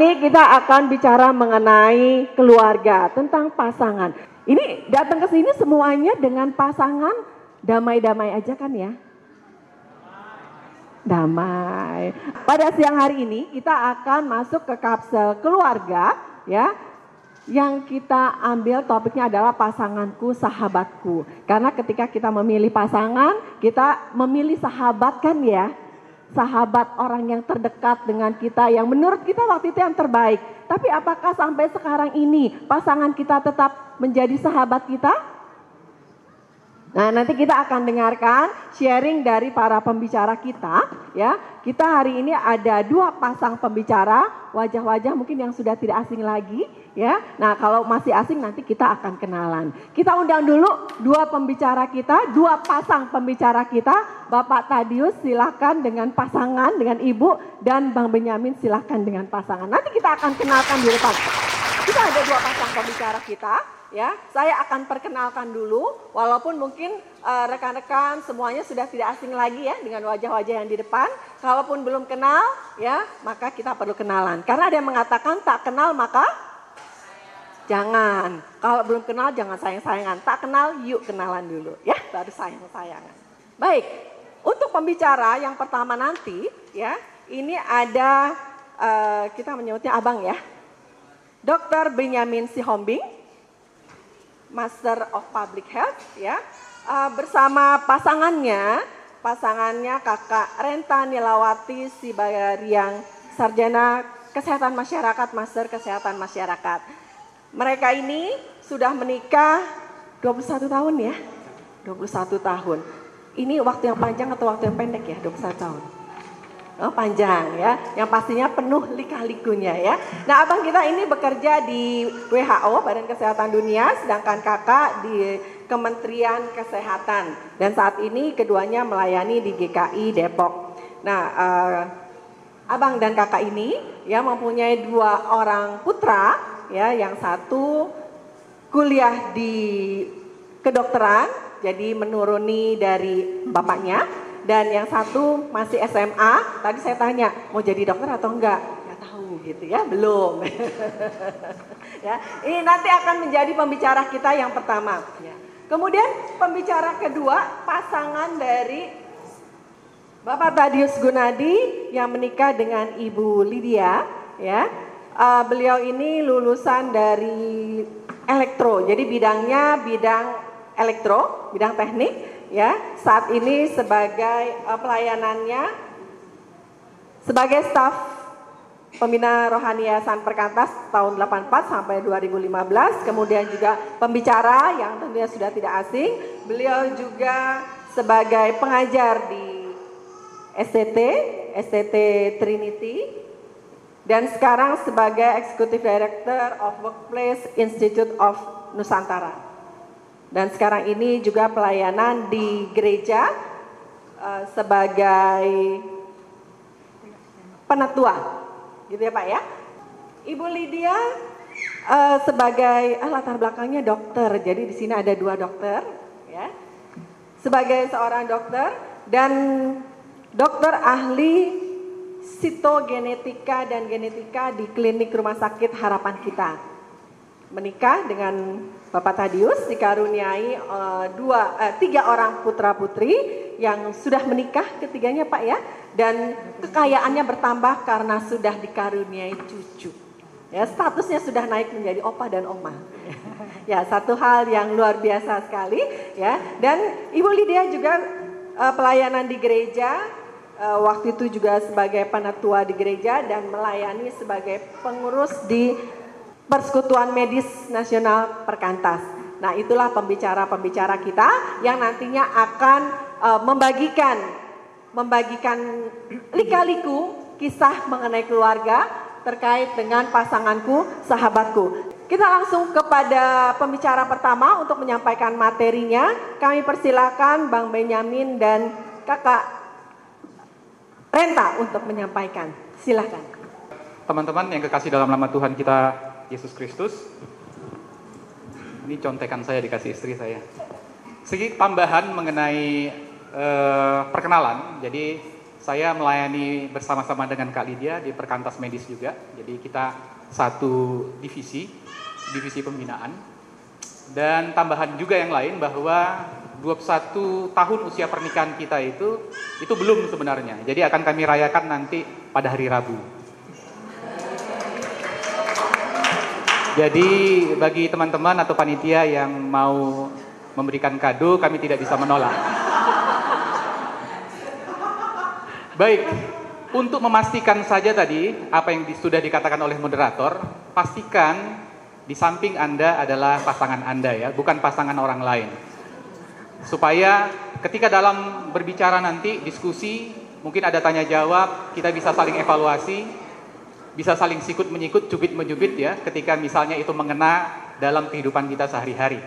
ini kita akan bicara mengenai keluarga, tentang pasangan. Ini datang ke sini semuanya dengan pasangan damai-damai aja kan ya? Damai. Pada siang hari ini kita akan masuk ke kapsel keluarga ya. Yang kita ambil topiknya adalah pasanganku, sahabatku. Karena ketika kita memilih pasangan, kita memilih sahabat kan ya sahabat orang yang terdekat dengan kita yang menurut kita waktu itu yang terbaik. Tapi apakah sampai sekarang ini pasangan kita tetap menjadi sahabat kita? Nah, nanti kita akan dengarkan sharing dari para pembicara kita, ya. Kita hari ini ada dua pasang pembicara, wajah-wajah mungkin yang sudah tidak asing lagi, ya. Nah, kalau masih asing nanti kita akan kenalan. Kita undang dulu dua pembicara kita, dua pasang pembicara kita. Bapak Tadius silakan dengan pasangan dengan Ibu dan Bang Benyamin silakan dengan pasangan. Nanti kita akan kenalkan di depan. Kita ada dua pasang pembicara kita ya. Saya akan perkenalkan dulu, walaupun mungkin uh, rekan-rekan semuanya sudah tidak asing lagi ya dengan wajah-wajah yang di depan. Kalaupun belum kenal, ya maka kita perlu kenalan. Karena ada yang mengatakan tak kenal maka jangan. Kalau belum kenal jangan sayang-sayangan. Tak kenal yuk kenalan dulu ya, baru sayang-sayangan. Baik, untuk pembicara yang pertama nanti ya, ini ada uh, kita menyebutnya abang ya. Dr. Benyamin Sihombing Master of Public Health ya uh, bersama pasangannya pasangannya kakak Renta Nilawati Sibayariang Sarjana Kesehatan Masyarakat Master Kesehatan Masyarakat. Mereka ini sudah menikah 21 tahun ya. 21 tahun. Ini waktu yang panjang atau waktu yang pendek ya? 21 tahun. Oh, panjang ya, yang pastinya penuh lika-likunya ya. Nah abang kita ini bekerja di WHO, Badan Kesehatan Dunia, sedangkan kakak di Kementerian Kesehatan. Dan saat ini keduanya melayani di GKI Depok. Nah uh, abang dan kakak ini ya mempunyai dua orang putra, ya yang satu kuliah di kedokteran, jadi menuruni dari bapaknya dan yang satu masih SMA. Tadi saya tanya mau jadi dokter atau enggak? Enggak tahu gitu ya, belum. ya, ini nanti akan menjadi pembicara kita yang pertama. Ya. Kemudian pembicara kedua pasangan dari Bapak Tadius Gunadi yang menikah dengan Ibu Lydia, ya. Uh, beliau ini lulusan dari elektro, jadi bidangnya bidang elektro, bidang teknik ya saat ini sebagai uh, pelayanannya sebagai staf pembina rohani Yayasan Perkantas tahun 84 sampai 2015 kemudian juga pembicara yang tentunya sudah tidak asing. Beliau juga sebagai pengajar di STT STT Trinity. Dan sekarang sebagai Executive Director of Workplace Institute of Nusantara dan sekarang ini juga pelayanan di gereja uh, sebagai penatua, gitu ya Pak ya. Ibu Lydia uh, sebagai ah, latar belakangnya dokter, jadi di sini ada dua dokter, ya. Sebagai seorang dokter dan dokter ahli sitogenetika dan genetika di klinik rumah sakit harapan kita. Menikah dengan Bapak Tadius dikaruniai uh, dua, uh, tiga orang putra putri yang sudah menikah ketiganya Pak ya, dan kekayaannya bertambah karena sudah dikaruniai cucu. Ya, statusnya sudah naik menjadi opa dan oma. ya, satu hal yang luar biasa sekali ya. Dan Ibu Lydia juga uh, pelayanan di gereja uh, waktu itu juga sebagai penatua di gereja dan melayani sebagai pengurus di Persekutuan Medis Nasional Perkantas. Nah, itulah pembicara-pembicara kita yang nantinya akan uh, membagikan membagikan lika-liku kisah mengenai keluarga terkait dengan pasanganku, sahabatku. Kita langsung kepada pembicara pertama untuk menyampaikan materinya. Kami persilakan Bang Benyamin dan Kakak Renta untuk menyampaikan. Silakan. Teman-teman yang kekasih dalam nama Tuhan kita Yesus Kristus. Ini contekan saya dikasih istri saya. Sedikit tambahan mengenai uh, perkenalan. Jadi saya melayani bersama-sama dengan Kak Lydia di Perkantas Medis juga. Jadi kita satu divisi, divisi pembinaan. Dan tambahan juga yang lain bahwa 21 tahun usia pernikahan kita itu itu belum sebenarnya. Jadi akan kami rayakan nanti pada hari Rabu. Jadi bagi teman-teman atau panitia yang mau memberikan kado, kami tidak bisa menolak. Baik, untuk memastikan saja tadi apa yang sudah dikatakan oleh moderator, pastikan di samping Anda adalah pasangan Anda ya, bukan pasangan orang lain. Supaya ketika dalam berbicara nanti diskusi, mungkin ada tanya jawab, kita bisa saling evaluasi, bisa saling sikut menyikut, cubit menjubit ya, ketika misalnya itu mengena dalam kehidupan kita sehari-hari.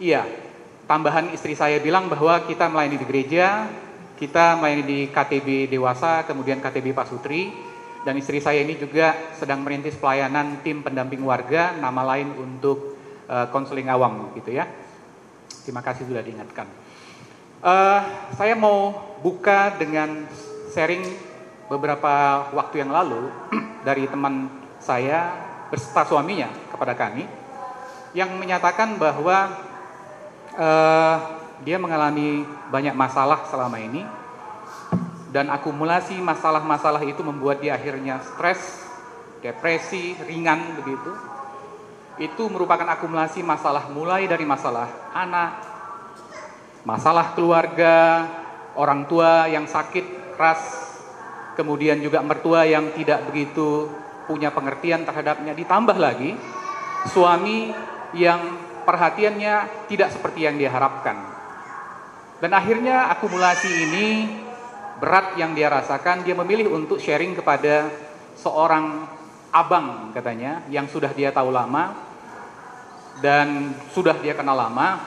Iya, tambahan istri saya bilang bahwa kita melayani di gereja, kita main di KTB Dewasa, kemudian KTB Pasutri, dan istri saya ini juga sedang merintis pelayanan tim pendamping warga, nama lain untuk eh, konseling uh, awam gitu ya. Terima kasih sudah diingatkan. Uh, saya mau buka dengan sharing beberapa waktu yang lalu dari teman saya beserta suaminya kepada kami yang menyatakan bahwa uh, dia mengalami banyak masalah selama ini dan akumulasi masalah-masalah itu membuat dia akhirnya stres, depresi, ringan begitu. Itu merupakan akumulasi masalah mulai dari masalah anak, masalah keluarga, orang tua yang sakit keras, kemudian juga mertua yang tidak begitu punya pengertian terhadapnya, ditambah lagi suami yang perhatiannya tidak seperti yang dia harapkan. Dan akhirnya akumulasi ini berat yang dia rasakan, dia memilih untuk sharing kepada seorang abang katanya yang sudah dia tahu lama dan sudah dia kenal lama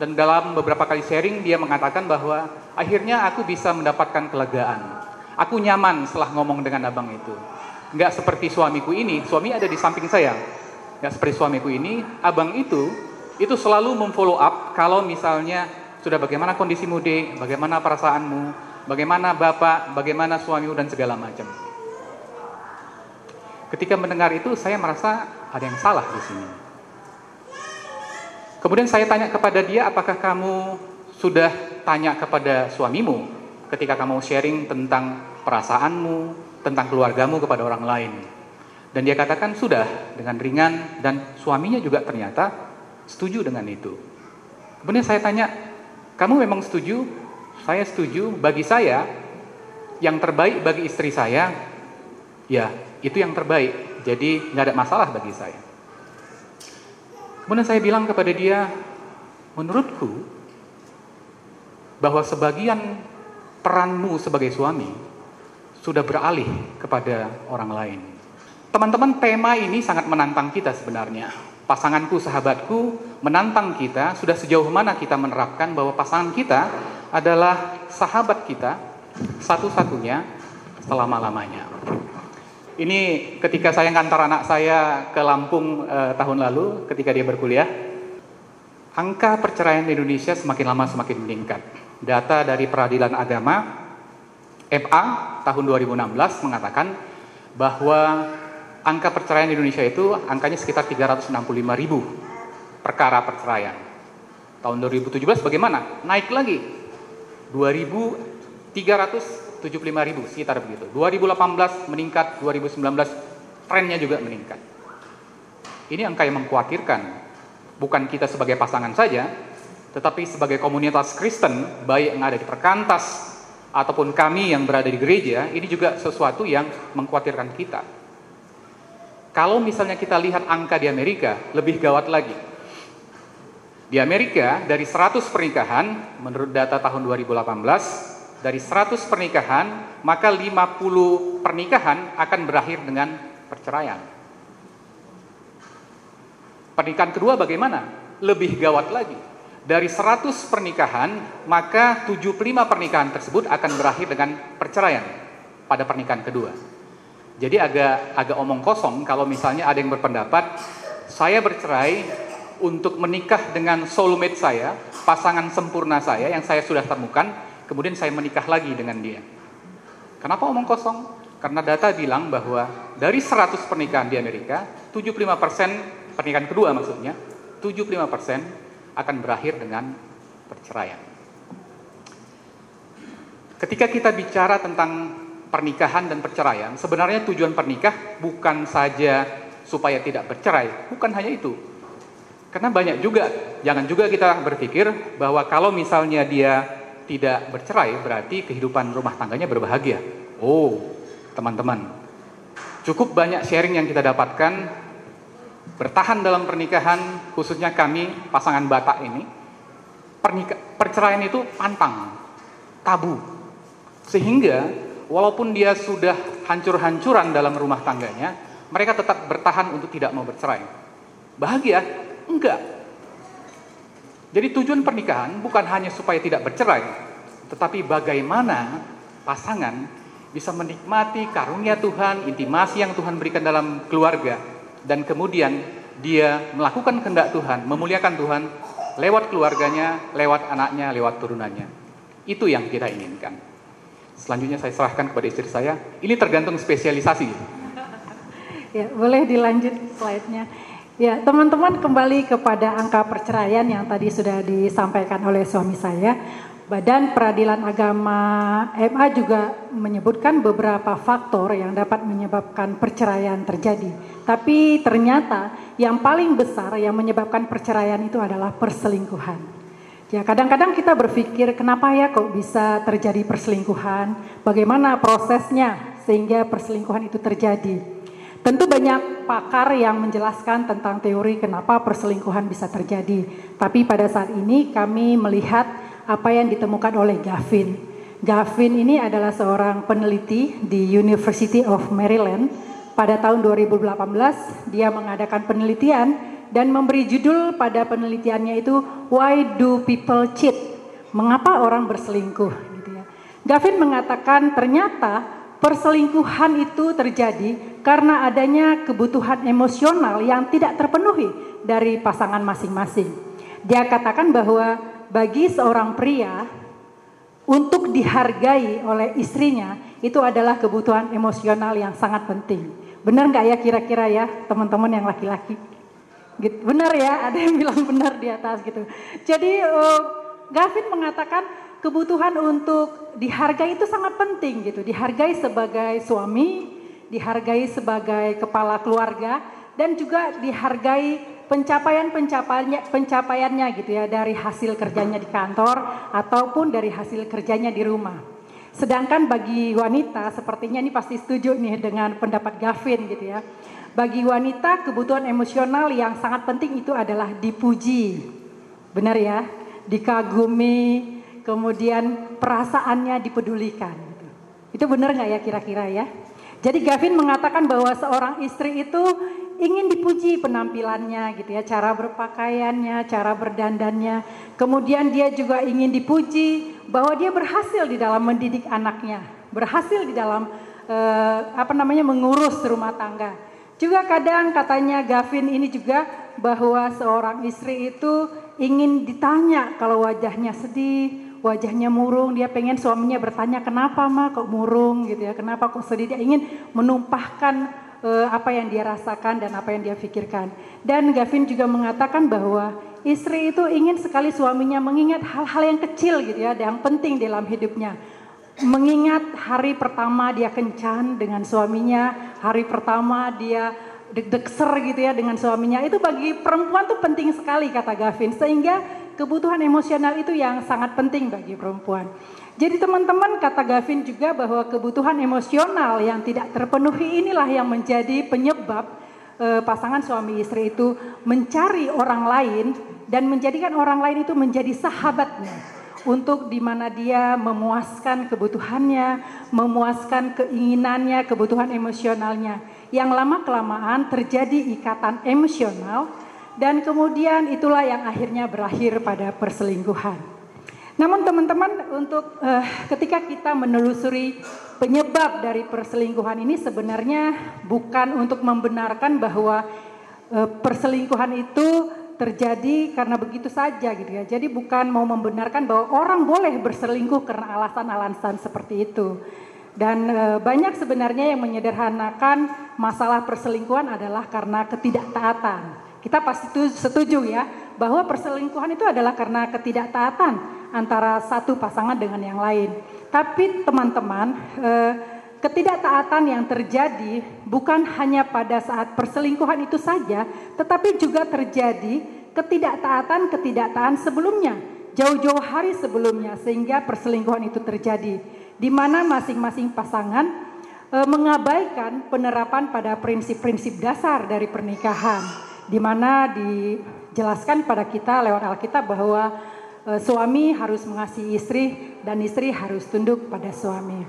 dan dalam beberapa kali sharing dia mengatakan bahwa akhirnya aku bisa mendapatkan kelegaan. Aku nyaman setelah ngomong dengan abang itu. Enggak seperti suamiku ini, suami ada di samping saya. Enggak seperti suamiku ini, abang itu itu selalu memfollow up kalau misalnya sudah bagaimana kondisimu dek, bagaimana perasaanmu, bagaimana bapak, bagaimana suamimu dan segala macam. Ketika mendengar itu saya merasa ada yang salah di sini. Kemudian saya tanya kepada dia, apakah kamu sudah tanya kepada suamimu ketika kamu sharing tentang perasaanmu, tentang keluargamu kepada orang lain? Dan dia katakan sudah dengan ringan dan suaminya juga ternyata setuju dengan itu. Kemudian saya tanya, kamu memang setuju? Saya setuju. Bagi saya, yang terbaik bagi istri saya, ya itu yang terbaik. Jadi nggak ada masalah bagi saya. Kemudian saya bilang kepada dia, menurutku bahwa sebagian peranmu sebagai suami sudah beralih kepada orang lain. Teman-teman, tema ini sangat menantang kita sebenarnya pasanganku, sahabatku menantang kita, sudah sejauh mana kita menerapkan bahwa pasangan kita adalah sahabat kita satu-satunya selama-lamanya. Ini ketika saya ngantar anak saya ke Lampung eh, tahun lalu ketika dia berkuliah, angka perceraian di Indonesia semakin lama semakin meningkat. Data dari Peradilan Agama MA tahun 2016 mengatakan bahwa angka perceraian di Indonesia itu angkanya sekitar 365 ribu perkara perceraian. Tahun 2017 bagaimana? Naik lagi 2.375 ribu sekitar begitu. 2018 meningkat, 2019 trennya juga meningkat. Ini angka yang mengkhawatirkan. Bukan kita sebagai pasangan saja, tetapi sebagai komunitas Kristen, baik yang ada di perkantas ataupun kami yang berada di gereja, ini juga sesuatu yang mengkhawatirkan kita. Kalau misalnya kita lihat angka di Amerika, lebih gawat lagi. Di Amerika, dari 100 pernikahan, menurut data tahun 2018, dari 100 pernikahan, maka 50 pernikahan akan berakhir dengan perceraian. Pernikahan kedua bagaimana? Lebih gawat lagi. Dari 100 pernikahan, maka 75 pernikahan tersebut akan berakhir dengan perceraian pada pernikahan kedua. Jadi agak agak omong kosong kalau misalnya ada yang berpendapat saya bercerai untuk menikah dengan soulmate saya, pasangan sempurna saya yang saya sudah temukan, kemudian saya menikah lagi dengan dia. Kenapa omong kosong? Karena data bilang bahwa dari 100 pernikahan di Amerika, 75% pernikahan kedua maksudnya, 75% akan berakhir dengan perceraian. Ketika kita bicara tentang pernikahan dan perceraian, sebenarnya tujuan pernikah bukan saja supaya tidak bercerai, bukan hanya itu. Karena banyak juga, jangan juga kita berpikir bahwa kalau misalnya dia tidak bercerai, berarti kehidupan rumah tangganya berbahagia. Oh, teman-teman, cukup banyak sharing yang kita dapatkan bertahan dalam pernikahan, khususnya kami pasangan Batak ini, perceraian itu pantang, tabu. Sehingga walaupun dia sudah hancur-hancuran dalam rumah tangganya, mereka tetap bertahan untuk tidak mau bercerai. Bahagia? Enggak. Jadi tujuan pernikahan bukan hanya supaya tidak bercerai, tetapi bagaimana pasangan bisa menikmati karunia Tuhan, intimasi yang Tuhan berikan dalam keluarga, dan kemudian dia melakukan kehendak Tuhan, memuliakan Tuhan lewat keluarganya, lewat anaknya, lewat turunannya. Itu yang kita inginkan. Selanjutnya saya serahkan kepada istri saya. Ini tergantung spesialisasi. Ya, boleh dilanjut slide-nya. Ya, teman-teman kembali kepada angka perceraian yang tadi sudah disampaikan oleh suami saya. Badan Peradilan Agama MA juga menyebutkan beberapa faktor yang dapat menyebabkan perceraian terjadi. Tapi ternyata yang paling besar yang menyebabkan perceraian itu adalah perselingkuhan. Ya, kadang-kadang kita berpikir kenapa ya kok bisa terjadi perselingkuhan? Bagaimana prosesnya sehingga perselingkuhan itu terjadi? Tentu banyak pakar yang menjelaskan tentang teori kenapa perselingkuhan bisa terjadi. Tapi pada saat ini kami melihat apa yang ditemukan oleh Gavin. Gavin ini adalah seorang peneliti di University of Maryland. Pada tahun 2018 dia mengadakan penelitian dan memberi judul pada penelitiannya itu Why Do People Cheat? Mengapa orang berselingkuh? Gitu ya. Gavin mengatakan ternyata perselingkuhan itu terjadi karena adanya kebutuhan emosional yang tidak terpenuhi dari pasangan masing-masing. Dia katakan bahwa bagi seorang pria untuk dihargai oleh istrinya itu adalah kebutuhan emosional yang sangat penting. Benar nggak ya kira-kira ya teman-teman yang laki-laki? Gitu. Benar ya, ada yang bilang benar di atas gitu. Jadi uh, Gavin mengatakan kebutuhan untuk dihargai itu sangat penting gitu. Dihargai sebagai suami, dihargai sebagai kepala keluarga dan juga dihargai pencapaian-pencapaiannya pencapaiannya gitu ya dari hasil kerjanya di kantor ataupun dari hasil kerjanya di rumah. Sedangkan bagi wanita sepertinya ini pasti setuju nih dengan pendapat Gavin gitu ya. Bagi wanita kebutuhan emosional yang sangat penting itu adalah dipuji. Benar ya? Dikagumi, kemudian perasaannya dipedulikan. Gitu. Itu benar nggak ya kira-kira ya? Jadi Gavin mengatakan bahwa seorang istri itu ingin dipuji penampilannya gitu ya, cara berpakaiannya, cara berdandannya. Kemudian dia juga ingin dipuji bahwa dia berhasil di dalam mendidik anaknya, berhasil di dalam eh, apa namanya mengurus rumah tangga. Juga kadang katanya Gavin ini juga bahwa seorang istri itu ingin ditanya kalau wajahnya sedih, wajahnya murung, dia pengen suaminya bertanya kenapa mah kok murung gitu ya, kenapa kok sedih, dia ingin menumpahkan uh, apa yang dia rasakan dan apa yang dia pikirkan. Dan Gavin juga mengatakan bahwa istri itu ingin sekali suaminya mengingat hal-hal yang kecil gitu ya, yang penting dalam hidupnya. Mengingat hari pertama dia kencan dengan suaminya, hari pertama dia deg-degser gitu ya dengan suaminya. Itu bagi perempuan tuh penting sekali kata Gavin. Sehingga kebutuhan emosional itu yang sangat penting bagi perempuan. Jadi teman-teman kata Gavin juga bahwa kebutuhan emosional yang tidak terpenuhi inilah yang menjadi penyebab eh, pasangan suami istri itu mencari orang lain dan menjadikan orang lain itu menjadi sahabatnya untuk di mana dia memuaskan kebutuhannya, memuaskan keinginannya, kebutuhan emosionalnya. Yang lama kelamaan terjadi ikatan emosional dan kemudian itulah yang akhirnya berakhir pada perselingkuhan. Namun teman-teman untuk uh, ketika kita menelusuri penyebab dari perselingkuhan ini sebenarnya bukan untuk membenarkan bahwa uh, perselingkuhan itu terjadi karena begitu saja gitu ya. Jadi bukan mau membenarkan bahwa orang boleh berselingkuh karena alasan-alasan seperti itu. Dan e, banyak sebenarnya yang menyederhanakan masalah perselingkuhan adalah karena ketidaktaatan. Kita pasti setuju ya bahwa perselingkuhan itu adalah karena ketidaktaatan antara satu pasangan dengan yang lain. Tapi teman-teman, e, ketidaktaatan yang terjadi bukan hanya pada saat perselingkuhan itu saja, tetapi juga terjadi ketidaktaatan-ketidaktaatan sebelumnya, jauh-jauh hari sebelumnya sehingga perselingkuhan itu terjadi di mana masing-masing pasangan e, mengabaikan penerapan pada prinsip-prinsip dasar dari pernikahan, di mana dijelaskan pada kita lewat Alkitab bahwa e, suami harus mengasihi istri dan istri harus tunduk pada suami.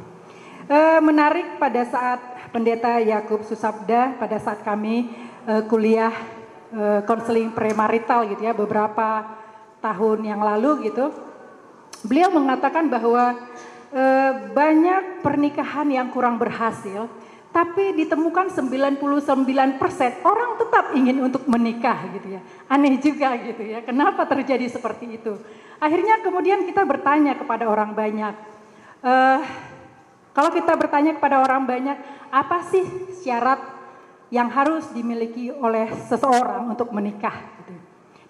E, menarik pada saat pendeta Yakub Susabda pada saat kami e, kuliah konseling premarital gitu ya beberapa tahun yang lalu gitu. Beliau mengatakan bahwa e, banyak pernikahan yang kurang berhasil, tapi ditemukan 99% orang tetap ingin untuk menikah gitu ya. Aneh juga gitu ya, kenapa terjadi seperti itu? Akhirnya kemudian kita bertanya kepada orang banyak, e, kalau kita bertanya kepada orang banyak, apa sih syarat yang harus dimiliki oleh seseorang untuk menikah? Gitu.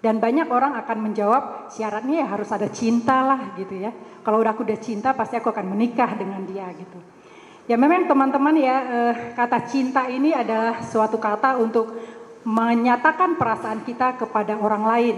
Dan banyak orang akan menjawab syaratnya ya harus ada cinta lah gitu ya. Kalau udah aku udah cinta pasti aku akan menikah dengan dia gitu. Ya memang teman-teman ya eh, kata cinta ini adalah suatu kata untuk menyatakan perasaan kita kepada orang lain.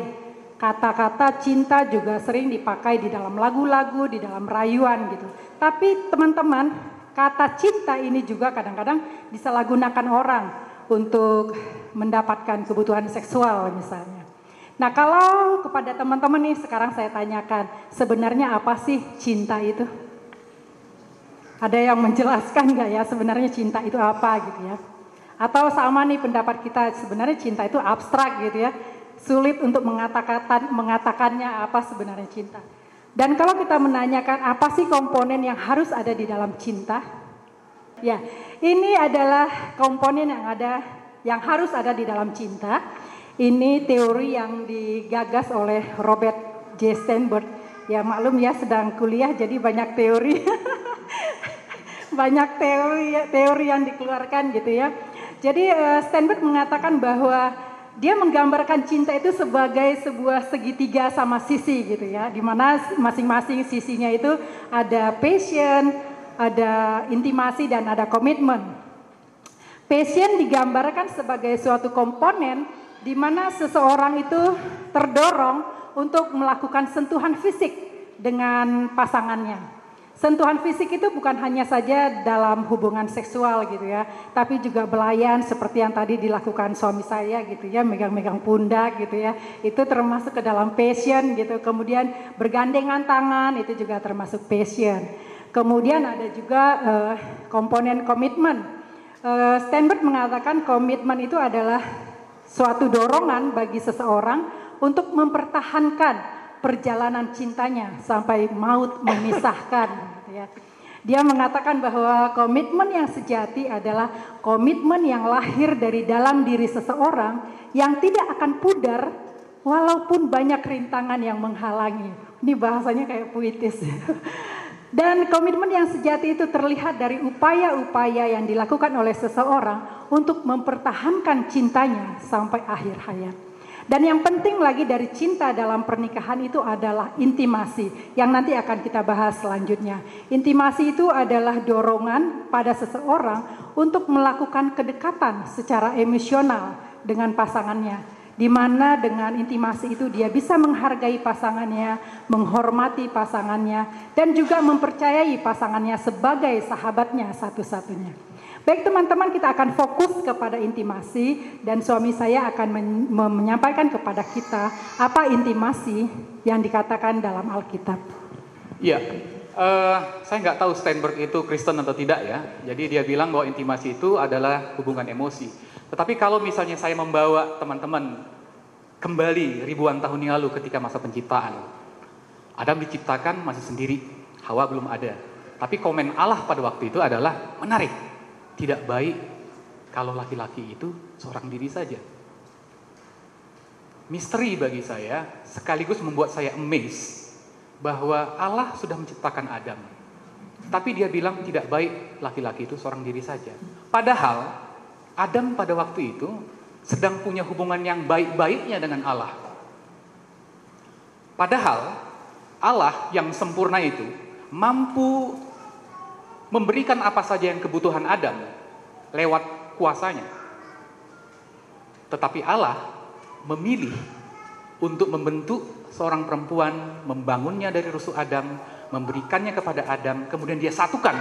Kata-kata cinta juga sering dipakai di dalam lagu-lagu, di dalam rayuan gitu. Tapi teman-teman, kata cinta ini juga kadang-kadang disalahgunakan orang untuk mendapatkan kebutuhan seksual misalnya. Nah kalau kepada teman-teman nih sekarang saya tanyakan sebenarnya apa sih cinta itu? Ada yang menjelaskan nggak ya sebenarnya cinta itu apa gitu ya? Atau sama nih pendapat kita sebenarnya cinta itu abstrak gitu ya, sulit untuk mengatakan mengatakannya apa sebenarnya cinta. Dan kalau kita menanyakan apa sih komponen yang harus ada di dalam cinta? Ya, ini adalah komponen yang ada yang harus ada di dalam cinta ini teori yang digagas oleh Robert J. Steinberg. Ya maklum ya sedang kuliah jadi banyak teori. banyak teori teori yang dikeluarkan gitu ya. Jadi uh, Steinberg mengatakan bahwa dia menggambarkan cinta itu sebagai sebuah segitiga sama sisi gitu ya, di mana masing-masing sisinya itu ada passion, ada intimasi dan ada komitmen. Passion digambarkan sebagai suatu komponen di mana seseorang itu terdorong untuk melakukan sentuhan fisik dengan pasangannya. Sentuhan fisik itu bukan hanya saja dalam hubungan seksual gitu ya, tapi juga belayan seperti yang tadi dilakukan suami saya gitu ya, megang-megang pundak gitu ya. Itu termasuk ke dalam passion gitu. Kemudian bergandengan tangan itu juga termasuk passion. Kemudian ada juga uh, komponen komitmen. Uh, Steinberg mengatakan komitmen itu adalah suatu dorongan bagi seseorang untuk mempertahankan perjalanan cintanya sampai maut memisahkan. Gitu ya. Dia mengatakan bahwa komitmen yang sejati adalah komitmen yang lahir dari dalam diri seseorang yang tidak akan pudar walaupun banyak rintangan yang menghalangi. Ini bahasanya kayak puitis. Dan komitmen yang sejati itu terlihat dari upaya-upaya yang dilakukan oleh seseorang untuk mempertahankan cintanya sampai akhir hayat. Dan yang penting lagi dari cinta dalam pernikahan itu adalah intimasi yang nanti akan kita bahas selanjutnya. Intimasi itu adalah dorongan pada seseorang untuk melakukan kedekatan secara emosional dengan pasangannya di mana dengan intimasi itu dia bisa menghargai pasangannya, menghormati pasangannya, dan juga mempercayai pasangannya sebagai sahabatnya satu-satunya. Baik teman-teman kita akan fokus kepada intimasi dan suami saya akan men menyampaikan kepada kita apa intimasi yang dikatakan dalam Alkitab. Iya, uh, saya nggak tahu Steinberg itu Kristen atau tidak ya. Jadi dia bilang bahwa intimasi itu adalah hubungan emosi. Tetapi kalau misalnya saya membawa teman-teman kembali ribuan tahun yang lalu ketika masa penciptaan. Adam diciptakan masih sendiri, Hawa belum ada. Tapi komen Allah pada waktu itu adalah menarik. Tidak baik kalau laki-laki itu seorang diri saja. Misteri bagi saya sekaligus membuat saya amazed bahwa Allah sudah menciptakan Adam. Tapi dia bilang tidak baik laki-laki itu seorang diri saja. Padahal Adam pada waktu itu sedang punya hubungan yang baik-baiknya dengan Allah. Padahal Allah yang sempurna itu mampu memberikan apa saja yang kebutuhan Adam lewat kuasanya. Tetapi Allah memilih untuk membentuk seorang perempuan, membangunnya dari rusuk Adam, memberikannya kepada Adam, kemudian dia satukan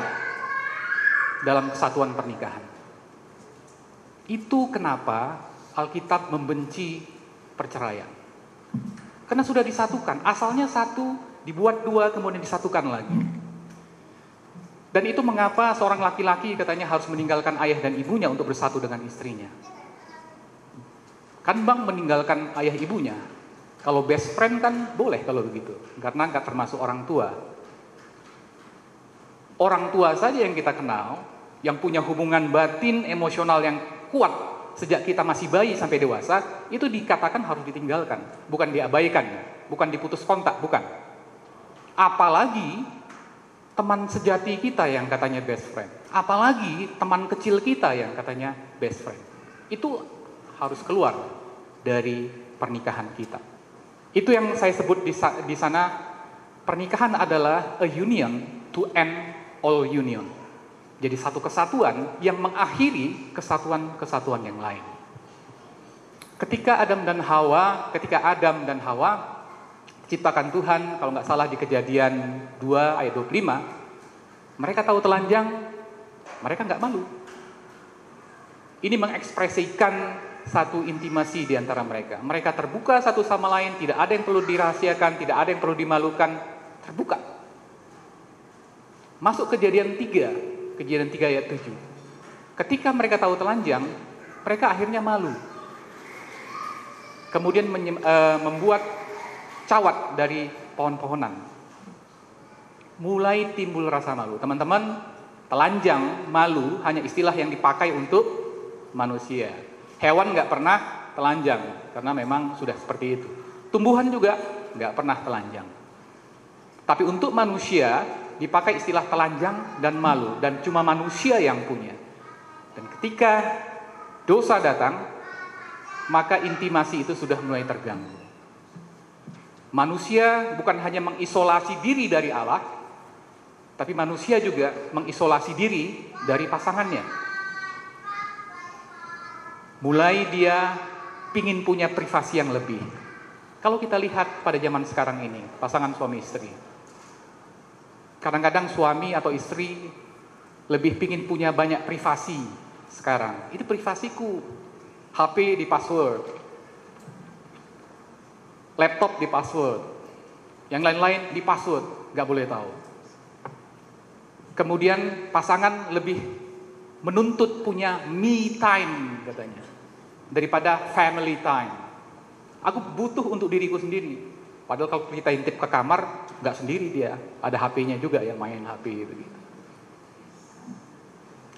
dalam kesatuan pernikahan. Itu kenapa Alkitab membenci perceraian. Karena sudah disatukan, asalnya satu, dibuat dua, kemudian disatukan lagi. Dan itu mengapa seorang laki-laki katanya harus meninggalkan ayah dan ibunya untuk bersatu dengan istrinya. Kan bang meninggalkan ayah ibunya. Kalau best friend kan boleh kalau begitu, karena nggak termasuk orang tua orang tua saja yang kita kenal, yang punya hubungan batin emosional yang kuat sejak kita masih bayi sampai dewasa, itu dikatakan harus ditinggalkan, bukan diabaikan, bukan diputus kontak, bukan. Apalagi teman sejati kita yang katanya best friend, apalagi teman kecil kita yang katanya best friend. Itu harus keluar dari pernikahan kita. Itu yang saya sebut di, sana pernikahan adalah a union to end all union. Jadi satu kesatuan yang mengakhiri kesatuan-kesatuan yang lain. Ketika Adam dan Hawa, ketika Adam dan Hawa ciptakan Tuhan, kalau nggak salah di kejadian 2 ayat 25, mereka tahu telanjang, mereka nggak malu. Ini mengekspresikan satu intimasi di antara mereka. Mereka terbuka satu sama lain, tidak ada yang perlu dirahasiakan, tidak ada yang perlu dimalukan, terbuka. Masuk kejadian 3, kejadian 3 ayat 7. Ketika mereka tahu telanjang, mereka akhirnya malu. Kemudian e, membuat cawat dari pohon-pohonan. Mulai timbul rasa malu. Teman-teman, telanjang, malu hanya istilah yang dipakai untuk manusia. Hewan nggak pernah telanjang karena memang sudah seperti itu. Tumbuhan juga nggak pernah telanjang. Tapi untuk manusia dipakai istilah telanjang dan malu dan cuma manusia yang punya. Dan ketika dosa datang, maka intimasi itu sudah mulai terganggu. Manusia bukan hanya mengisolasi diri dari Allah, tapi manusia juga mengisolasi diri dari pasangannya. Mulai dia pingin punya privasi yang lebih. Kalau kita lihat pada zaman sekarang ini, pasangan suami istri, Kadang-kadang suami atau istri lebih pingin punya banyak privasi sekarang. Itu privasiku. HP di password. Laptop di password. Yang lain-lain di password, nggak boleh tahu. Kemudian pasangan lebih menuntut punya me time katanya daripada family time. Aku butuh untuk diriku sendiri. Padahal kalau kita intip ke kamar, nggak sendiri dia, ada HP-nya juga yang main HP begitu.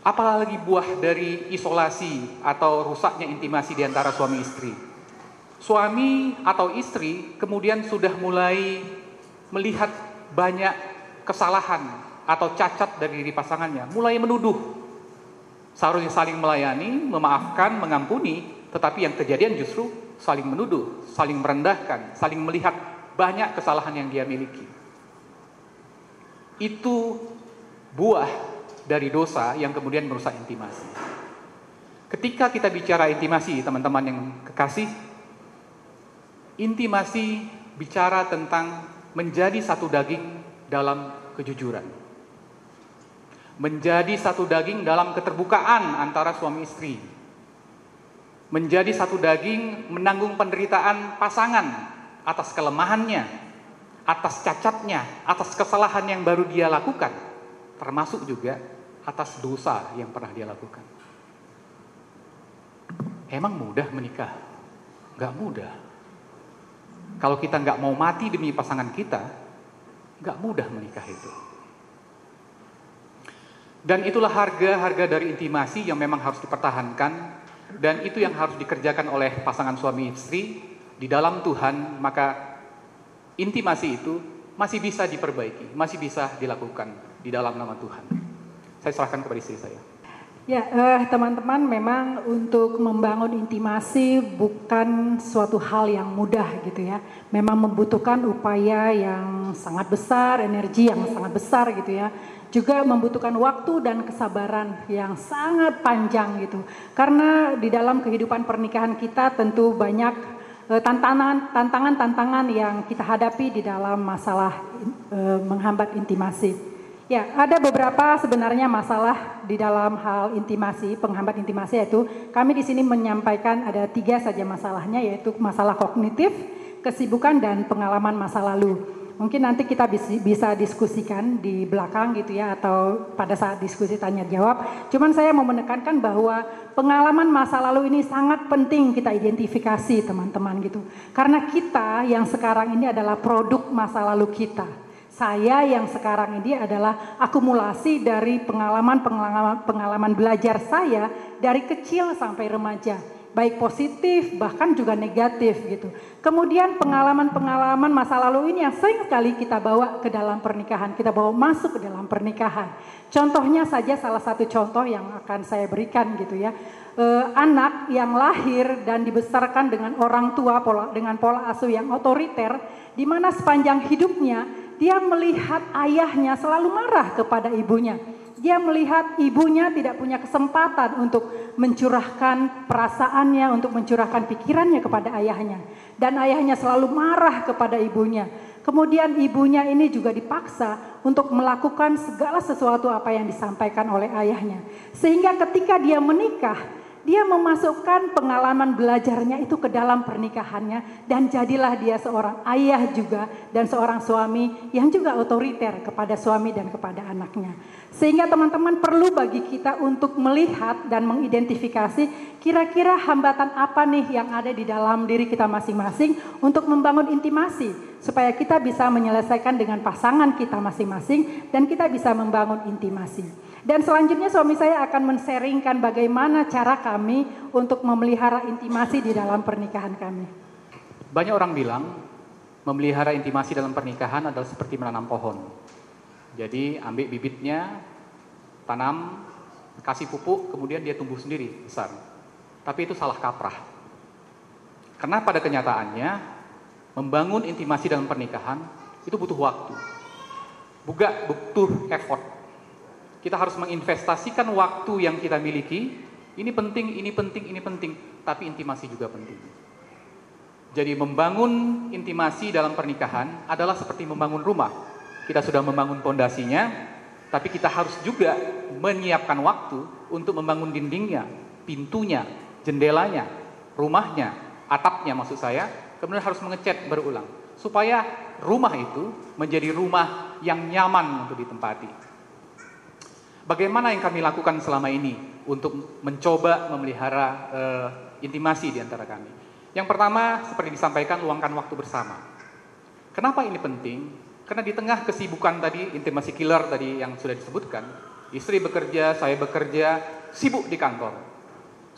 Apalagi buah dari isolasi atau rusaknya intimasi di antara suami istri. Suami atau istri kemudian sudah mulai melihat banyak kesalahan atau cacat dari diri pasangannya, mulai menuduh. Seharusnya saling melayani, memaafkan, mengampuni, tetapi yang kejadian justru saling menuduh, saling merendahkan, saling melihat banyak kesalahan yang dia miliki. Itu buah dari dosa yang kemudian merusak intimasi. Ketika kita bicara intimasi, teman-teman yang kekasih, intimasi bicara tentang menjadi satu daging dalam kejujuran. Menjadi satu daging dalam keterbukaan antara suami istri. Menjadi satu daging menanggung penderitaan pasangan atas kelemahannya, atas cacatnya, atas kesalahan yang baru dia lakukan, termasuk juga atas dosa yang pernah dia lakukan. Emang mudah menikah? Gak mudah. Kalau kita nggak mau mati demi pasangan kita, nggak mudah menikah itu. Dan itulah harga-harga dari intimasi yang memang harus dipertahankan dan itu yang harus dikerjakan oleh pasangan suami istri di dalam Tuhan, maka intimasi itu masih bisa diperbaiki, masih bisa dilakukan. di dalam nama Tuhan. Saya serahkan kepada istri saya. Ya, eh, teman-teman, memang untuk membangun intimasi bukan suatu hal yang mudah gitu ya. Memang membutuhkan upaya yang sangat besar, energi yang sangat besar gitu ya. Juga membutuhkan waktu dan kesabaran yang sangat panjang gitu. Karena di dalam kehidupan pernikahan kita tentu banyak eh, tantangan tantangan-tantangan yang kita hadapi di dalam masalah eh, menghambat intimasi. Ya, ada beberapa sebenarnya masalah di dalam hal intimasi, penghambat intimasi yaitu kami di sini menyampaikan ada tiga saja masalahnya yaitu masalah kognitif, kesibukan dan pengalaman masa lalu. Mungkin nanti kita bisa diskusikan di belakang gitu ya atau pada saat diskusi tanya jawab. Cuman saya mau menekankan bahwa pengalaman masa lalu ini sangat penting kita identifikasi teman-teman gitu. Karena kita yang sekarang ini adalah produk masa lalu kita. Saya yang sekarang ini adalah akumulasi dari pengalaman-pengalaman pengalaman belajar saya dari kecil sampai remaja, baik positif bahkan juga negatif gitu. Kemudian pengalaman-pengalaman masa lalu ini yang sering sekali kita bawa ke dalam pernikahan, kita bawa masuk ke dalam pernikahan. Contohnya saja salah satu contoh yang akan saya berikan gitu ya. E, anak yang lahir dan dibesarkan dengan orang tua pola dengan pola asuh yang otoriter di mana sepanjang hidupnya dia melihat ayahnya selalu marah kepada ibunya. Dia melihat ibunya tidak punya kesempatan untuk mencurahkan perasaannya, untuk mencurahkan pikirannya kepada ayahnya. Dan ayahnya selalu marah kepada ibunya. Kemudian ibunya ini juga dipaksa untuk melakukan segala sesuatu apa yang disampaikan oleh ayahnya. Sehingga ketika dia menikah, dia memasukkan pengalaman belajarnya itu ke dalam pernikahannya dan jadilah dia seorang ayah juga dan seorang suami yang juga otoriter kepada suami dan kepada anaknya. Sehingga teman-teman perlu bagi kita untuk melihat dan mengidentifikasi kira-kira hambatan apa nih yang ada di dalam diri kita masing-masing untuk membangun intimasi supaya kita bisa menyelesaikan dengan pasangan kita masing-masing dan kita bisa membangun intimasi. Dan selanjutnya suami saya akan menseringkan bagaimana cara kami untuk memelihara intimasi di dalam pernikahan kami. Banyak orang bilang memelihara intimasi dalam pernikahan adalah seperti menanam pohon. Jadi ambil bibitnya, tanam, kasih pupuk, kemudian dia tumbuh sendiri besar. Tapi itu salah kaprah. Karena pada kenyataannya membangun intimasi dalam pernikahan itu butuh waktu. Bukan butuh effort kita harus menginvestasikan waktu yang kita miliki. Ini penting, ini penting, ini penting. Tapi intimasi juga penting. Jadi membangun intimasi dalam pernikahan adalah seperti membangun rumah. Kita sudah membangun pondasinya, tapi kita harus juga menyiapkan waktu untuk membangun dindingnya, pintunya, jendelanya, rumahnya, atapnya maksud saya. Kemudian harus mengecat berulang supaya rumah itu menjadi rumah yang nyaman untuk ditempati. Bagaimana yang kami lakukan selama ini untuk mencoba memelihara uh, intimasi di antara kami? Yang pertama, seperti disampaikan, luangkan waktu bersama. Kenapa ini penting? Karena di tengah kesibukan tadi, intimasi killer tadi yang sudah disebutkan, istri bekerja, saya bekerja, sibuk di kantor.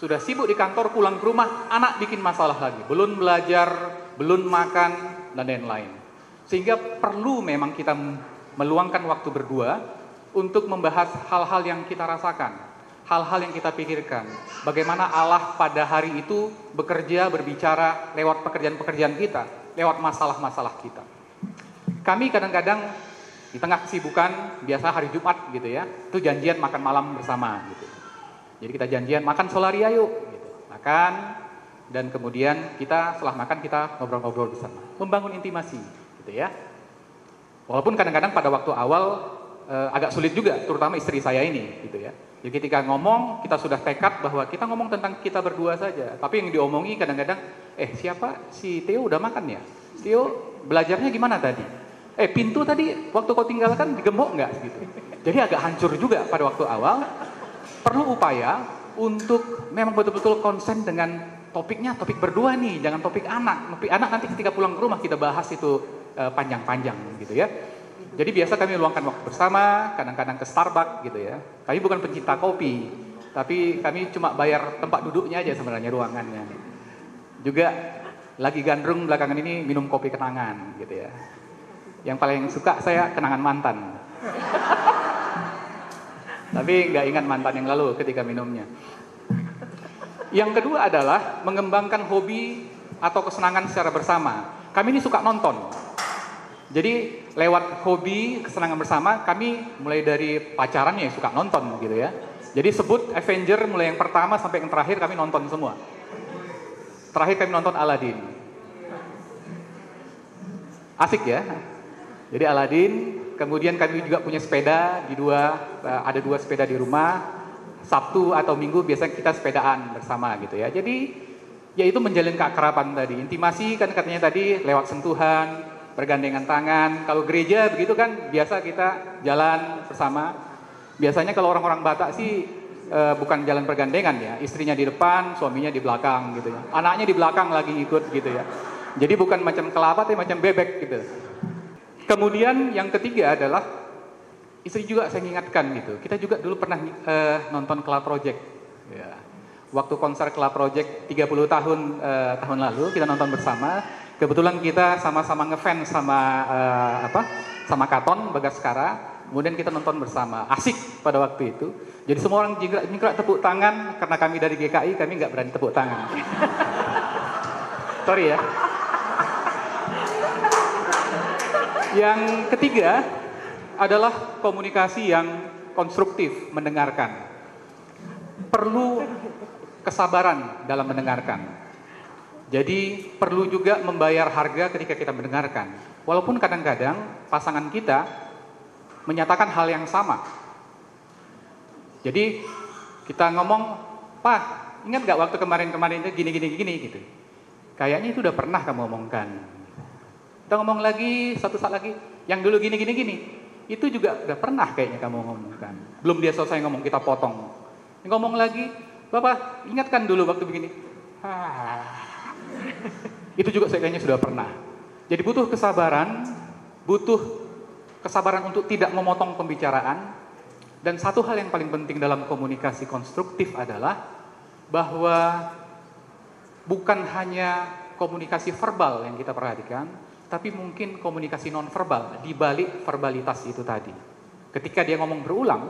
Sudah sibuk di kantor, pulang ke rumah, anak bikin masalah lagi. Belum belajar, belum makan, dan lain-lain. Sehingga perlu memang kita meluangkan waktu berdua untuk membahas hal-hal yang kita rasakan, hal-hal yang kita pikirkan. Bagaimana Allah pada hari itu bekerja, berbicara lewat pekerjaan-pekerjaan kita, lewat masalah-masalah kita. Kami kadang-kadang di tengah kesibukan, biasa hari Jumat gitu ya, itu janjian makan malam bersama gitu. Jadi kita janjian makan solaria yuk, gitu. makan dan kemudian kita setelah makan kita ngobrol-ngobrol bersama, membangun intimasi gitu ya. Walaupun kadang-kadang pada waktu awal uh, agak sulit juga, terutama istri saya ini, gitu ya. Jadi ketika ngomong, kita sudah tekad bahwa kita ngomong tentang kita berdua saja. Tapi yang diomongi kadang-kadang, eh siapa si Theo udah makan ya? Theo belajarnya gimana tadi? Eh pintu tadi waktu kau tinggalkan digembok nggak? Gitu. Jadi agak hancur juga pada waktu awal. Perlu upaya untuk memang betul-betul konsen dengan topiknya, topik berdua nih, jangan topik anak. Topik anak nanti ketika pulang ke rumah kita bahas itu eh, panjang-panjang gitu ya. Jadi biasa kami luangkan waktu bersama, kadang-kadang ke Starbucks gitu ya. Kami bukan pencinta kopi, tapi kami cuma bayar tempat duduknya aja sebenarnya ruangannya. Juga lagi gandrung belakangan ini minum kopi kenangan gitu ya. Yang paling suka saya kenangan mantan. Tapi nggak ingat mantan yang lalu ketika minumnya. Yang kedua adalah mengembangkan hobi atau kesenangan secara bersama. Kami ini suka nonton. Jadi lewat hobi kesenangan bersama kami mulai dari pacaran ya suka nonton gitu ya. Jadi sebut Avenger mulai yang pertama sampai yang terakhir kami nonton semua. Terakhir kami nonton Aladdin. Asik ya. Jadi Aladdin, kemudian kami juga punya sepeda di dua eh, ada dua sepeda di rumah. Sabtu atau Minggu biasanya kita sepedaan bersama gitu ya. Jadi ya itu menjalin keakraban tadi. Intimasi kan katanya tadi lewat sentuhan, bergandengan tangan. Kalau gereja begitu kan biasa kita jalan bersama. Biasanya kalau orang-orang Batak sih e, bukan jalan bergandengan ya, istrinya di depan, suaminya di belakang gitu ya. Anaknya di belakang lagi ikut gitu ya. Jadi bukan macam kelapa tapi macam bebek gitu. Kemudian yang ketiga adalah istri juga saya ingatkan gitu. Kita juga dulu pernah uh, nonton Club Project. Ya. Waktu konser Club Project 30 tahun uh, tahun lalu kita nonton bersama. Kebetulan kita sama-sama ngefans sama uh, apa? Sama Katon Bagaskara. Kemudian kita nonton bersama. Asik pada waktu itu. Jadi semua orang nyingkrak tepuk tangan karena kami dari GKI kami nggak berani tepuk tangan. Sorry ya. Yang ketiga, adalah komunikasi yang konstruktif, mendengarkan. Perlu kesabaran dalam mendengarkan. Jadi perlu juga membayar harga ketika kita mendengarkan. Walaupun kadang-kadang pasangan kita menyatakan hal yang sama. Jadi kita ngomong, Pak, ingat gak waktu kemarin-kemarin itu gini-gini gini gitu. Kayaknya itu udah pernah kamu omongkan. Kita ngomong lagi, satu saat lagi, yang dulu gini-gini gini. Itu juga udah pernah kayaknya kamu ngomongkan. Belum dia selesai ngomong, kita potong. Ngomong lagi, Bapak ingatkan dulu waktu begini. Itu juga saya kayaknya sudah pernah. Jadi butuh kesabaran, butuh kesabaran untuk tidak memotong pembicaraan. Dan satu hal yang paling penting dalam komunikasi konstruktif adalah bahwa bukan hanya komunikasi verbal yang kita perhatikan, tapi mungkin komunikasi nonverbal di balik verbalitas itu tadi. Ketika dia ngomong berulang,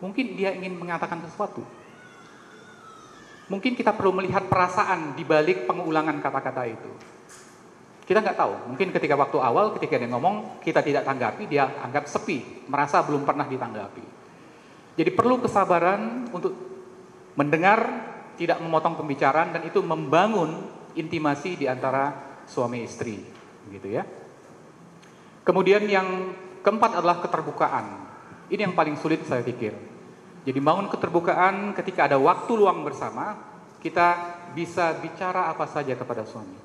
mungkin dia ingin mengatakan sesuatu. Mungkin kita perlu melihat perasaan di balik pengulangan kata-kata itu. Kita nggak tahu, mungkin ketika waktu awal ketika dia ngomong, kita tidak tanggapi, dia anggap sepi, merasa belum pernah ditanggapi. Jadi perlu kesabaran untuk mendengar, tidak memotong pembicaraan, dan itu membangun intimasi di antara suami istri gitu ya. Kemudian yang keempat adalah keterbukaan. Ini yang paling sulit saya pikir. Jadi bangun keterbukaan ketika ada waktu luang bersama, kita bisa bicara apa saja kepada suami.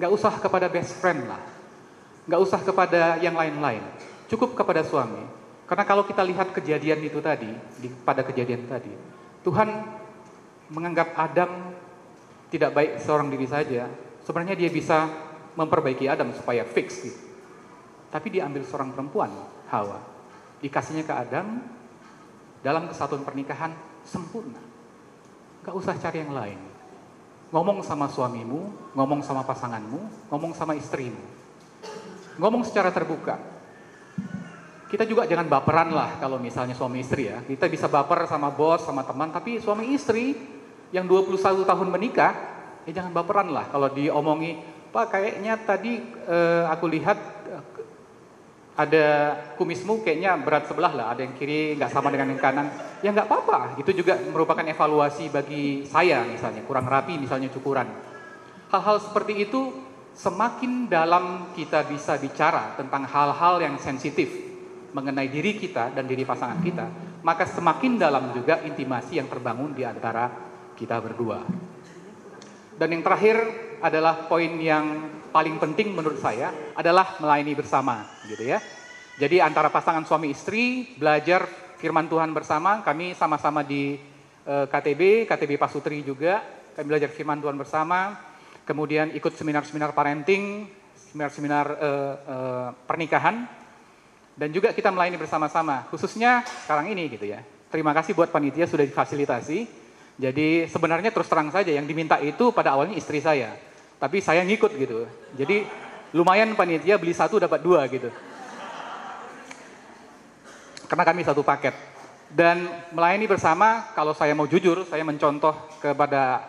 Gak usah kepada best friend lah. Gak usah kepada yang lain-lain. Cukup kepada suami. Karena kalau kita lihat kejadian itu tadi, di, pada kejadian tadi, Tuhan menganggap Adam tidak baik seorang diri saja. Sebenarnya dia bisa memperbaiki Adam supaya fix gitu. Tapi dia ambil seorang perempuan, Hawa. Dikasihnya ke Adam dalam kesatuan pernikahan sempurna. Gak usah cari yang lain. Ngomong sama suamimu, ngomong sama pasanganmu, ngomong sama istrimu. Ngomong secara terbuka. Kita juga jangan baperan lah kalau misalnya suami istri ya. Kita bisa baper sama bos, sama teman, tapi suami istri yang 21 tahun menikah, ya jangan baperan lah kalau diomongi Pak kayaknya tadi uh, aku lihat ada kumismu kayaknya berat sebelah lah, ada yang kiri nggak sama dengan yang kanan. Ya nggak apa-apa, itu juga merupakan evaluasi bagi saya misalnya, kurang rapi misalnya cukuran. Hal-hal seperti itu semakin dalam kita bisa bicara tentang hal-hal yang sensitif mengenai diri kita dan diri pasangan kita, maka semakin dalam juga intimasi yang terbangun di antara kita berdua. Dan yang terakhir adalah poin yang paling penting menurut saya adalah melayani bersama gitu ya. Jadi antara pasangan suami istri belajar firman Tuhan bersama, kami sama-sama di uh, KTB, KTB Pasutri juga, kami belajar firman Tuhan bersama, kemudian ikut seminar-seminar parenting, seminar-seminar uh, uh, pernikahan, dan juga kita melayani bersama-sama, khususnya sekarang ini gitu ya. Terima kasih buat panitia sudah difasilitasi. Jadi sebenarnya terus terang saja yang diminta itu pada awalnya istri saya. Tapi saya ngikut gitu. Jadi lumayan panitia beli satu dapat dua gitu. Karena kami satu paket. Dan melayani bersama, kalau saya mau jujur, saya mencontoh kepada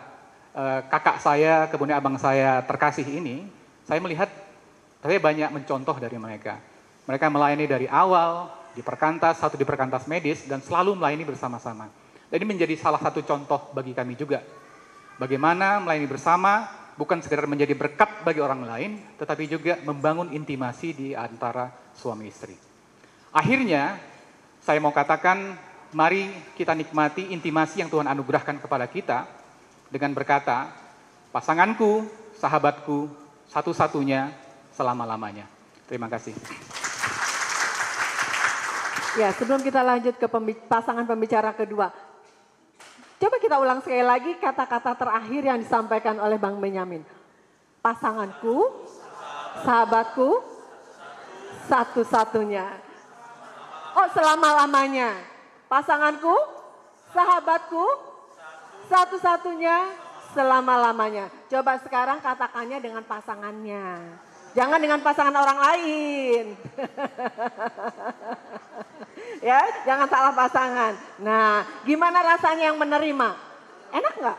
uh, kakak saya, kemudian abang saya terkasih ini, saya melihat saya banyak mencontoh dari mereka. Mereka melayani dari awal, di perkantas, satu di perkantas medis, dan selalu melayani bersama-sama. Dan ini menjadi salah satu contoh bagi kami juga. Bagaimana melayani bersama, bukan sekedar menjadi berkat bagi orang lain, tetapi juga membangun intimasi di antara suami istri. Akhirnya, saya mau katakan, mari kita nikmati intimasi yang Tuhan anugerahkan kepada kita dengan berkata, pasanganku, sahabatku, satu-satunya, selama-lamanya. Terima kasih. Ya, sebelum kita lanjut ke pasangan pembicara kedua, coba kita ulang sekali lagi kata-kata terakhir yang disampaikan oleh Bang Benyamin. Pasanganku, sahabatku, satu-satunya. Oh, selama-lamanya. Pasanganku, sahabatku, satu-satunya, selama-lamanya. Coba sekarang katakannya dengan pasangannya. Jangan dengan pasangan orang lain. ya, jangan salah pasangan. Nah, gimana rasanya yang menerima? Enak nggak?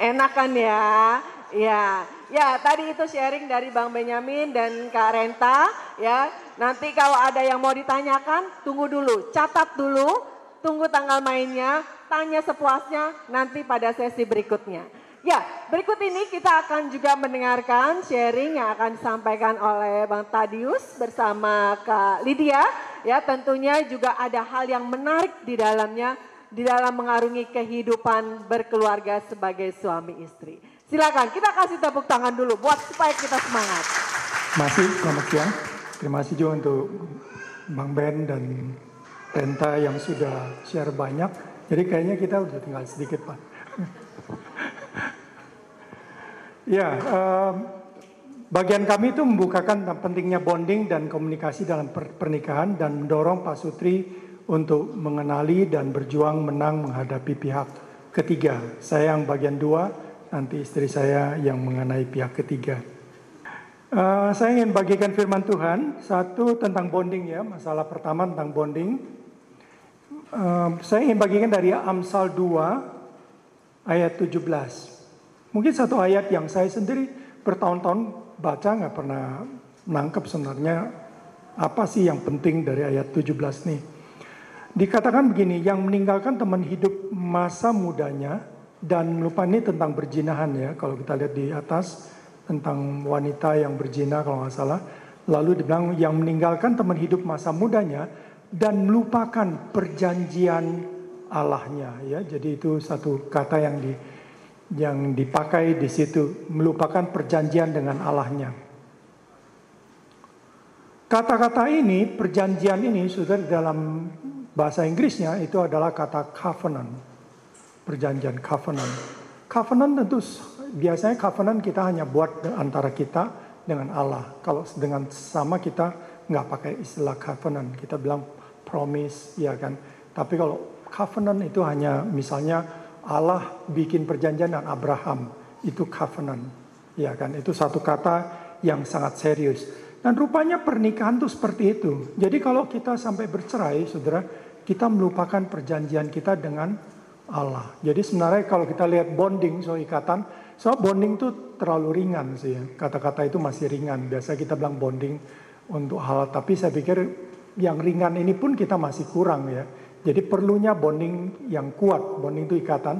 Enak kan ya? Ya, ya tadi itu sharing dari Bang Benyamin dan Kak Renta. Ya, nanti kalau ada yang mau ditanyakan, tunggu dulu, catat dulu, tunggu tanggal mainnya, tanya sepuasnya nanti pada sesi berikutnya. Ya, berikut ini kita akan juga mendengarkan sharing yang akan disampaikan oleh Bang Tadius bersama Kak Lydia. Ya, tentunya juga ada hal yang menarik di dalamnya di dalam mengarungi kehidupan berkeluarga sebagai suami istri. Silakan kita kasih tepuk tangan dulu buat supaya kita semangat. Masih selamat siang. Terima kasih juga untuk Bang Ben dan Renta yang sudah share banyak. Jadi kayaknya kita udah tinggal sedikit Pak. Ya, uh, bagian kami itu membukakan pentingnya bonding dan komunikasi dalam pernikahan dan mendorong Pak Sutri untuk mengenali dan berjuang menang menghadapi pihak ketiga. Saya yang bagian dua, nanti istri saya yang mengenai pihak ketiga. Uh, saya ingin bagikan firman Tuhan, satu tentang bonding ya, masalah pertama tentang bonding. Uh, saya ingin bagikan dari Amsal 2 ayat 17. Mungkin satu ayat yang saya sendiri bertahun-tahun baca nggak pernah menangkap sebenarnya apa sih yang penting dari ayat 17 nih. Dikatakan begini, yang meninggalkan teman hidup masa mudanya dan lupa ini tentang berjinahan ya. Kalau kita lihat di atas tentang wanita yang berzina kalau nggak salah. Lalu dibilang yang meninggalkan teman hidup masa mudanya dan melupakan perjanjian Allahnya ya. Jadi itu satu kata yang di yang dipakai di situ melupakan perjanjian dengan Allahnya. Kata-kata ini, perjanjian ini sudah dalam bahasa Inggrisnya itu adalah kata covenant. Perjanjian covenant. Covenant tentu biasanya covenant kita hanya buat antara kita dengan Allah. Kalau dengan sama kita nggak pakai istilah covenant, kita bilang promise, ya kan. Tapi kalau covenant itu hanya misalnya Allah bikin perjanjian dengan Abraham itu covenant. Ya kan? Itu satu kata yang sangat serius. Dan rupanya pernikahan itu seperti itu. Jadi kalau kita sampai bercerai saudara kita melupakan perjanjian kita dengan Allah. Jadi sebenarnya kalau kita lihat bonding so ikatan so bonding itu terlalu ringan sih ya. kata-kata itu masih ringan. Biasa kita bilang bonding untuk hal tapi saya pikir yang ringan ini pun kita masih kurang ya jadi perlunya bonding yang kuat, bonding itu ikatan.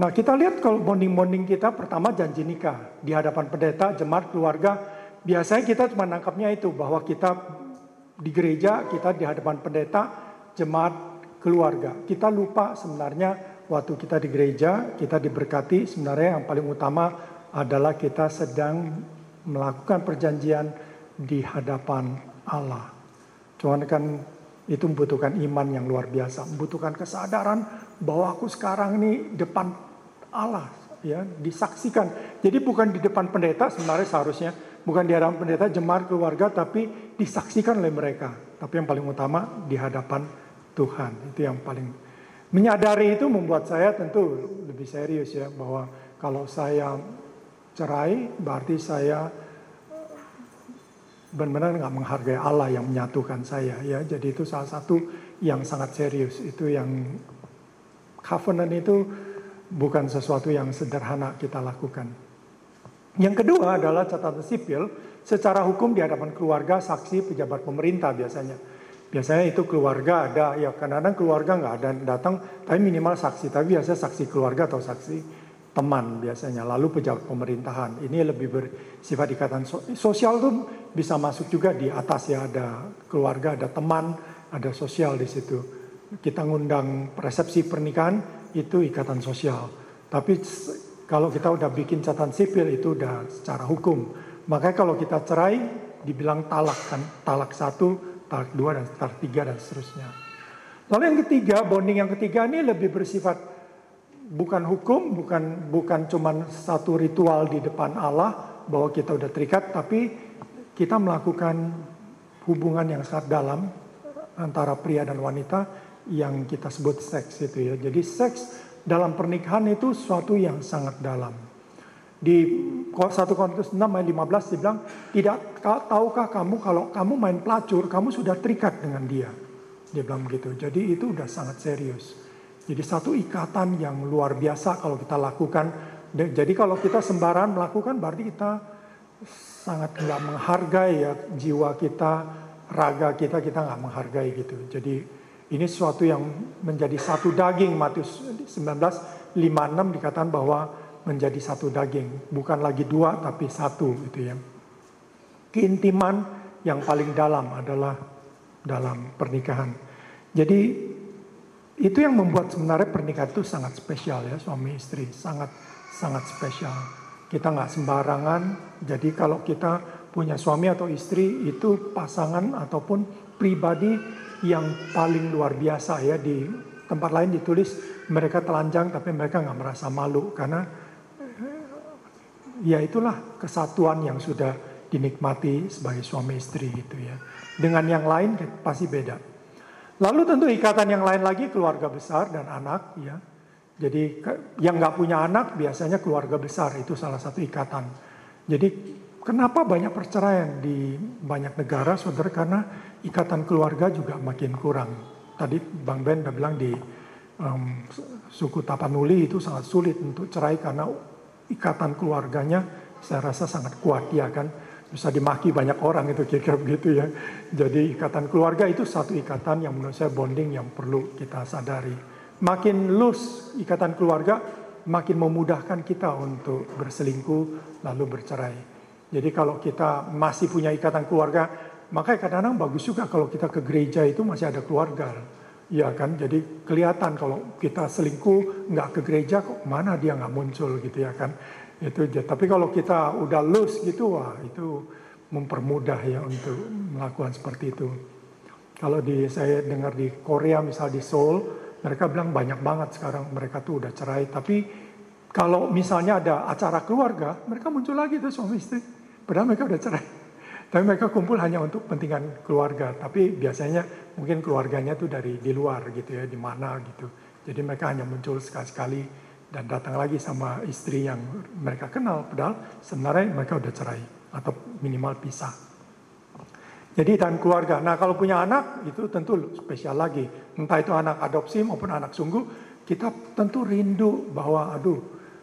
Nah kita lihat kalau bonding-bonding kita pertama janji nikah di hadapan pendeta, jemaat, keluarga. Biasanya kita cuma nangkapnya itu bahwa kita di gereja, kita di hadapan pendeta, jemaat, keluarga. Kita lupa sebenarnya waktu kita di gereja, kita diberkati sebenarnya yang paling utama adalah kita sedang melakukan perjanjian di hadapan Allah. Cuman kan itu membutuhkan iman yang luar biasa, membutuhkan kesadaran bahwa aku sekarang ini depan Allah ya disaksikan. Jadi bukan di depan pendeta sebenarnya seharusnya bukan di hadapan pendeta jemaat keluarga tapi disaksikan oleh mereka. Tapi yang paling utama di hadapan Tuhan. Itu yang paling menyadari itu membuat saya tentu lebih serius ya bahwa kalau saya cerai berarti saya benar-benar nggak menghargai Allah yang menyatukan saya ya. Jadi itu salah satu yang sangat serius. Itu yang covenant itu bukan sesuatu yang sederhana kita lakukan. Yang kedua adalah catatan sipil secara hukum di hadapan keluarga, saksi, pejabat pemerintah biasanya. Biasanya itu keluarga ada, ya kadang-kadang keluarga nggak ada datang, tapi minimal saksi. Tapi biasa saksi keluarga atau saksi teman biasanya. Lalu pejabat pemerintahan. Ini lebih bersifat ikatan sosial tuh bisa masuk juga di atas ya ada keluarga, ada teman, ada sosial di situ. Kita ngundang resepsi pernikahan itu ikatan sosial. Tapi kalau kita udah bikin catatan sipil itu udah secara hukum. Makanya kalau kita cerai dibilang talak kan, talak satu talak dua dan talak tiga dan seterusnya. Lalu yang ketiga, bonding yang ketiga ini lebih bersifat bukan hukum, bukan bukan cuman satu ritual di depan Allah bahwa kita udah terikat, tapi kita melakukan hubungan yang sangat dalam antara pria dan wanita yang kita sebut seks itu ya. Jadi seks dalam pernikahan itu suatu yang sangat dalam. Di 1 Korintus 6 ayat 15 dibilang, tidak tahukah kamu kalau kamu main pelacur, kamu sudah terikat dengan dia. Dia bilang begitu. Jadi itu udah sangat serius. Jadi satu ikatan yang luar biasa kalau kita lakukan. Jadi kalau kita sembarangan melakukan berarti kita sangat nggak menghargai ya jiwa kita, raga kita kita nggak menghargai gitu. Jadi ini sesuatu yang menjadi satu daging Matius 19 56 dikatakan bahwa menjadi satu daging, bukan lagi dua tapi satu gitu ya. Keintiman yang paling dalam adalah dalam pernikahan. Jadi itu yang membuat sebenarnya pernikahan itu sangat spesial ya suami istri, sangat sangat spesial. Kita nggak sembarangan. Jadi kalau kita punya suami atau istri itu pasangan ataupun pribadi yang paling luar biasa ya di tempat lain ditulis mereka telanjang tapi mereka nggak merasa malu karena ya itulah kesatuan yang sudah dinikmati sebagai suami istri gitu ya. Dengan yang lain pasti beda. Lalu tentu ikatan yang lain lagi keluarga besar dan anak ya. Jadi yang nggak punya anak biasanya keluarga besar itu salah satu ikatan. Jadi kenapa banyak perceraian di banyak negara saudara karena ikatan keluarga juga makin kurang. Tadi Bang Ben udah bilang di um, suku Tapanuli itu sangat sulit untuk cerai karena ikatan keluarganya saya rasa sangat kuat ya kan bisa dimaki banyak orang itu kira-kira begitu ya. Jadi ikatan keluarga itu satu ikatan yang menurut saya bonding yang perlu kita sadari. Makin loose ikatan keluarga makin memudahkan kita untuk berselingkuh lalu bercerai. Jadi kalau kita masih punya ikatan keluarga maka kadang-kadang bagus juga kalau kita ke gereja itu masih ada keluarga. Ya kan, jadi kelihatan kalau kita selingkuh nggak ke gereja kok mana dia nggak muncul gitu ya kan. Itu tapi kalau kita udah loose gitu wah itu mempermudah ya untuk melakukan seperti itu. Kalau di saya dengar di Korea misal di Seoul mereka bilang banyak banget sekarang mereka tuh udah cerai tapi kalau misalnya ada acara keluarga mereka muncul lagi tuh suami istri padahal mereka udah cerai. Tapi mereka kumpul hanya untuk kepentingan keluarga. Tapi biasanya mungkin keluarganya tuh dari di luar gitu ya, di mana gitu. Jadi mereka hanya muncul sekali-sekali dan datang lagi sama istri yang mereka kenal. Padahal sebenarnya mereka udah cerai atau minimal pisah. Jadi dan keluarga. Nah kalau punya anak itu tentu spesial lagi. Entah itu anak adopsi maupun anak sungguh, kita tentu rindu bahwa aduh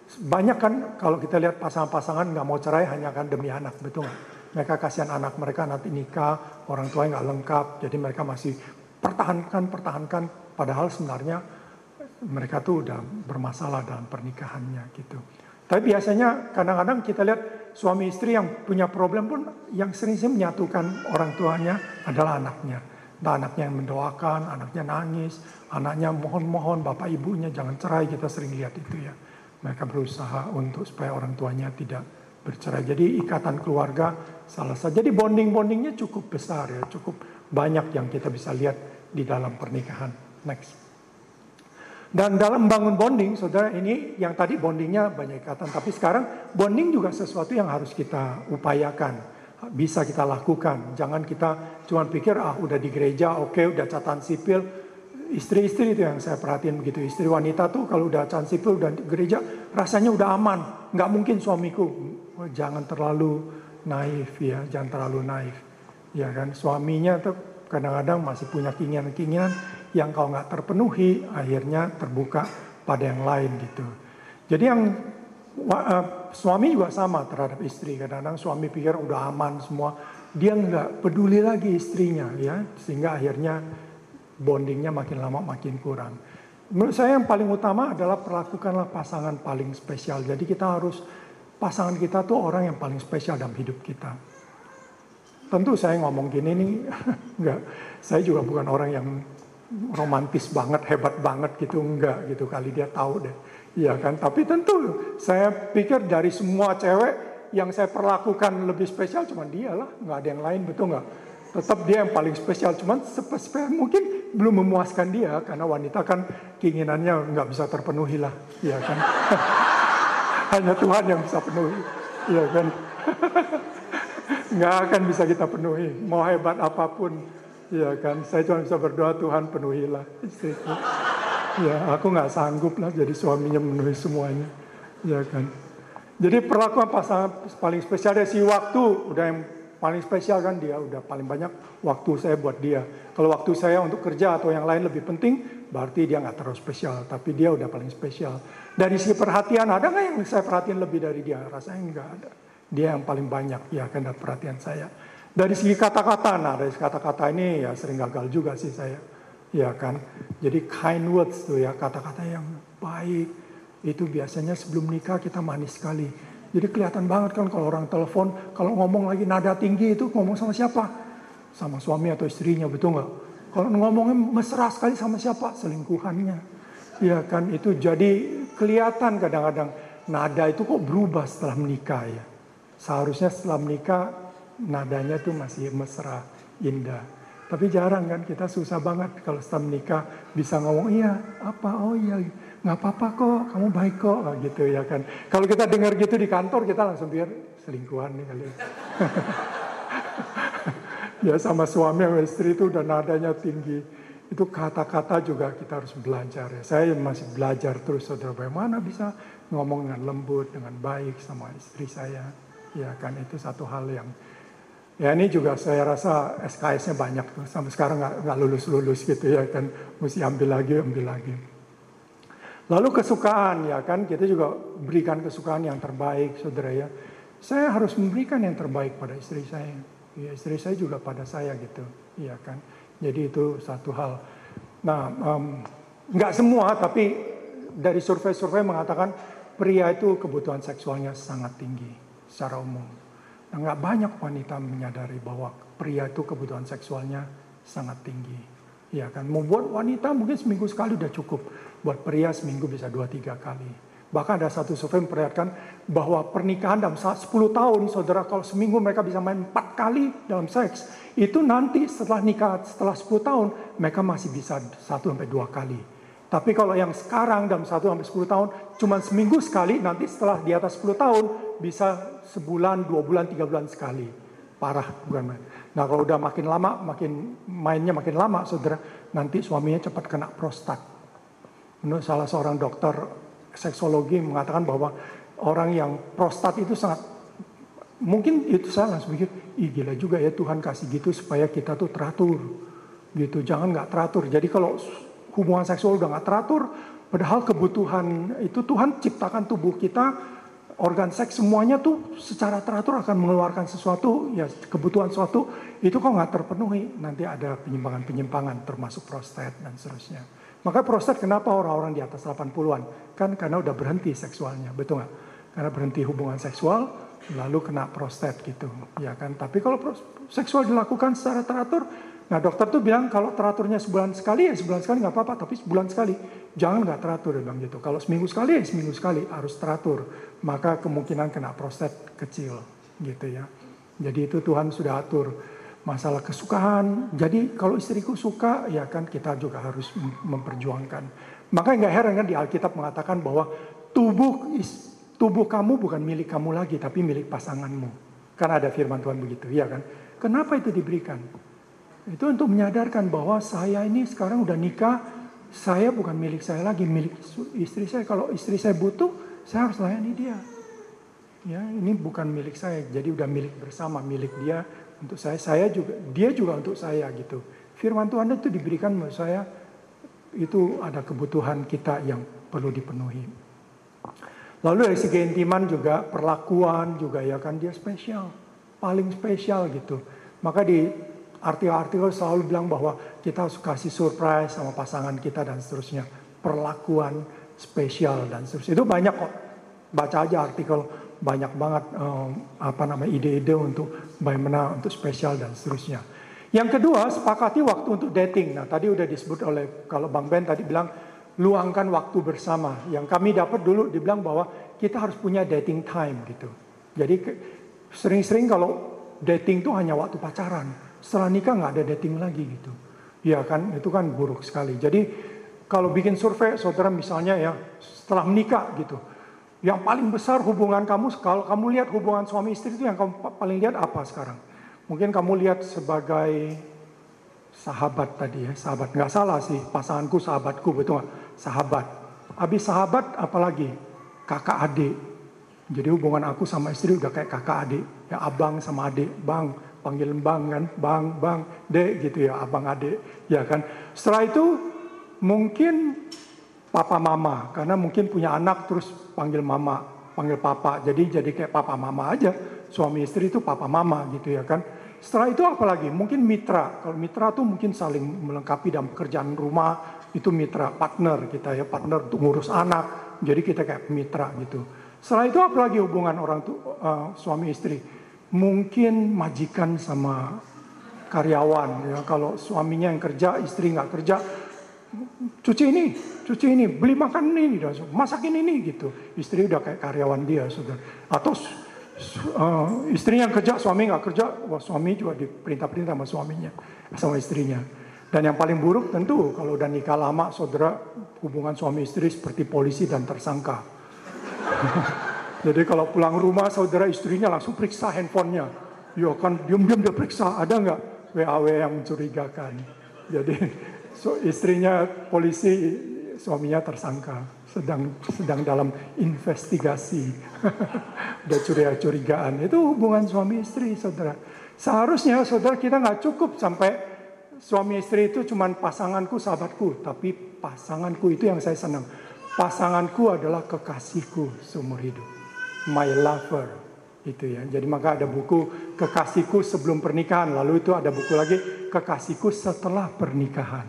banyak kan kalau kita lihat pasangan-pasangan nggak mau cerai hanya kan demi anak, betul nggak? mereka kasihan anak mereka nanti nikah, orang tua nggak lengkap, jadi mereka masih pertahankan, pertahankan, padahal sebenarnya mereka tuh udah bermasalah dalam pernikahannya gitu. Tapi biasanya kadang-kadang kita lihat suami istri yang punya problem pun yang sering-sering menyatukan orang tuanya adalah anaknya. Nah, anaknya yang mendoakan, anaknya nangis, anaknya mohon-mohon bapak ibunya jangan cerai, kita sering lihat itu ya. Mereka berusaha untuk supaya orang tuanya tidak bercerai. Jadi ikatan keluarga salah satu. Jadi bonding-bondingnya cukup besar ya, cukup banyak yang kita bisa lihat di dalam pernikahan. Next. Dan dalam membangun bonding, saudara ini yang tadi bondingnya banyak ikatan, tapi sekarang bonding juga sesuatu yang harus kita upayakan, bisa kita lakukan. Jangan kita cuma pikir ah udah di gereja, oke okay, udah catatan sipil, istri-istri itu yang saya perhatiin begitu. Istri wanita tuh kalau udah catatan sipil dan gereja rasanya udah aman. Nggak mungkin suamiku jangan terlalu naif ya, jangan terlalu naif. Ya kan, suaminya tuh kadang-kadang masih punya keinginan-keinginan yang kau nggak terpenuhi akhirnya terbuka pada yang lain gitu. Jadi yang uh, suami juga sama terhadap istri. Kadang-kadang suami pikir udah aman semua, dia nggak peduli lagi istrinya ya, sehingga akhirnya bondingnya makin lama makin kurang. Menurut saya yang paling utama adalah perlakukanlah pasangan paling spesial. Jadi kita harus pasangan kita tuh orang yang paling spesial dalam hidup kita. Tentu saya ngomong gini nih, enggak. Saya juga bukan orang yang romantis banget, hebat banget gitu, enggak gitu kali dia tahu deh. Iya kan, tapi tentu saya pikir dari semua cewek yang saya perlakukan lebih spesial cuma dia lah, nggak ada yang lain, betul nggak? Tetap dia yang paling spesial, cuman spesial mungkin belum memuaskan dia karena wanita kan keinginannya nggak bisa terpenuhi lah, iya kan? Hanya Tuhan yang bisa penuhi, iya kan? nggak akan bisa kita penuhi. Mau hebat apa pun, ya kan. Saya cuma bisa berdoa Tuhan penuhilah istriku. Ya, aku nggak sanggup lah jadi suaminya memenuhi semuanya, ya kan. Jadi perlakuan pasangan paling spesial dari si waktu udah yang paling spesial kan dia udah paling banyak waktu saya buat dia. Kalau waktu saya untuk kerja atau yang lain lebih penting, berarti dia nggak terlalu spesial, tapi dia udah paling spesial. Dari segi perhatian ada nggak yang saya perhatian lebih dari dia? Rasanya nggak ada. Dia yang paling banyak ya kan perhatian saya. Dari segi kata-kata, nah dari kata-kata ini ya sering gagal juga sih saya. Ya kan. Jadi kind words tuh ya kata-kata yang baik itu biasanya sebelum nikah kita manis sekali. Jadi kelihatan banget kan kalau orang telepon, kalau ngomong lagi nada tinggi itu ngomong sama siapa? Sama suami atau istrinya, betul nggak? Kalau ngomongnya mesra sekali sama siapa? Selingkuhannya. Ya kan, itu jadi kelihatan kadang-kadang nada itu kok berubah setelah menikah ya. Seharusnya setelah menikah nadanya tuh masih mesra, indah. Tapi jarang kan kita susah banget kalau setelah menikah bisa ngomong iya apa oh iya nggak apa-apa kok kamu baik kok gitu ya kan. Kalau kita dengar gitu di kantor kita langsung biar selingkuhan nih kali. ya sama suami sama istri itu udah nadanya tinggi. Itu kata-kata juga kita harus belajar ya. Saya masih belajar terus saudara bagaimana bisa ngomong dengan lembut, dengan baik sama istri saya ya kan itu satu hal yang ya ini juga saya rasa SKS-nya banyak tuh. Sampai sekarang nggak lulus lulus gitu ya kan. Mesti ambil lagi ambil lagi. Lalu kesukaan ya kan. Kita juga berikan kesukaan yang terbaik saudara ya. Saya harus memberikan yang terbaik pada istri saya. Ya istri saya juga pada saya gitu ya kan. Jadi itu satu hal. Nah um, semua tapi dari survei-survei mengatakan pria itu kebutuhan seksualnya sangat tinggi secara umum. Nah, nggak banyak wanita menyadari bahwa pria itu kebutuhan seksualnya sangat tinggi. Ya kan, membuat wanita mungkin seminggu sekali udah cukup. Buat pria seminggu bisa dua tiga kali. Bahkan ada satu survei memperlihatkan bahwa pernikahan dalam 10 tahun, saudara kalau seminggu mereka bisa main empat kali dalam seks. Itu nanti setelah nikah, setelah 10 tahun, mereka masih bisa satu sampai dua kali. Tapi kalau yang sekarang dalam 1 sampai 10 tahun, cuma seminggu sekali, nanti setelah di atas 10 tahun, bisa sebulan, dua bulan, tiga bulan sekali. Parah, bukan main. Nah kalau udah makin lama, makin mainnya makin lama, saudara, nanti suaminya cepat kena prostat. Menurut salah seorang dokter seksologi mengatakan bahwa orang yang prostat itu sangat mungkin itu saya langsung pikir, ih gila juga ya Tuhan kasih gitu supaya kita tuh teratur, gitu. Jangan nggak teratur. Jadi kalau hubungan seksual udah nggak teratur, padahal kebutuhan itu Tuhan ciptakan tubuh kita organ seks semuanya tuh secara teratur akan mengeluarkan sesuatu ya kebutuhan sesuatu itu kok nggak terpenuhi? Nanti ada penyimpangan-penyimpangan termasuk prostat dan seterusnya. Maka prostat kenapa orang-orang di atas 80-an kan karena udah berhenti seksualnya betul nggak? Karena berhenti hubungan seksual lalu kena prostat gitu ya kan? Tapi kalau seksual dilakukan secara teratur Nah dokter tuh bilang kalau teraturnya sebulan sekali ya sebulan sekali nggak apa-apa, tapi sebulan sekali jangan nggak teratur dia bilang gitu. Kalau seminggu sekali ya seminggu sekali harus teratur, maka kemungkinan kena prostat kecil gitu ya. Jadi itu Tuhan sudah atur masalah kesukaan. Jadi kalau istriku suka ya kan kita juga harus memperjuangkan. Maka nggak heran kan di Alkitab mengatakan bahwa tubuh tubuh kamu bukan milik kamu lagi tapi milik pasanganmu. Karena ada firman Tuhan begitu, ya kan? Kenapa itu diberikan? Itu untuk menyadarkan bahwa saya ini sekarang udah nikah, saya bukan milik saya lagi, milik istri saya. Kalau istri saya butuh, saya harus layani dia. Ya, ini bukan milik saya, jadi udah milik bersama, milik dia untuk saya. Saya juga, dia juga untuk saya gitu. Firman Tuhan itu diberikan menurut saya itu ada kebutuhan kita yang perlu dipenuhi. Lalu dari segi intiman juga perlakuan juga ya kan dia spesial, paling spesial gitu. Maka di artikel-artikel selalu bilang bahwa kita harus kasih surprise sama pasangan kita dan seterusnya. Perlakuan spesial dan seterusnya. Itu banyak kok. Baca aja artikel banyak banget um, apa namanya ide-ide untuk bagaimana untuk spesial dan seterusnya. Yang kedua, sepakati waktu untuk dating. Nah, tadi udah disebut oleh kalau Bang Ben tadi bilang luangkan waktu bersama. Yang kami dapat dulu dibilang bahwa kita harus punya dating time gitu. Jadi sering-sering kalau dating itu hanya waktu pacaran. Setelah nikah nggak ada dating lagi gitu. Ya kan, itu kan buruk sekali. Jadi kalau bikin survei, saudara misalnya ya setelah menikah gitu. Yang paling besar hubungan kamu, kalau kamu lihat hubungan suami istri itu yang kamu paling lihat apa sekarang? Mungkin kamu lihat sebagai sahabat tadi ya, sahabat. Nggak salah sih, pasanganku sahabatku, betul nggak? Sahabat. Habis sahabat apalagi? Kakak adik. Jadi hubungan aku sama istri udah kayak kakak adik. Ya abang sama adik, bang. Panggil bang kan, bang, bang, dek gitu ya, abang adik. Ya kan. Setelah itu mungkin papa mama. Karena mungkin punya anak terus panggil mama, panggil papa. Jadi jadi kayak papa mama aja. Suami istri itu papa mama gitu ya kan. Setelah itu apalagi? Mungkin mitra. Kalau mitra tuh mungkin saling melengkapi dalam pekerjaan rumah, itu mitra partner kita ya, partner untuk ngurus anak. Jadi kita kayak mitra gitu. Setelah itu apalagi hubungan orang tuh uh, suami istri? Mungkin majikan sama karyawan ya. Kalau suaminya yang kerja, istri nggak kerja, cuci ini, cuci ini, beli makan ini, masakin ini gitu. Istri udah kayak karyawan dia sudah. Atau uh, istrinya yang kerja, suami nggak kerja, wah suami juga diperintah-perintah sama suaminya, sama istrinya. Dan yang paling buruk tentu kalau udah nikah lama, saudara hubungan suami istri seperti polisi dan tersangka. Jadi kalau pulang rumah saudara istrinya langsung periksa handphonenya. Ya kan diam-diam dia periksa, ada nggak WAW yang mencurigakan. Jadi so, istrinya polisi, suaminya tersangka sedang sedang dalam investigasi. Udah curiga-curigaan. Itu hubungan suami istri, saudara. Seharusnya saudara kita nggak cukup sampai suami istri itu cuma pasanganku, sahabatku, tapi pasanganku itu yang saya senang. Pasanganku adalah kekasihku seumur hidup. My lover itu ya. Jadi maka ada buku kekasihku sebelum pernikahan, lalu itu ada buku lagi kekasihku setelah pernikahan.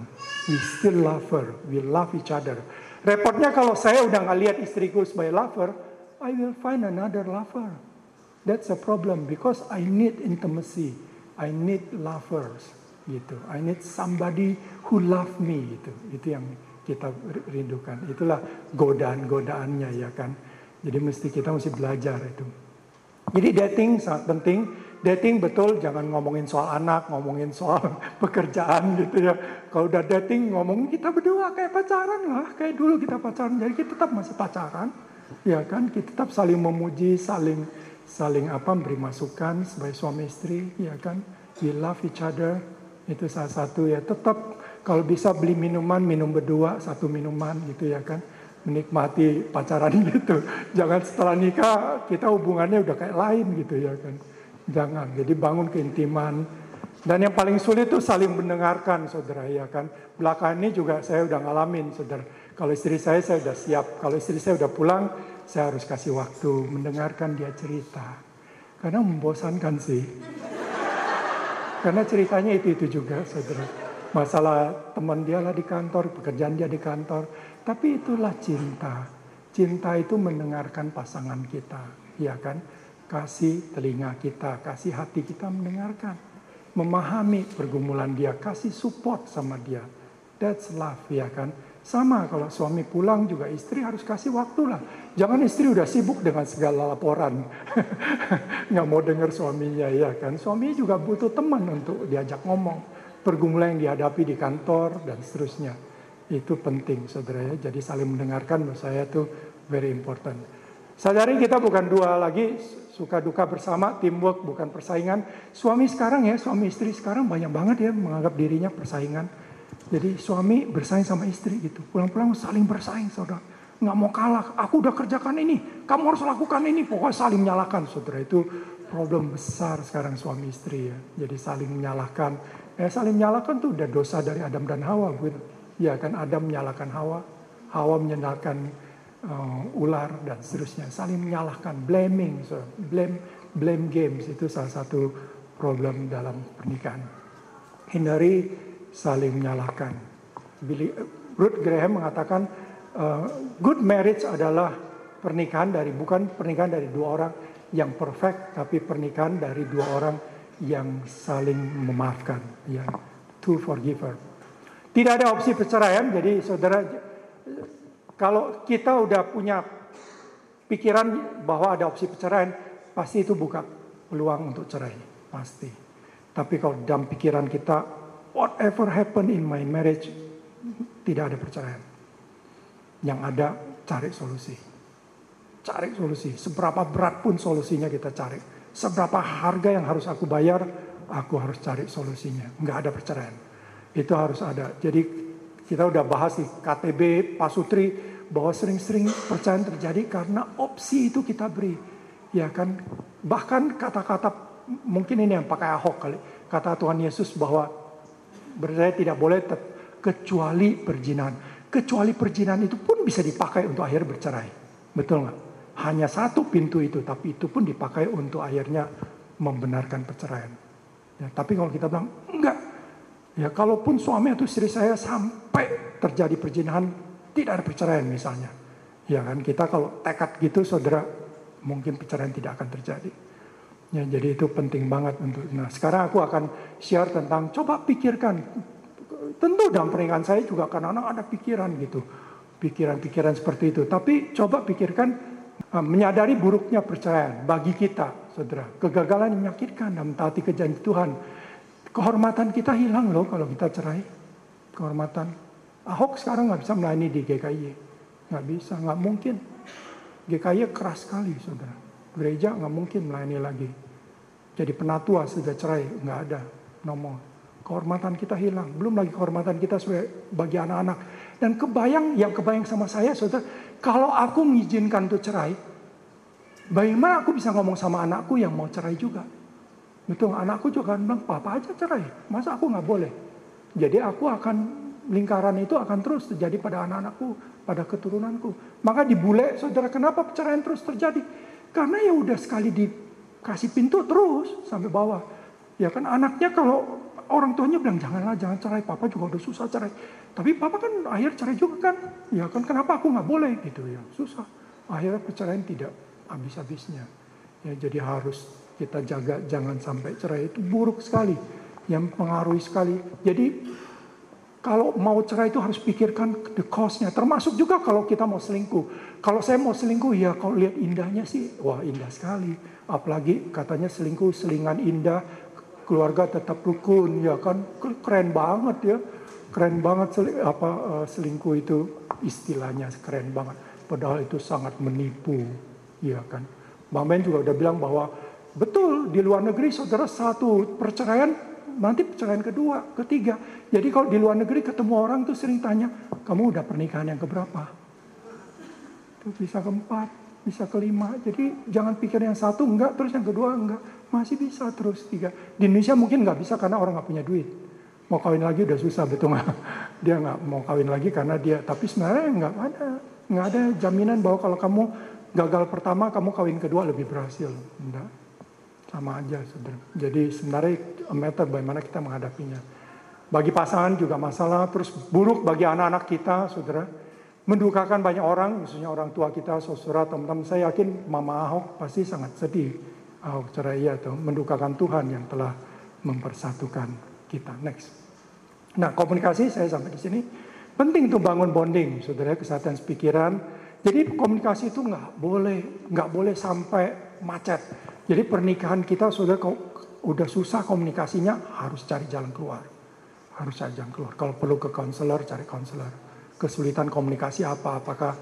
We still love her, we love each other. Repotnya kalau saya udah nggak lihat istriku sebagai lover, I will find another lover. That's a problem because I need intimacy. I need lovers gitu. I need somebody who love me gitu. Itu yang kita rindukan. Itulah godaan-godaannya ya kan. Jadi mesti kita mesti belajar itu. Jadi dating sangat penting. Dating betul jangan ngomongin soal anak, ngomongin soal pekerjaan gitu ya. Kalau udah dating ngomongin kita berdua kayak pacaran lah, kayak dulu kita pacaran. Jadi kita tetap masih pacaran, ya kan? Kita tetap saling memuji, saling saling apa beri masukan sebagai suami istri, ya kan? We love each other. Itu salah satu ya. Tetap kalau bisa beli minuman, minum berdua satu minuman gitu ya kan menikmati pacaran gitu. Jangan setelah nikah kita hubungannya udah kayak lain gitu ya kan. Jangan. Jadi bangun keintiman. Dan yang paling sulit itu saling mendengarkan saudara ya kan. Belakangan ini juga saya udah ngalamin saudara. Kalau istri saya saya udah siap. Kalau istri saya udah pulang saya harus kasih waktu mendengarkan dia cerita. Karena membosankan sih. Karena ceritanya itu-itu juga saudara. Masalah teman dia lah di kantor, pekerjaan dia di kantor. Tapi itulah cinta. Cinta itu mendengarkan pasangan kita, ya kan? kasih telinga kita, kasih hati kita mendengarkan, memahami pergumulan dia, kasih support sama dia. That's love ya kan. Sama kalau suami pulang juga istri harus kasih waktu lah. Jangan istri udah sibuk dengan segala laporan. Nggak mau dengar suaminya ya kan. Suami juga butuh teman untuk diajak ngomong. Pergumulan yang dihadapi di kantor dan seterusnya. Itu penting saudara ya. Jadi saling mendengarkan menurut saya itu very important. Sadari kita bukan dua lagi suka duka bersama, teamwork bukan persaingan. Suami sekarang ya, suami istri sekarang banyak banget ya menganggap dirinya persaingan. Jadi suami bersaing sama istri gitu. Pulang-pulang saling bersaing saudara. Nggak mau kalah, aku udah kerjakan ini, kamu harus lakukan ini. Pokoknya saling menyalahkan saudara. Itu problem besar sekarang suami istri ya. Jadi saling menyalahkan. Ya saling menyalahkan tuh udah dosa dari Adam dan Hawa gitu. Ya kan Adam menyalahkan Hawa, Hawa menyalahkan uh, ular dan seterusnya. Saling menyalahkan, blaming, so, blame blame games itu salah satu problem dalam pernikahan. Hindari saling menyalahkan. Billy, Ruth Graham mengatakan uh, good marriage adalah pernikahan dari bukan pernikahan dari dua orang yang perfect, tapi pernikahan dari dua orang yang saling memaafkan, ya, two forgiver. Tidak ada opsi perceraian, jadi saudara, kalau kita udah punya pikiran bahwa ada opsi perceraian, pasti itu buka peluang untuk cerai, pasti. Tapi kalau dalam pikiran kita, whatever happen in my marriage, tidak ada perceraian. Yang ada cari solusi. Cari solusi. Seberapa berat pun solusinya kita cari. Seberapa harga yang harus aku bayar, aku harus cari solusinya. Nggak ada perceraian. Itu harus ada. Jadi kita udah bahas di KTB Pak Sutri bahwa sering-sering perceraian terjadi karena opsi itu kita beri. Ya kan, bahkan kata-kata mungkin ini yang pakai ahok kali. Kata Tuhan Yesus bahwa bercerai tidak boleh kecuali perjinan. Kecuali perjinan itu pun bisa dipakai untuk akhir bercerai. Betul nggak? Hanya satu pintu itu, tapi itu pun dipakai untuk akhirnya membenarkan perceraian. Ya, tapi kalau kita bilang enggak, ya kalaupun suami atau istri saya sampai terjadi perjinahan, tidak ada perceraian misalnya. Ya kan kita kalau tekad gitu saudara mungkin perceraian tidak akan terjadi. Ya, jadi itu penting banget untuk. Nah, sekarang aku akan share tentang coba pikirkan tentu dalam pernikahan saya juga kadang-kadang ada pikiran gitu. Pikiran-pikiran seperti itu. Tapi coba pikirkan uh, menyadari buruknya perceraian bagi kita, saudara. Kegagalan menyakitkan dan mentaati kejanjian Tuhan. Kehormatan kita hilang loh kalau kita cerai. Kehormatan. Ahok sekarang nggak bisa melayani di GKI. Nggak bisa, nggak mungkin. GKI keras sekali, saudara. Gereja nggak mungkin melayani lagi. Jadi penatua sudah cerai, nggak ada nomor kehormatan kita hilang. Belum lagi kehormatan kita sebagai bagi anak-anak. Dan kebayang, yang kebayang sama saya, saudara, kalau aku mengizinkan untuk cerai, bagaimana aku bisa ngomong sama anakku yang mau cerai juga? Betul, anakku juga akan bilang, papa aja cerai, masa aku nggak boleh? Jadi aku akan, lingkaran itu akan terus terjadi pada anak-anakku, pada keturunanku. Maka dibule, saudara, kenapa perceraian terus terjadi? Karena ya udah sekali dikasih pintu terus sampai bawah. Ya kan anaknya kalau orang tuanya bilang janganlah jangan cerai papa juga udah susah cerai tapi papa kan akhir cerai juga kan ya kan kenapa aku nggak boleh gitu ya susah akhirnya perceraian tidak habis-habisnya ya jadi harus kita jaga jangan sampai cerai itu buruk sekali yang pengaruhi sekali. Jadi kalau mau cerai itu harus pikirkan the cost-nya. Termasuk juga kalau kita mau selingkuh. Kalau saya mau selingkuh ya kalau lihat indahnya sih wah indah sekali. Apalagi katanya selingkuh selingan indah keluarga tetap rukun ya kan? Keren banget ya. Keren banget sel, apa uh, selingkuh itu istilahnya keren banget. Padahal itu sangat menipu ya kan? Bang Ben juga udah bilang bahwa betul di luar negeri saudara satu perceraian nanti perceraian kedua ketiga jadi kalau di luar negeri ketemu orang tuh sering tanya kamu udah pernikahan yang keberapa itu bisa keempat bisa kelima jadi jangan pikir yang satu enggak terus yang kedua enggak masih bisa terus tiga. Di Indonesia mungkin nggak bisa karena orang nggak punya duit. Mau kawin lagi udah susah betul nggak? Dia nggak mau kawin lagi karena dia. Tapi sebenarnya nggak ada nggak ada jaminan bahwa kalau kamu gagal pertama kamu kawin kedua lebih berhasil. Enggak. Sama aja saudara. Jadi sebenarnya meter bagaimana kita menghadapinya. Bagi pasangan juga masalah, terus buruk bagi anak-anak kita, saudara. Mendukakan banyak orang, khususnya orang tua kita, saudara, teman-teman. Saya yakin Mama Ahok pasti sangat sedih Ahok cerai atau mendukakan Tuhan yang telah mempersatukan kita. Next. Nah, komunikasi saya sampai di sini. Penting untuk bangun bonding, saudara, kesehatan pikiran. Jadi komunikasi itu nggak boleh, nggak boleh sampai macet. Jadi pernikahan kita, kalau udah susah komunikasinya, harus cari jalan keluar. Harus cari jalan keluar. Kalau perlu ke konselor, cari konselor. Kesulitan komunikasi apa? Apakah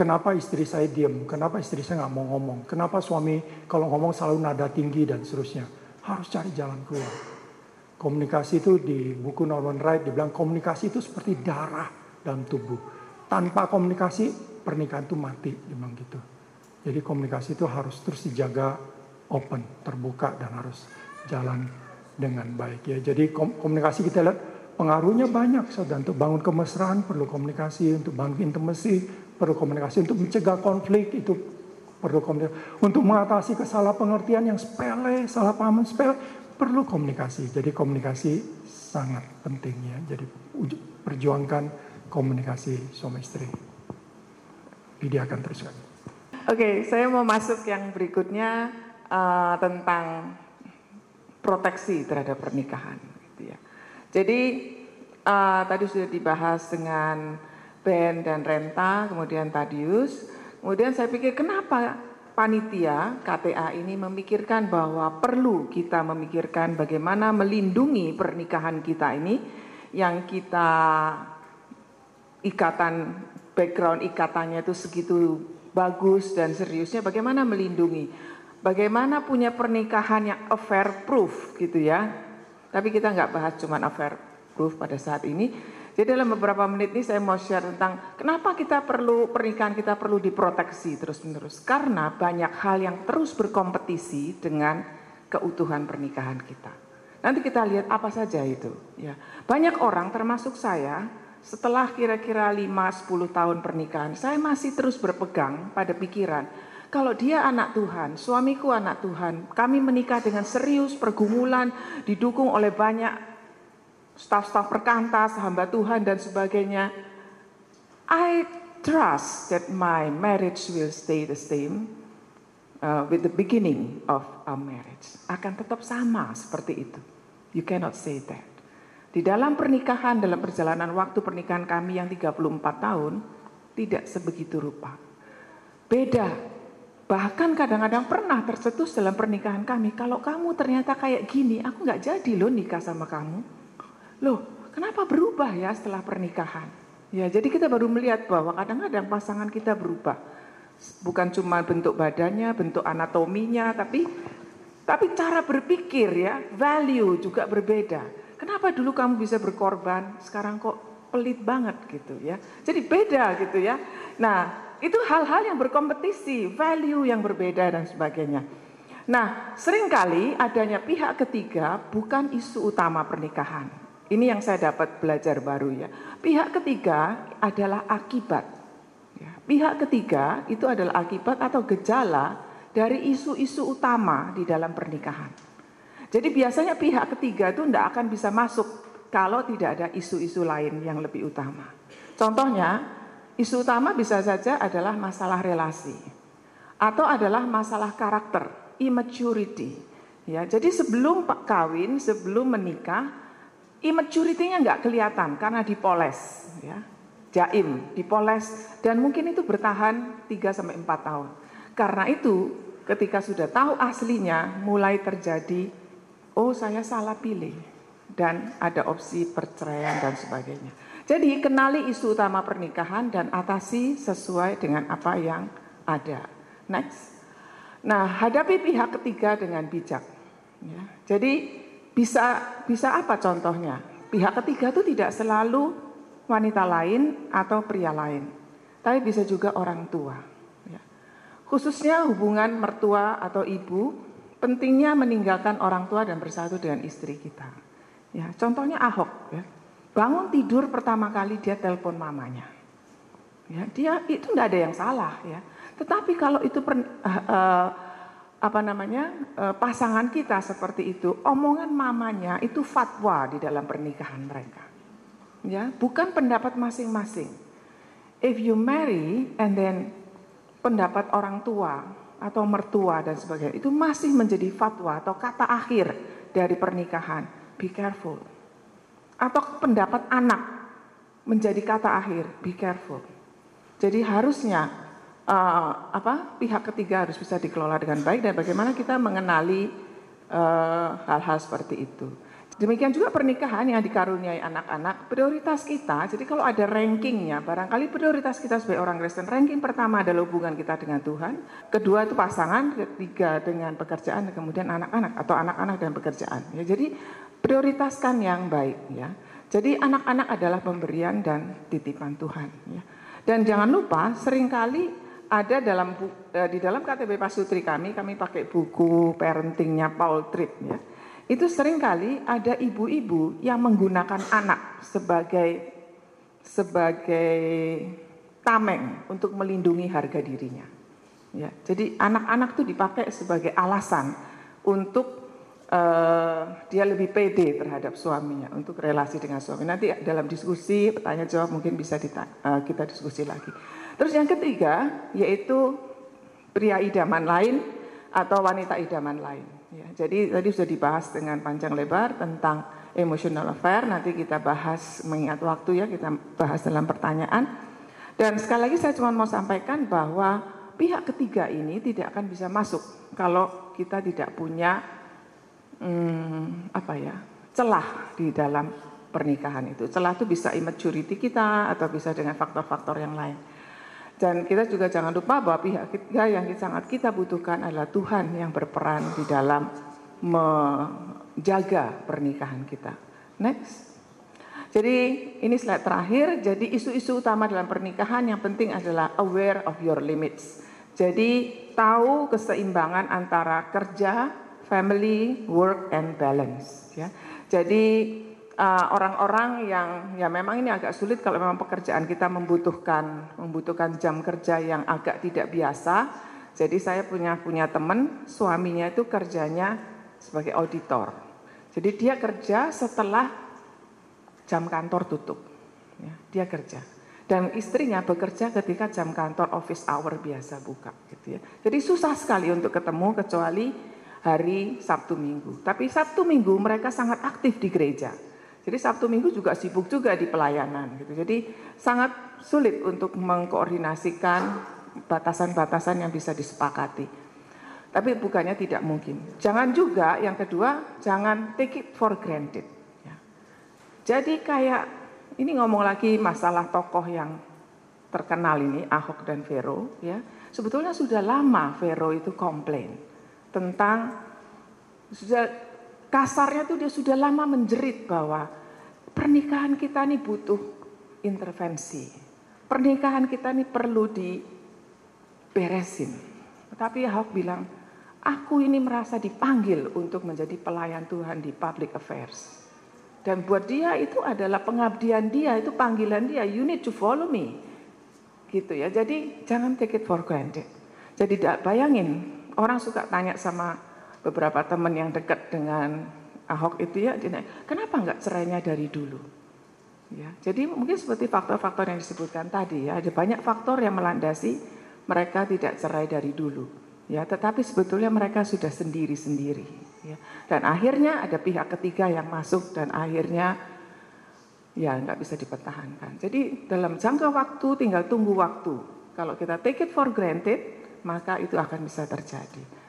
Kenapa istri saya diam? Kenapa istri saya nggak mau ngomong? Kenapa suami kalau ngomong selalu nada tinggi dan seterusnya? Harus cari jalan keluar. Komunikasi itu di buku Norman Wright dibilang komunikasi itu seperti darah dalam tubuh. Tanpa komunikasi pernikahan itu mati, dibilang gitu. Jadi komunikasi itu harus terus dijaga open, terbuka dan harus jalan dengan baik ya. Jadi komunikasi kita lihat pengaruhnya banyak saudara untuk bangun kemesraan perlu komunikasi. Untuk bangun intimasi perlu komunikasi. Untuk mencegah konflik itu perlu komunikasi. Untuk mengatasi kesalahpengertian yang sepele salah paham sepele perlu komunikasi. Jadi komunikasi sangat penting ya. Jadi perjuangkan komunikasi suami istri. Lydia akan teruskan Oke, okay, saya mau masuk yang berikutnya uh, tentang proteksi terhadap pernikahan. Gitu ya. Jadi uh, tadi sudah dibahas dengan Ben dan Renta, kemudian Tadius. Kemudian saya pikir kenapa panitia KTA ini memikirkan bahwa perlu kita memikirkan bagaimana melindungi pernikahan kita ini yang kita ikatan background ikatannya itu segitu bagus dan seriusnya bagaimana melindungi bagaimana punya pernikahan yang affair proof gitu ya? Tapi kita nggak bahas cuma affair proof pada saat ini. Jadi dalam beberapa menit ini saya mau share tentang kenapa kita perlu pernikahan kita perlu diproteksi terus menerus karena banyak hal yang terus berkompetisi dengan keutuhan pernikahan kita. Nanti kita lihat apa saja itu ya. Banyak orang termasuk saya setelah kira-kira 5-10 tahun pernikahan, saya masih terus berpegang pada pikiran, kalau dia anak Tuhan, suamiku anak Tuhan, kami menikah dengan serius, pergumulan, didukung oleh banyak staf-staf perkantas, hamba Tuhan dan sebagainya. I trust that my marriage will stay the same uh, with the beginning of our marriage. Akan tetap sama seperti itu. You cannot say that. Di dalam pernikahan, dalam perjalanan waktu pernikahan kami yang 34 tahun, tidak sebegitu rupa. Beda. Bahkan kadang-kadang pernah tercetus dalam pernikahan kami, kalau kamu ternyata kayak gini, aku nggak jadi loh nikah sama kamu. Loh, kenapa berubah ya setelah pernikahan? Ya, jadi kita baru melihat bahwa kadang-kadang pasangan kita berubah. Bukan cuma bentuk badannya, bentuk anatominya, tapi tapi cara berpikir ya, value juga berbeda. Kenapa dulu kamu bisa berkorban, sekarang kok pelit banget gitu ya. Jadi beda gitu ya. Nah, itu hal-hal yang berkompetisi, value yang berbeda dan sebagainya. Nah, sering kali adanya pihak ketiga bukan isu utama pernikahan. Ini yang saya dapat belajar baru ya. Pihak ketiga adalah akibat. Ya, pihak ketiga itu adalah akibat atau gejala dari isu-isu utama di dalam pernikahan. Jadi biasanya pihak ketiga itu tidak akan bisa masuk kalau tidak ada isu-isu lain yang lebih utama. Contohnya, isu utama bisa saja adalah masalah relasi atau adalah masalah karakter, immaturity. Ya, jadi sebelum kawin, sebelum menikah, immaturity-nya nggak kelihatan karena dipoles, ya, jaim, dipoles, dan mungkin itu bertahan 3 sampai 4 tahun. Karena itu, ketika sudah tahu aslinya, mulai terjadi oh saya salah pilih dan ada opsi perceraian dan sebagainya. Jadi kenali isu utama pernikahan dan atasi sesuai dengan apa yang ada. Next. Nah, hadapi pihak ketiga dengan bijak. Ya. Jadi bisa bisa apa contohnya? Pihak ketiga itu tidak selalu wanita lain atau pria lain, tapi bisa juga orang tua. Ya. Khususnya hubungan mertua atau ibu pentingnya meninggalkan orang tua dan bersatu dengan istri kita. Ya, contohnya Ahok ya. Bangun tidur pertama kali dia telepon mamanya. Ya, dia itu tidak ada yang salah ya. Tetapi kalau itu per, uh, uh, apa namanya uh, pasangan kita seperti itu, omongan mamanya itu fatwa di dalam pernikahan mereka. Ya, bukan pendapat masing-masing. If you marry and then pendapat orang tua atau mertua dan sebagainya itu masih menjadi fatwa atau kata akhir dari pernikahan. Be careful. Atau pendapat anak menjadi kata akhir. Be careful. Jadi harusnya uh, apa pihak ketiga harus bisa dikelola dengan baik dan bagaimana kita mengenali eh, hal-hal uh, seperti itu. Demikian juga pernikahan yang dikaruniai anak-anak, prioritas kita, jadi kalau ada rankingnya, barangkali prioritas kita sebagai orang Kristen, ranking pertama adalah hubungan kita dengan Tuhan, kedua itu pasangan, ketiga dengan pekerjaan, kemudian anak-anak atau anak-anak dan pekerjaan. Ya, jadi prioritaskan yang baik ya. Jadi anak-anak adalah pemberian dan titipan Tuhan ya. Dan jangan lupa sering kali ada dalam eh, di dalam KTB Pasutri kami, kami pakai buku parentingnya Paul Tripp ya itu sering kali ada ibu-ibu yang menggunakan anak sebagai sebagai tameng untuk melindungi harga dirinya. Ya, jadi anak-anak itu dipakai sebagai alasan untuk uh, dia lebih pede terhadap suaminya, untuk relasi dengan suami. Nanti dalam diskusi, pertanyaan jawab mungkin bisa uh, kita diskusi lagi. Terus yang ketiga yaitu pria idaman lain atau wanita idaman lain. Ya, jadi tadi sudah dibahas dengan panjang lebar tentang emotional affair. Nanti kita bahas mengingat waktu ya kita bahas dalam pertanyaan. Dan sekali lagi saya cuma mau sampaikan bahwa pihak ketiga ini tidak akan bisa masuk kalau kita tidak punya hmm, apa ya celah di dalam pernikahan itu. Celah itu bisa immaturity kita atau bisa dengan faktor-faktor yang lain. Dan kita juga jangan lupa bahwa pihak ketiga yang sangat kita butuhkan adalah Tuhan yang berperan di dalam menjaga pernikahan kita. Next. Jadi ini slide terakhir. Jadi isu-isu utama dalam pernikahan yang penting adalah aware of your limits. Jadi tahu keseimbangan antara kerja, family, work, and balance. Ya. Jadi Eh, orang-orang uh, yang ya memang ini agak sulit kalau memang pekerjaan kita membutuhkan membutuhkan jam kerja yang agak tidak biasa. Jadi saya punya punya teman suaminya itu kerjanya sebagai auditor. Jadi dia kerja setelah jam kantor tutup. Ya, dia kerja. Dan istrinya bekerja ketika jam kantor office hour biasa buka gitu ya. Jadi susah sekali untuk ketemu kecuali hari Sabtu Minggu. Tapi Sabtu Minggu mereka sangat aktif di gereja. Jadi Sabtu Minggu juga sibuk juga di pelayanan gitu. Jadi sangat sulit untuk mengkoordinasikan batasan-batasan yang bisa disepakati. Tapi bukannya tidak mungkin. Jangan juga yang kedua, jangan take it for granted. Ya. Jadi kayak ini ngomong lagi masalah tokoh yang terkenal ini Ahok dan Vero ya. Sebetulnya sudah lama Vero itu komplain tentang sudah kasarnya tuh dia sudah lama menjerit bahwa pernikahan kita ini butuh intervensi. Pernikahan kita ini perlu diberesin. Tapi Ahok bilang, aku ini merasa dipanggil untuk menjadi pelayan Tuhan di public affairs. Dan buat dia itu adalah pengabdian dia, itu panggilan dia. You need to follow me. Gitu ya. Jadi jangan take it for granted. Jadi bayangin, orang suka tanya sama beberapa teman yang dekat dengan Ahok itu ya, kenapa nggak cerainya dari dulu? Ya, jadi mungkin seperti faktor-faktor yang disebutkan tadi ya, ada banyak faktor yang melandasi mereka tidak cerai dari dulu. Ya, tetapi sebetulnya mereka sudah sendiri-sendiri. Ya. Dan akhirnya ada pihak ketiga yang masuk dan akhirnya ya nggak bisa dipertahankan. Jadi dalam jangka waktu tinggal tunggu waktu. Kalau kita take it for granted, maka itu akan bisa terjadi.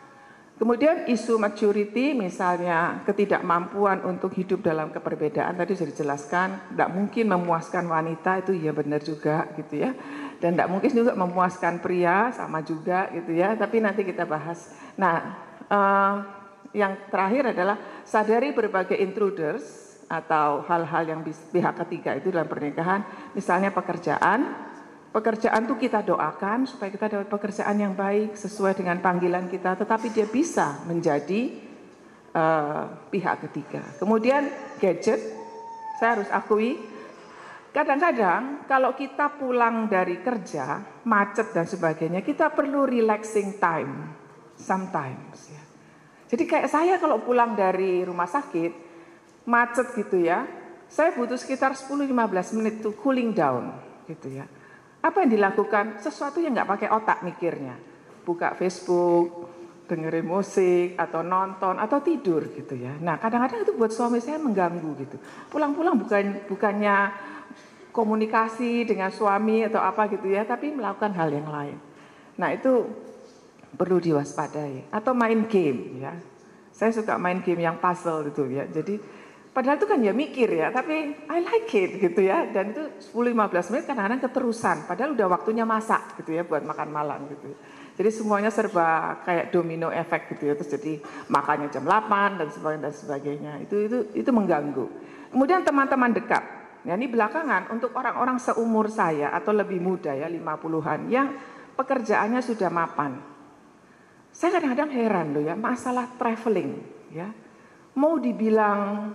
Kemudian isu maturity misalnya ketidakmampuan untuk hidup dalam keperbedaan tadi sudah dijelaskan tidak mungkin memuaskan wanita itu ya benar juga gitu ya dan tidak mungkin juga memuaskan pria sama juga gitu ya tapi nanti kita bahas. Nah uh, yang terakhir adalah sadari berbagai intruders atau hal-hal yang pihak ketiga itu dalam pernikahan misalnya pekerjaan Pekerjaan itu kita doakan supaya kita dapat pekerjaan yang baik sesuai dengan panggilan kita, tetapi dia bisa menjadi uh, pihak ketiga. Kemudian gadget, saya harus akui, kadang-kadang kalau kita pulang dari kerja, macet dan sebagainya, kita perlu relaxing time, sometimes. Ya. Jadi kayak saya kalau pulang dari rumah sakit, macet gitu ya, saya butuh sekitar 10-15 menit to cooling down gitu ya apa yang dilakukan? Sesuatu yang nggak pakai otak mikirnya. Buka Facebook, dengerin musik, atau nonton, atau tidur gitu ya. Nah kadang-kadang itu buat suami saya mengganggu gitu. Pulang-pulang bukan bukannya komunikasi dengan suami atau apa gitu ya, tapi melakukan hal yang lain. Nah itu perlu diwaspadai. Atau main game ya. Saya suka main game yang puzzle gitu ya. Jadi Padahal itu kan ya mikir ya, tapi I like it gitu ya. Dan itu 10-15 menit kadang-kadang keterusan. Padahal udah waktunya masak gitu ya buat makan malam gitu. Jadi semuanya serba kayak domino efek gitu ya. Terus jadi makannya jam 8 dan sebagainya dan sebagainya. Itu itu itu mengganggu. Kemudian teman-teman dekat. Ya ini belakangan untuk orang-orang seumur saya atau lebih muda ya 50-an yang pekerjaannya sudah mapan. Saya kadang-kadang heran loh ya masalah traveling ya mau dibilang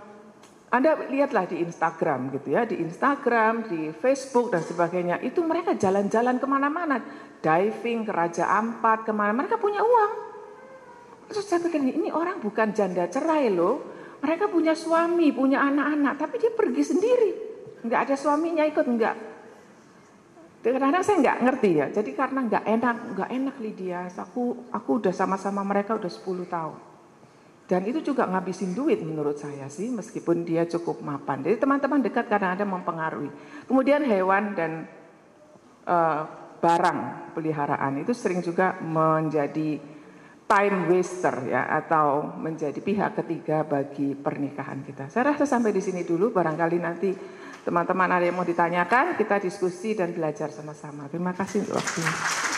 anda lihatlah di Instagram gitu ya, di Instagram, di Facebook dan sebagainya. Itu mereka jalan-jalan ke mana-mana, diving ke Raja Ampat, ke mana. Mereka punya uang. Terus saya pikir ini orang bukan janda cerai loh. Mereka punya suami, punya anak-anak, tapi dia pergi sendiri. Enggak ada suaminya ikut, enggak. Kadang-kadang saya nggak ngerti ya. Jadi karena nggak enak, nggak enak Lydia. Aku aku udah sama-sama mereka udah 10 tahun. Dan itu juga ngabisin duit menurut saya sih, meskipun dia cukup mapan. Jadi teman-teman dekat karena ada mempengaruhi. Kemudian hewan dan uh, barang peliharaan itu sering juga menjadi time waster ya atau menjadi pihak ketiga bagi pernikahan kita. Saya rasa sampai di sini dulu, barangkali nanti teman-teman ada yang mau ditanyakan, kita diskusi dan belajar sama-sama. Terima kasih untuk waktunya.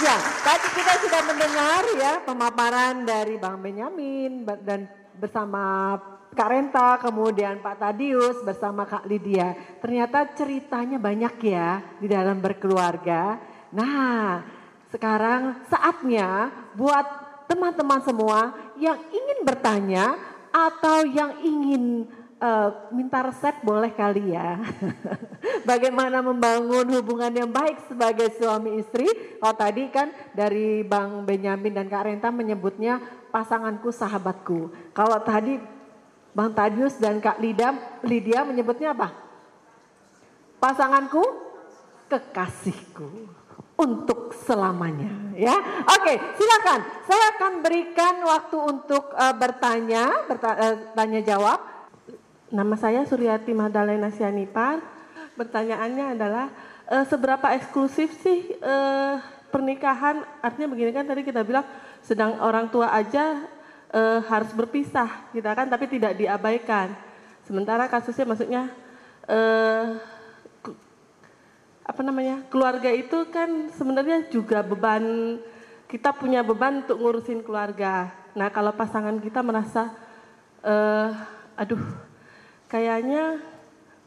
Ya, tadi kita sudah mendengar ya pemaparan dari Bang Benyamin dan bersama Kak Renta, kemudian Pak Tadius bersama Kak Lydia. Ternyata ceritanya banyak ya di dalam berkeluarga. Nah, sekarang saatnya buat teman-teman semua yang ingin bertanya atau yang ingin uh, minta resep boleh kali ya. Bagaimana membangun hubungan yang baik sebagai suami istri. Kalau tadi kan dari Bang Benyamin dan Kak Renta menyebutnya pasanganku sahabatku. Kalau tadi Bang Tadius dan Kak Lida, Lydia menyebutnya apa? Pasanganku kekasihku untuk selamanya ya. Oke, silakan. Saya akan berikan waktu untuk uh, bertanya, bertanya uh, jawab. Nama saya Suryati Madalena Sianipar. Pertanyaannya adalah uh, seberapa eksklusif sih uh, pernikahan? Artinya begini kan tadi kita bilang sedang orang tua aja e, harus berpisah, kita kan, tapi tidak diabaikan. Sementara kasusnya maksudnya e, apa namanya keluarga itu kan sebenarnya juga beban kita punya beban untuk ngurusin keluarga. Nah kalau pasangan kita merasa, e, aduh, kayaknya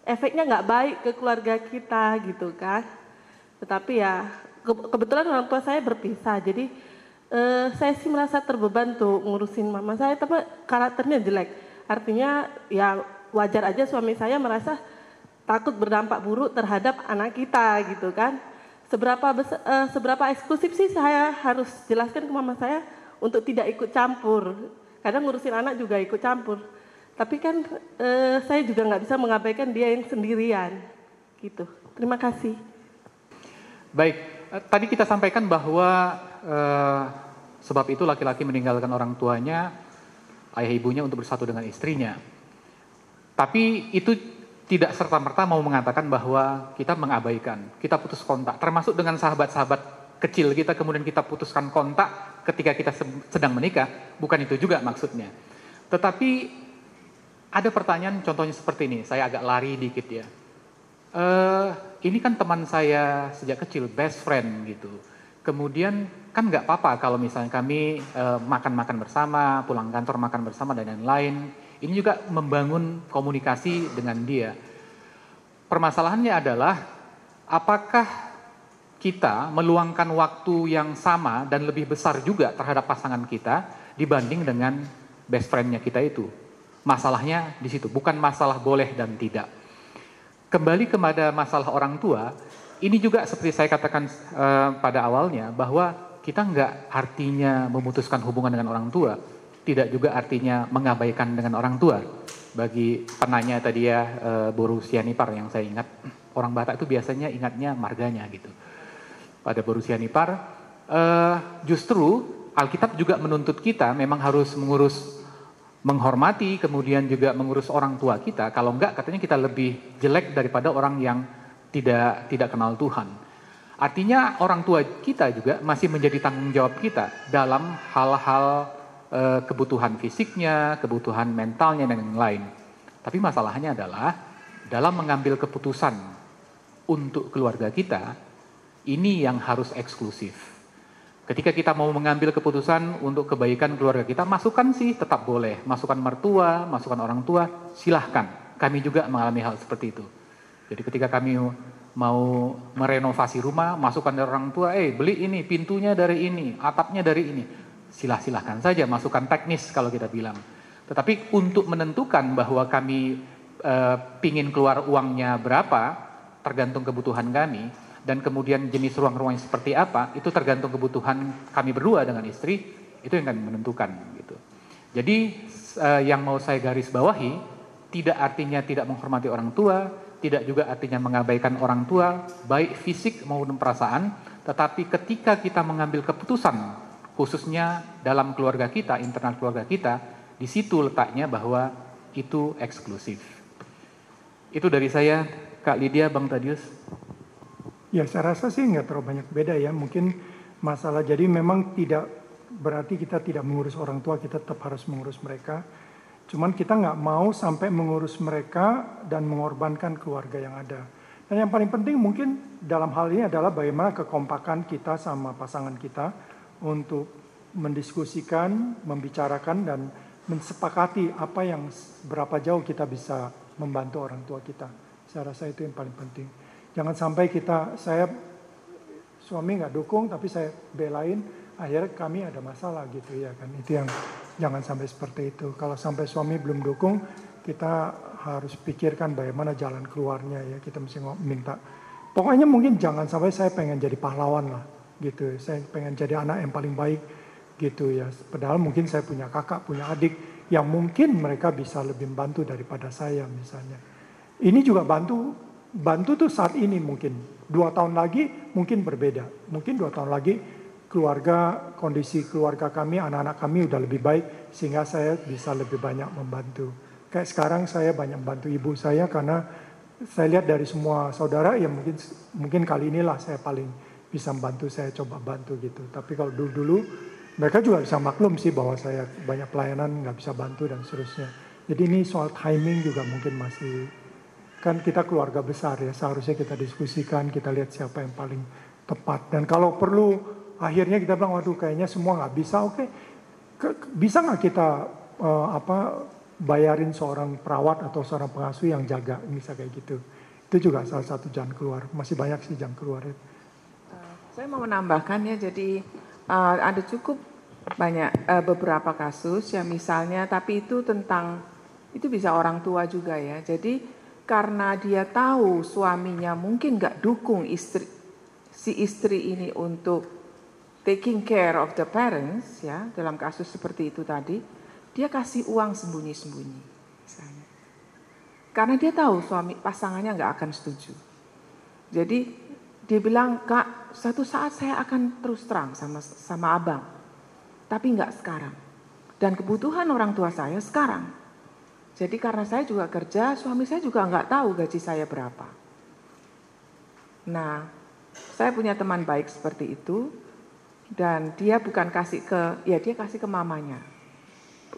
efeknya nggak baik ke keluarga kita gitu kan. Tetapi ya kebetulan orang tua saya berpisah, jadi Uh, saya sih merasa terbeban tuh ngurusin mama saya, tapi karakternya jelek. Artinya ya wajar aja suami saya merasa takut berdampak buruk terhadap anak kita gitu kan. Seberapa besar, uh, seberapa eksklusif sih saya harus jelaskan ke mama saya untuk tidak ikut campur. Kadang ngurusin anak juga ikut campur. Tapi kan uh, saya juga nggak bisa mengabaikan dia yang sendirian gitu. Terima kasih. Baik, tadi kita sampaikan bahwa uh, sebab itu laki-laki meninggalkan orang tuanya, ayah ibunya untuk bersatu dengan istrinya. Tapi itu tidak serta-merta mau mengatakan bahwa kita mengabaikan, kita putus kontak, termasuk dengan sahabat-sahabat kecil kita kemudian kita putuskan kontak ketika kita sedang menikah, bukan itu juga maksudnya. Tetapi ada pertanyaan contohnya seperti ini, saya agak lari dikit ya. Uh, ini kan teman saya sejak kecil, best friend gitu. Kemudian kan nggak apa-apa kalau misalnya kami eh, makan-makan uh, bersama, pulang kantor makan bersama dan lain-lain. Ini juga membangun komunikasi dengan dia. Permasalahannya adalah apakah kita meluangkan waktu yang sama dan lebih besar juga terhadap pasangan kita dibanding dengan best friendnya kita itu. Masalahnya di situ, bukan masalah boleh dan tidak. Kembali kepada masalah orang tua, ini juga seperti saya katakan uh, pada awalnya bahwa kita nggak artinya memutuskan hubungan dengan orang tua, tidak juga artinya mengabaikan dengan orang tua. Bagi penanya tadi ya e, Boru Sianipar yang saya ingat, orang Batak itu biasanya ingatnya marganya gitu. Pada Boru Sianipar, e, justru Alkitab juga menuntut kita memang harus mengurus menghormati, kemudian juga mengurus orang tua kita. Kalau enggak, katanya kita lebih jelek daripada orang yang tidak tidak kenal Tuhan. Artinya orang tua kita juga masih menjadi tanggung jawab kita dalam hal-hal e, kebutuhan fisiknya, kebutuhan mentalnya dan yang lain. Tapi masalahnya adalah dalam mengambil keputusan untuk keluarga kita, ini yang harus eksklusif. Ketika kita mau mengambil keputusan untuk kebaikan keluarga kita, masukan sih tetap boleh. Masukan mertua, masukan orang tua, silahkan. Kami juga mengalami hal seperti itu. Jadi ketika kami mau merenovasi rumah, masukkan dari orang tua, eh beli ini, pintunya dari ini, atapnya dari ini. Silah-silahkan saja, masukkan teknis kalau kita bilang. Tetapi untuk menentukan bahwa kami uh, pingin keluar uangnya berapa, tergantung kebutuhan kami, dan kemudian jenis ruang-ruang seperti apa, itu tergantung kebutuhan kami berdua dengan istri, itu yang akan menentukan. Gitu. Jadi uh, yang mau saya garis bawahi, tidak artinya tidak menghormati orang tua, tidak juga artinya mengabaikan orang tua, baik fisik maupun perasaan, tetapi ketika kita mengambil keputusan, khususnya dalam keluarga kita, internal keluarga kita, di situ letaknya bahwa itu eksklusif. Itu dari saya, Kak Lydia, Bang Tadius. Ya, saya rasa sih nggak terlalu banyak beda ya. Mungkin masalah jadi memang tidak berarti kita tidak mengurus orang tua, kita tetap harus mengurus mereka Cuman kita nggak mau sampai mengurus mereka dan mengorbankan keluarga yang ada. Dan yang paling penting mungkin dalam hal ini adalah bagaimana kekompakan kita sama pasangan kita untuk mendiskusikan, membicarakan dan mensepakati apa yang berapa jauh kita bisa membantu orang tua kita. Saya rasa itu yang paling penting. Jangan sampai kita, saya suami nggak dukung tapi saya belain, akhirnya kami ada masalah gitu ya kan. Itu yang jangan sampai seperti itu. Kalau sampai suami belum dukung, kita harus pikirkan bagaimana jalan keluarnya ya. Kita mesti minta. Pokoknya mungkin jangan sampai saya pengen jadi pahlawan lah gitu. Saya pengen jadi anak yang paling baik gitu ya. Padahal mungkin saya punya kakak, punya adik yang mungkin mereka bisa lebih membantu daripada saya misalnya. Ini juga bantu, bantu tuh saat ini mungkin. Dua tahun lagi mungkin berbeda. Mungkin dua tahun lagi keluarga, kondisi keluarga kami, anak-anak kami udah lebih baik sehingga saya bisa lebih banyak membantu. Kayak sekarang saya banyak membantu ibu saya karena saya lihat dari semua saudara ya mungkin mungkin kali inilah saya paling bisa membantu saya coba bantu gitu. Tapi kalau dulu-dulu mereka juga bisa maklum sih bahwa saya banyak pelayanan nggak bisa bantu dan seterusnya. Jadi ini soal timing juga mungkin masih kan kita keluarga besar ya seharusnya kita diskusikan kita lihat siapa yang paling tepat dan kalau perlu akhirnya kita bilang waduh kayaknya semua nggak bisa. Oke. Okay. bisa nggak kita uh, apa bayarin seorang perawat atau seorang pengasuh yang jaga bisa kayak gitu? Itu juga salah satu jalan keluar. Masih banyak sih jalan keluar. Uh, saya mau menambahkan ya jadi uh, ada cukup banyak uh, beberapa kasus yang misalnya tapi itu tentang itu bisa orang tua juga ya. Jadi karena dia tahu suaminya mungkin nggak dukung istri si istri ini untuk taking care of the parents ya dalam kasus seperti itu tadi dia kasih uang sembunyi-sembunyi misalnya. Karena dia tahu suami pasangannya nggak akan setuju. Jadi dia bilang kak satu saat saya akan terus terang sama sama abang tapi nggak sekarang. Dan kebutuhan orang tua saya sekarang. Jadi karena saya juga kerja suami saya juga nggak tahu gaji saya berapa. Nah saya punya teman baik seperti itu dan dia bukan kasih ke ya dia kasih ke mamanya.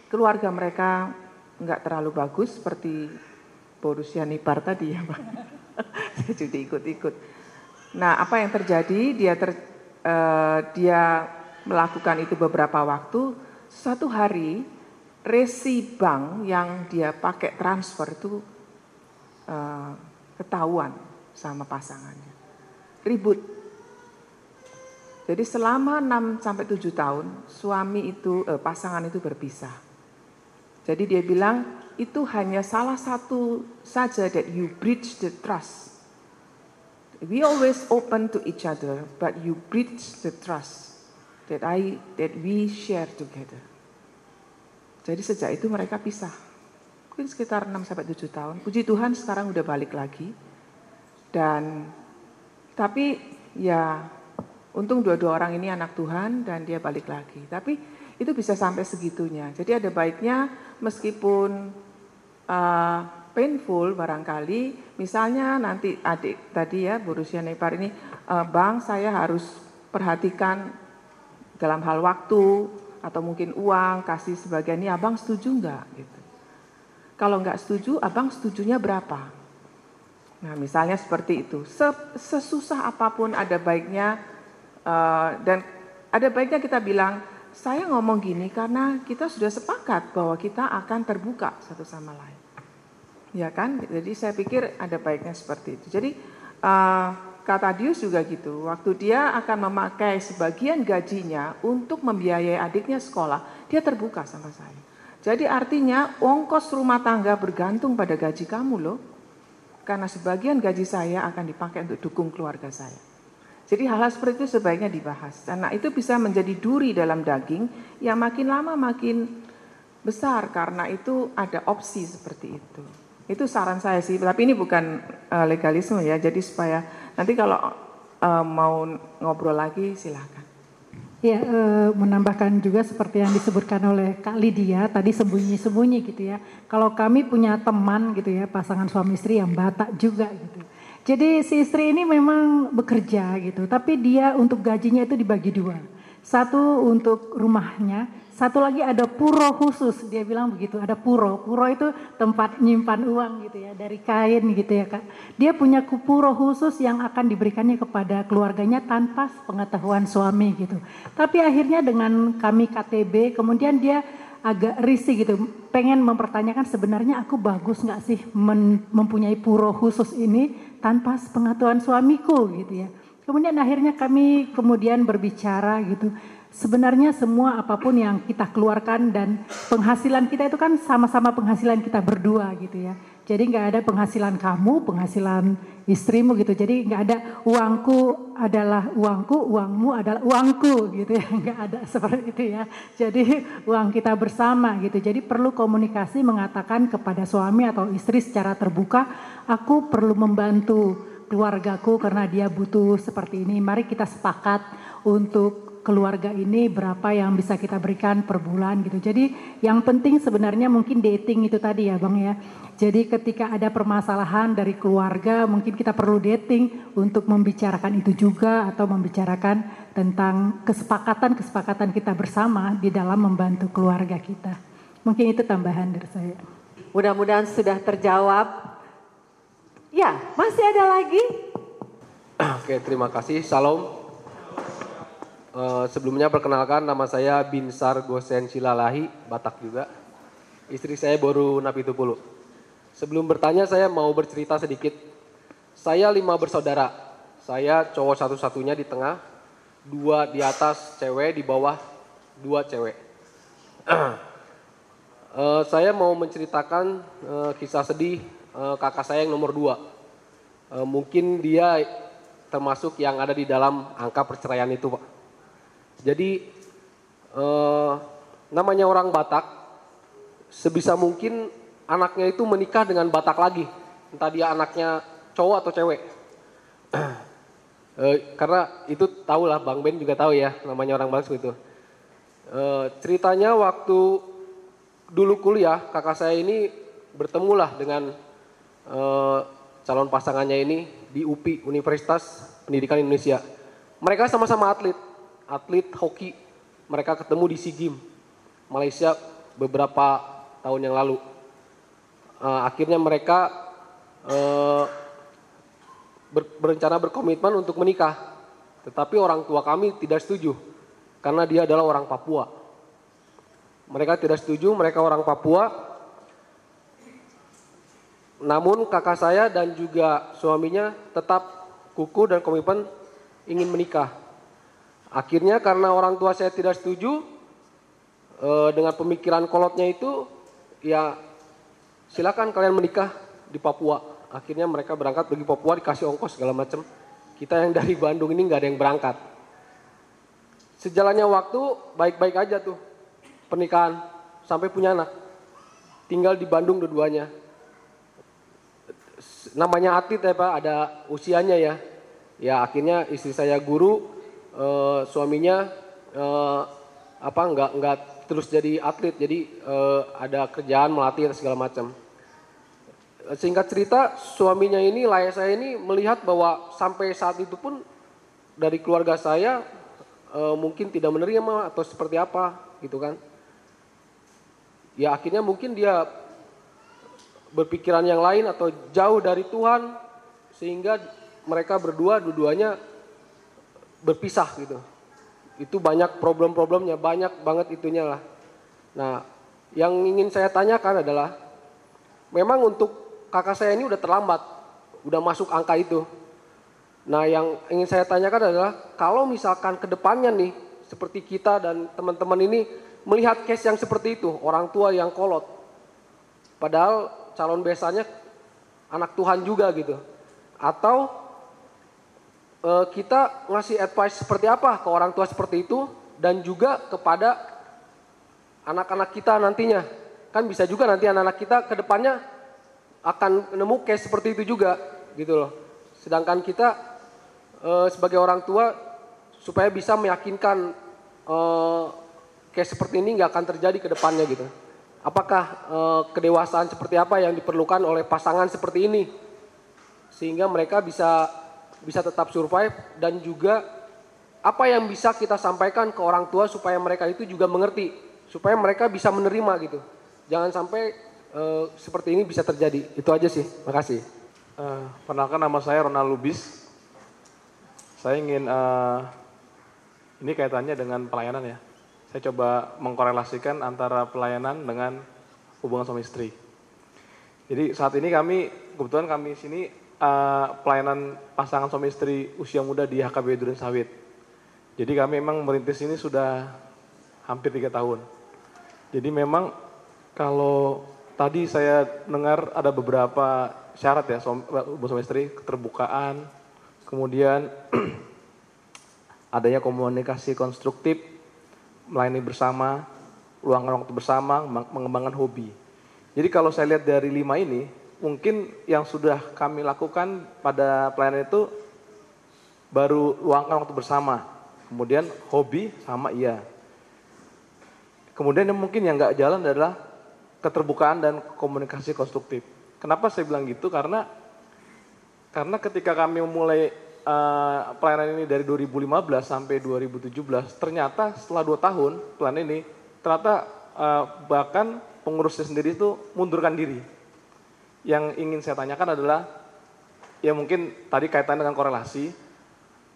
Keluarga mereka nggak terlalu bagus seperti Borussia Nipar tadi ya pak. Saya jadi ikut-ikut nah apa yang terjadi? Dia ter, uh, dia melakukan itu beberapa waktu. Satu hari resi bank yang dia pakai transfer itu uh, ketahuan sama pasangannya. Ribut jadi selama 6 sampai 7 tahun suami itu eh, pasangan itu berpisah. Jadi dia bilang itu hanya salah satu saja that you breach the trust. We always open to each other, but you breach the trust that I that we share together. Jadi sejak itu mereka pisah. Mungkin sekitar 6 sampai 7 tahun. Puji Tuhan sekarang udah balik lagi. Dan tapi ya Untung dua-dua orang ini anak Tuhan dan dia balik lagi. Tapi itu bisa sampai segitunya. Jadi ada baiknya meskipun uh, painful barangkali, misalnya nanti adik tadi ya Bu Rusia Nepar ini, uh, Bang saya harus perhatikan dalam hal waktu atau mungkin uang kasih sebagian ini abang setuju nggak gitu. Kalau nggak setuju, abang setujunya berapa? Nah misalnya seperti itu. Sesusah apa pun ada baiknya Eh, dan ada baiknya kita bilang, saya ngomong gini karena kita sudah sepakat bahwa kita akan terbuka satu sama lain. Ya kan? Jadi saya pikir ada baiknya seperti itu. Jadi uh, kata Dius juga gitu. Waktu dia akan memakai sebagian gajinya untuk membiayai adiknya sekolah, dia terbuka sama saya. Jadi artinya ongkos rumah tangga bergantung pada gaji kamu loh. Karena sebagian gaji saya akan dipakai untuk dukung keluarga saya. Jadi hal-hal seperti itu sebaiknya dibahas. Karena itu bisa menjadi duri dalam daging yang makin lama makin besar karena itu ada opsi seperti itu. Itu saran saya sih, tapi ini bukan uh, legalisme ya. Jadi supaya nanti kalau uh, mau ngobrol lagi silahkan. Ya, e, menambahkan juga seperti yang disebutkan oleh Kak Lydia tadi sembunyi-sembunyi gitu ya. Kalau kami punya teman gitu ya, pasangan suami istri yang Batak juga gitu. Jadi si istri ini memang bekerja gitu, tapi dia untuk gajinya itu dibagi dua. Satu untuk rumahnya, satu lagi ada puro khusus, dia bilang begitu, ada puro. Puro itu tempat nyimpan uang gitu ya, dari kain gitu ya kak. Dia punya puro khusus yang akan diberikannya kepada keluarganya tanpa pengetahuan suami gitu. Tapi akhirnya dengan kami KTB, kemudian dia agak risih gitu, pengen mempertanyakan sebenarnya aku bagus nggak sih mempunyai puro khusus ini tanpa pengetahuan suamiku gitu ya. Kemudian akhirnya kami kemudian berbicara gitu sebenarnya semua apa pun yang kita keluarkan dan penghasilan kita itu kan sama-sama penghasilan kita berdua gitu ya. Jadi nggak ada penghasilan kamu, penghasilan istrimu gitu. Jadi nggak ada uangku adalah uangku, uangmu adalah uangku gitu ya. Nggak ada seperti itu ya. Jadi uang kita bersama gitu. Jadi perlu komunikasi mengatakan kepada suami atau istri secara terbuka, aku perlu membantu keluargaku karena dia butuh seperti ini. Mari kita sepakat untuk keluarga ini berapa yang bisa kita berikan per bulan gitu. Jadi yang penting sebenarnya mungkin dating itu tadi ya Bang ya. Jadi ketika ada permasalahan dari keluarga mungkin kita perlu dating untuk membicarakan itu juga atau membicarakan tentang kesepakatan-kesepakatan kita bersama di dalam membantu keluarga kita. Mungkin itu tambahan dari saya. Mudah-mudahan sudah terjawab. Ya, masih ada lagi? Oke, terima kasih. Salam. Uh, sebelumnya perkenalkan nama saya Binsar Gosen Silalahi, Batak juga. Istri saya baru Napi Tupulu. Sebelum bertanya saya mau bercerita sedikit. Saya lima bersaudara. Saya cowok satu-satunya di tengah, dua di atas cewek, di bawah dua cewek. uh, saya mau menceritakan uh, kisah sedih uh, kakak saya yang nomor dua. Uh, mungkin dia termasuk yang ada di dalam angka perceraian itu, Pak. Jadi eh, namanya orang Batak, sebisa mungkin anaknya itu menikah dengan Batak lagi, entah dia anaknya cowok atau cewek. karena itu tahu lah, Bang Ben juga tahu ya, namanya orang Batak itu. Ceritanya waktu dulu kuliah, kakak saya ini bertemulah dengan eh, calon pasangannya ini di UPI Universitas Pendidikan Indonesia. Mereka sama-sama atlet atlet hoki mereka ketemu di SEA Games Malaysia beberapa tahun yang lalu. Uh, akhirnya mereka ber, berencana berkomitmen untuk menikah, tetapi orang tua kami tidak setuju karena dia adalah orang Papua. Mereka tidak setuju, mereka orang Papua. Namun kakak saya dan juga suaminya tetap kuku dan komitmen ingin menikah. Akhirnya karena orang tua saya tidak setuju e, dengan pemikiran kolotnya itu, ya silakan kalian menikah di Papua. Akhirnya mereka berangkat pergi Papua dikasih ongkos segala macam. Kita yang dari Bandung ini nggak ada yang berangkat. Sejalannya waktu baik-baik aja tuh pernikahan sampai punya anak. Tinggal di Bandung dua-duanya. Namanya atlet ya Pak, ada usianya ya. Ya akhirnya istri saya guru, uh, suaminya uh, apa nggak nggak terus jadi atlet. Jadi uh, ada kerjaan melatih segala macam. Singkat cerita suaminya ini layak saya ini melihat bahwa sampai saat itu pun dari keluarga saya uh, mungkin tidak menerima atau seperti apa gitu kan. Ya akhirnya mungkin dia berpikiran yang lain atau jauh dari Tuhan sehingga mereka berdua dua-duanya berpisah gitu. Itu banyak problem-problemnya, banyak banget itunya lah. Nah, yang ingin saya tanyakan adalah, memang untuk kakak saya ini udah terlambat, udah masuk angka itu. Nah, yang ingin saya tanyakan adalah, kalau misalkan ke depannya nih, seperti kita dan teman-teman ini melihat case yang seperti itu, orang tua yang kolot. Padahal calon besarnya anak Tuhan juga gitu. Atau eh, kita ngasih advice seperti apa ke orang tua seperti itu dan juga kepada anak-anak kita nantinya. Kan bisa juga nanti anak-anak kita ke depannya akan nemu case seperti itu juga gitu loh. Sedangkan kita eh, sebagai orang tua supaya bisa meyakinkan eh, case seperti ini nggak akan terjadi ke depannya gitu. Apakah eh, kedewasaan seperti apa yang diperlukan oleh pasangan seperti ini sehingga mereka bisa bisa tetap survive dan juga apa yang bisa kita sampaikan ke orang tua supaya mereka itu juga mengerti, supaya mereka bisa menerima gitu. Jangan sampai eh, seperti ini bisa terjadi. Itu aja sih. Makasih. Uh, perkenalkan nama saya Ronald Lubis. Saya ingin uh, ini kaitannya dengan pelayanan ya. Saya coba mengkorelasikan antara pelayanan dengan hubungan suami istri. Jadi saat ini kami kebetulan kami sini uh, pelayanan pasangan suami istri usia muda di HKB Duren Sawit. Jadi kami memang merintis ini sudah hampir tiga tahun. Jadi memang kalau tadi saya dengar ada beberapa syarat ya hubungan suami istri, keterbukaan, kemudian adanya komunikasi konstruktif, melayani bersama, luangkan waktu bersama, mengembangkan hobi. Jadi kalau saya lihat dari lima ini, mungkin yang sudah kami lakukan pada pelayanan itu baru luangkan waktu bersama, kemudian hobi sama iya. Kemudian yang mungkin yang nggak jalan adalah keterbukaan dan komunikasi konstruktif. Kenapa saya bilang gitu? Karena karena ketika kami memulai uh, pelayanan ini dari 2015 sampai 2017, ternyata setelah dua tahun pelayanan ini, ternyata uh, bahkan pengurusnya sendiri itu mundurkan diri. Yang ingin saya tanyakan adalah, ya mungkin tadi kaitan dengan korelasi,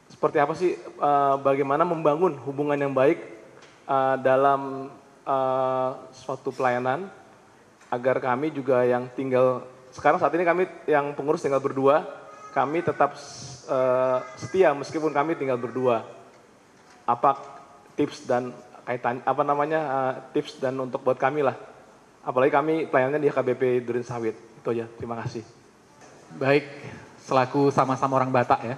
seperti apa sih uh, bagaimana membangun hubungan yang baik uh, dalam uh, suatu pelayanan agar kami juga yang tinggal sekarang saat ini kami yang pengurus tinggal berdua, kami tetap uh, setia meskipun kami tinggal berdua. Apa tips dan kaitan apa namanya uh, tips dan untuk buat kami lah. Apalagi kami pelayanannya di HKBP Durin Sawit. Itu aja. Terima kasih. Baik, selaku sama-sama orang Batak ya.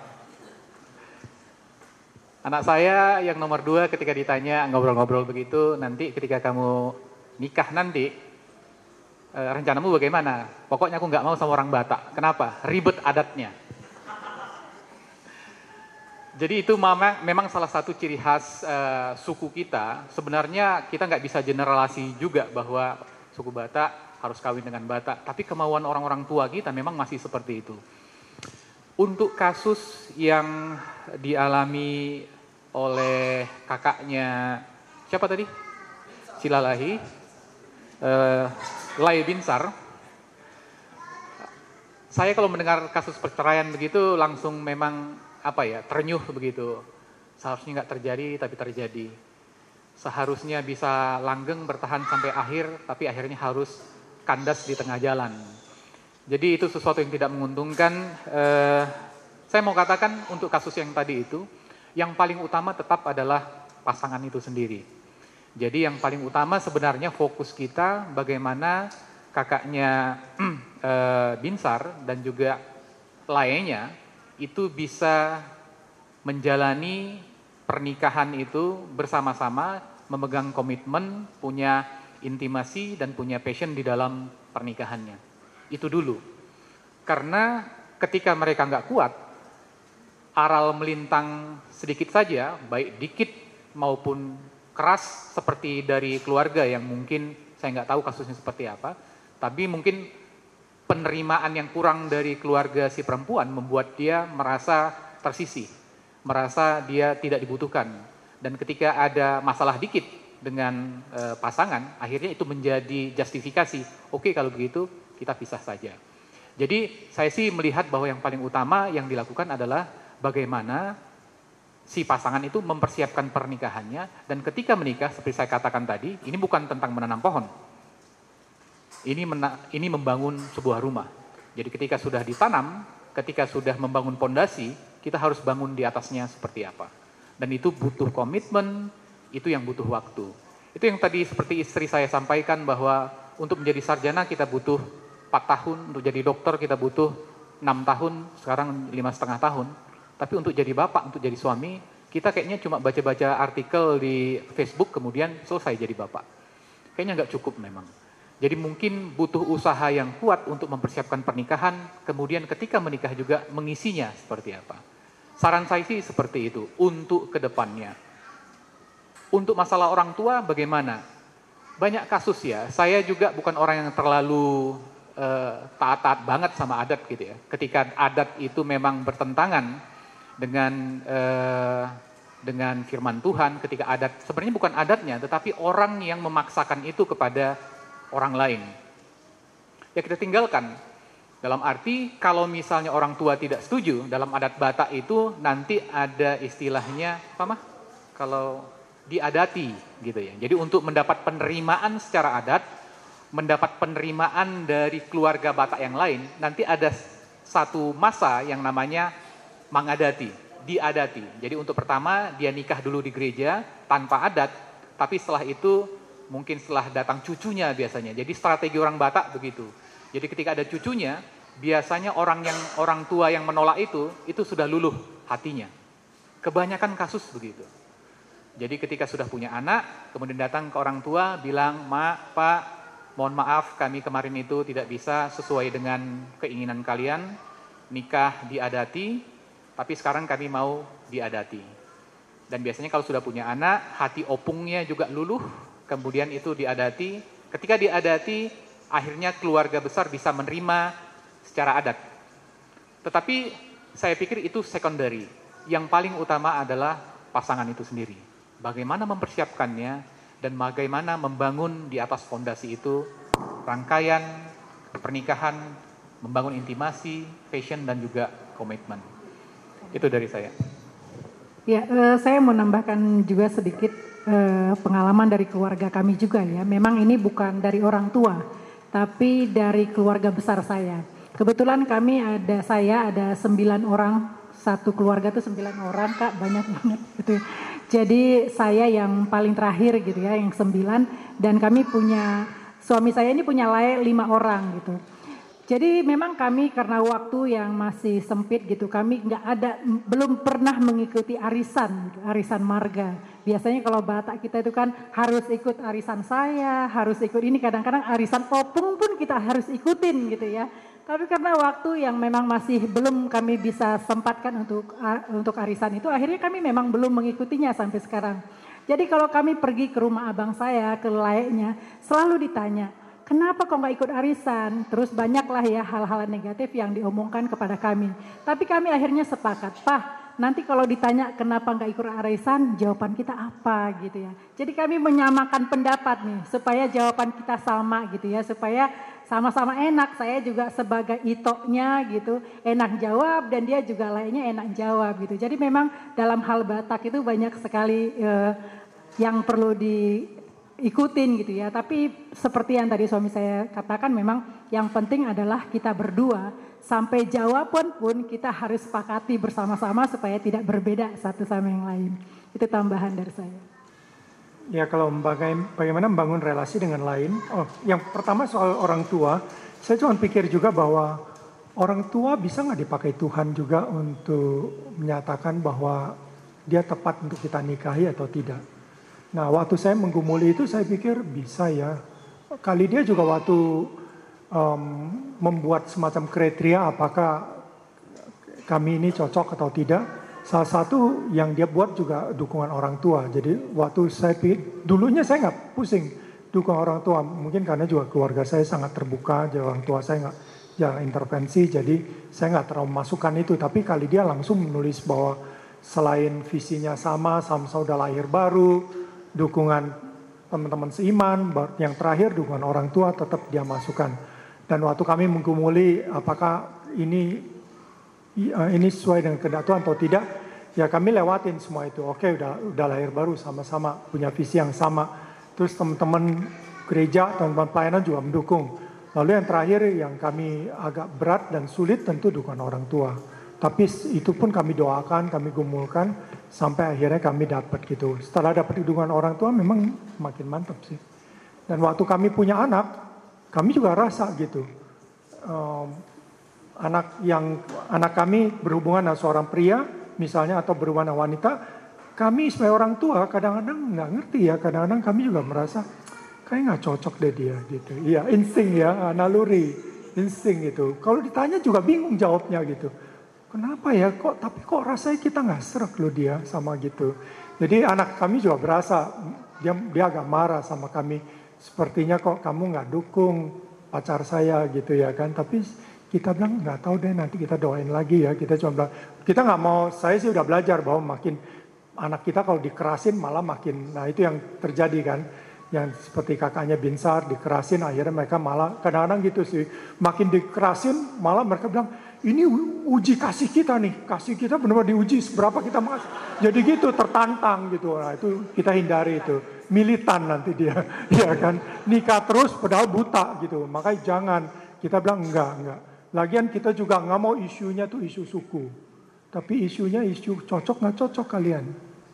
Anak saya yang nomor dua ketika ditanya ngobrol-ngobrol begitu, nanti ketika kamu nikah nanti, e, rencanamu bagaimana? Pokoknya aku nggak mau sama orang Batak. Kenapa? Ribet adatnya. Jadi itu memang, memang salah satu ciri khas e, suku kita. Sebenarnya kita nggak bisa generalisasi juga bahwa suku Batak harus kawin dengan Batak. Tapi kemauan orang-orang tua kita memang masih seperti itu. Untuk kasus yang dialami oleh kakaknya siapa tadi? Silalahi, uh, Lai Binsar. Saya kalau mendengar kasus perceraian begitu langsung memang apa ya ternyuh begitu. Seharusnya nggak terjadi tapi terjadi. Seharusnya bisa langgeng bertahan sampai akhir tapi akhirnya harus kandas di tengah jalan. Jadi itu sesuatu yang tidak menguntungkan. Eh, saya mau katakan untuk kasus yang tadi itu, yang paling utama tetap adalah pasangan itu sendiri. Jadi yang paling utama sebenarnya fokus kita bagaimana kakaknya eh, Binsar dan juga lainnya itu bisa menjalani pernikahan itu bersama-sama, memegang komitmen, punya intimasi dan punya passion di dalam pernikahannya. Itu dulu. Karena ketika mereka nggak kuat, aral melintang sedikit saja, baik dikit maupun keras seperti dari keluarga yang mungkin saya nggak tahu kasusnya seperti apa, tapi mungkin penerimaan yang kurang dari keluarga si perempuan membuat dia merasa tersisih, merasa dia tidak dibutuhkan. Dan ketika ada masalah dikit dengan e, pasangan, akhirnya itu menjadi justifikasi. Oke kalau begitu kita pisah saja. Jadi saya sih melihat bahwa yang paling utama yang dilakukan adalah bagaimana si pasangan itu mempersiapkan pernikahannya dan ketika menikah seperti saya katakan tadi, ini bukan tentang menanam pohon. Ini mena, ini membangun sebuah rumah. Jadi ketika sudah ditanam, ketika sudah membangun pondasi, kita harus bangun di atasnya seperti apa. Dan itu butuh komitmen, itu yang butuh waktu. Itu yang tadi seperti istri saya sampaikan bahwa untuk menjadi sarjana kita butuh 4 tahun, untuk jadi dokter kita butuh 6 tahun, sekarang lima setengah tahun. Tapi untuk jadi bapak, untuk jadi suami, kita kayaknya cuma baca-baca artikel di Facebook kemudian selesai jadi bapak. Kayaknya nggak cukup memang. Jadi mungkin butuh usaha yang kuat untuk mempersiapkan pernikahan, kemudian ketika menikah juga mengisinya seperti apa. Saran saya sih seperti itu untuk ke depannya. Untuk masalah orang tua bagaimana? Banyak kasus ya, saya juga bukan orang yang terlalu uh, taat-taat banget sama adat gitu ya. Ketika adat itu memang bertentangan dengan uh, dengan firman Tuhan, ketika adat sebenarnya bukan adatnya, tetapi orang yang memaksakan itu kepada orang lain. Ya kita tinggalkan. Dalam arti kalau misalnya orang tua tidak setuju dalam adat Batak itu nanti ada istilahnya apa mah? Kalau diadati gitu ya. Jadi untuk mendapat penerimaan secara adat, mendapat penerimaan dari keluarga Batak yang lain, nanti ada satu masa yang namanya mangadati, diadati. Jadi untuk pertama dia nikah dulu di gereja tanpa adat, tapi setelah itu mungkin setelah datang cucunya biasanya. Jadi strategi orang Batak begitu. Jadi ketika ada cucunya, biasanya orang yang orang tua yang menolak itu itu sudah luluh hatinya. Kebanyakan kasus begitu. Jadi ketika sudah punya anak, kemudian datang ke orang tua bilang, "Ma, Pak, mohon maaf kami kemarin itu tidak bisa sesuai dengan keinginan kalian, nikah diadati, tapi sekarang kami mau diadati." Dan biasanya kalau sudah punya anak, hati opungnya juga luluh, kemudian itu diadati. Ketika diadati, akhirnya keluarga besar bisa menerima secara adat. Tetapi saya pikir itu secondary. Yang paling utama adalah pasangan itu sendiri. Bagaimana mempersiapkannya dan bagaimana membangun di atas fondasi itu rangkaian pernikahan, membangun intimasi, passion dan juga komitmen. Itu dari saya. Ya, uh, saya mau nambahkan juga sedikit uh, pengalaman dari keluarga kami juga ya. Memang ini bukan dari orang tua, tapi dari keluarga besar saya. Kebetulan kami ada saya ada sembilan orang satu keluarga itu sembilan orang kak banyak banget gitu. Jadi saya yang paling terakhir gitu ya yang sembilan dan kami punya suami saya ini punya layak lima orang gitu. Jadi memang kami karena waktu yang masih sempit gitu, kami nggak ada, belum pernah mengikuti arisan, arisan marga. Biasanya kalau Batak kita itu kan harus ikut arisan saya, harus ikut ini. Kadang-kadang arisan opung pun kita harus ikutin gitu ya. Tapi karena waktu yang memang masih belum kami bisa sempatkan untuk untuk arisan itu, akhirnya kami memang belum mengikutinya sampai sekarang. Jadi kalau kami pergi ke rumah abang saya, ke layaknya, selalu ditanya, kenapa kok nggak ikut arisan? Terus banyaklah ya hal-hal negatif yang diomongkan kepada kami. Tapi kami akhirnya sepakat, Pak, nanti kalau ditanya kenapa nggak ikut arisan, jawaban kita apa gitu ya. Jadi kami menyamakan pendapat nih, supaya jawaban kita sama gitu ya, supaya sama-sama enak. Saya juga sebagai itoknya gitu, enak jawab dan dia juga lainnya enak jawab gitu. Jadi memang dalam hal Batak itu banyak sekali eh, yang perlu di ikutin gitu ya. Tapi seperti yang tadi suami saya katakan memang yang penting adalah kita berdua sampai jawaban pun kita harus sepakati bersama-sama supaya tidak berbeda satu sama yang lain. Itu tambahan dari saya. Ya kalau bagaimana membangun relasi dengan lain. Oh, yang pertama soal orang tua, saya cuma pikir juga bahwa orang tua bisa nggak dipakai Tuhan juga untuk menyatakan bahwa dia tepat untuk kita nikahi atau tidak. Nah, waktu saya menggumuli itu saya pikir bisa ya. Kali dia juga waktu um, membuat semacam kriteria apakah kami ini cocok atau tidak. Salah satu yang dia buat juga dukungan orang tua. Jadi waktu saya pikir, dulunya saya nggak pusing dukungan orang tua. Mungkin karena juga keluarga saya sangat terbuka, jadi orang tua saya nggak jangan intervensi. Jadi saya nggak terlalu masukkan itu. Tapi kali dia langsung menulis bahwa selain visinya sama, sama-sama lahir baru, dukungan teman-teman seiman, yang terakhir dukungan orang tua tetap dia masukkan. Dan waktu kami menggumuli apakah ini eh, ini sesuai dengan kehendak Tuhan atau tidak, ya kami lewatin semua itu. Oke, udah udah lahir baru sama-sama punya visi yang sama. Terus teman-teman gereja, teman-teman pelayanan juga mendukung. Lalu yang terakhir yang kami agak berat dan sulit tentu dukungan orang tua. Tapi itu pun kami doakan, kami gumulkan sampai akhirnya kami dapat gitu. Setelah dapat dukungan orang tua memang makin mantap sih. Dan waktu kami punya anak, kami juga rasa gitu. Um, anak yang anak kami berhubungan dengan seorang pria misalnya atau berhubungan dengan wanita, kami sebagai orang tua kadang-kadang nggak ngerti ya, kadang-kadang kami juga merasa kayak nggak cocok deh dia gitu. Iya insting ya, naluri, insting gitu. Kalau ditanya juga bingung jawabnya gitu. Kenapa ya kok tapi kok rasanya kita nggak serak loh dia sama gitu. Jadi anak kami juga berasa dia dia agak marah sama kami. Sepertinya kok kamu nggak dukung pacar saya gitu ya kan. Tapi kita bilang nggak tahu deh nanti kita doain lagi ya. Kita cuma bilang kita nggak mau. Saya sih udah belajar bahwa makin anak kita kalau dikerasin malah makin. Nah itu yang terjadi kan yang seperti kakaknya Binsar dikerasin akhirnya mereka malah kadang-kadang gitu sih makin dikerasin malah mereka bilang ini uji kasih kita nih, kasih kita benar-benar diuji seberapa kita mau Jadi gitu tertantang gitu. Nah, itu kita hindari itu. Militan nanti dia, ya kan. Nikah terus padahal buta gitu. Makanya jangan kita bilang enggak, enggak. Lagian kita juga nggak mau isunya tuh isu suku. Tapi isunya isu cocok nggak cocok kalian.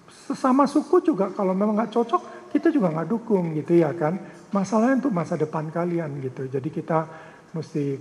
Sesama suku juga kalau memang nggak cocok, kita juga nggak dukung gitu ya kan. Masalahnya untuk masa depan kalian gitu. Jadi kita mesti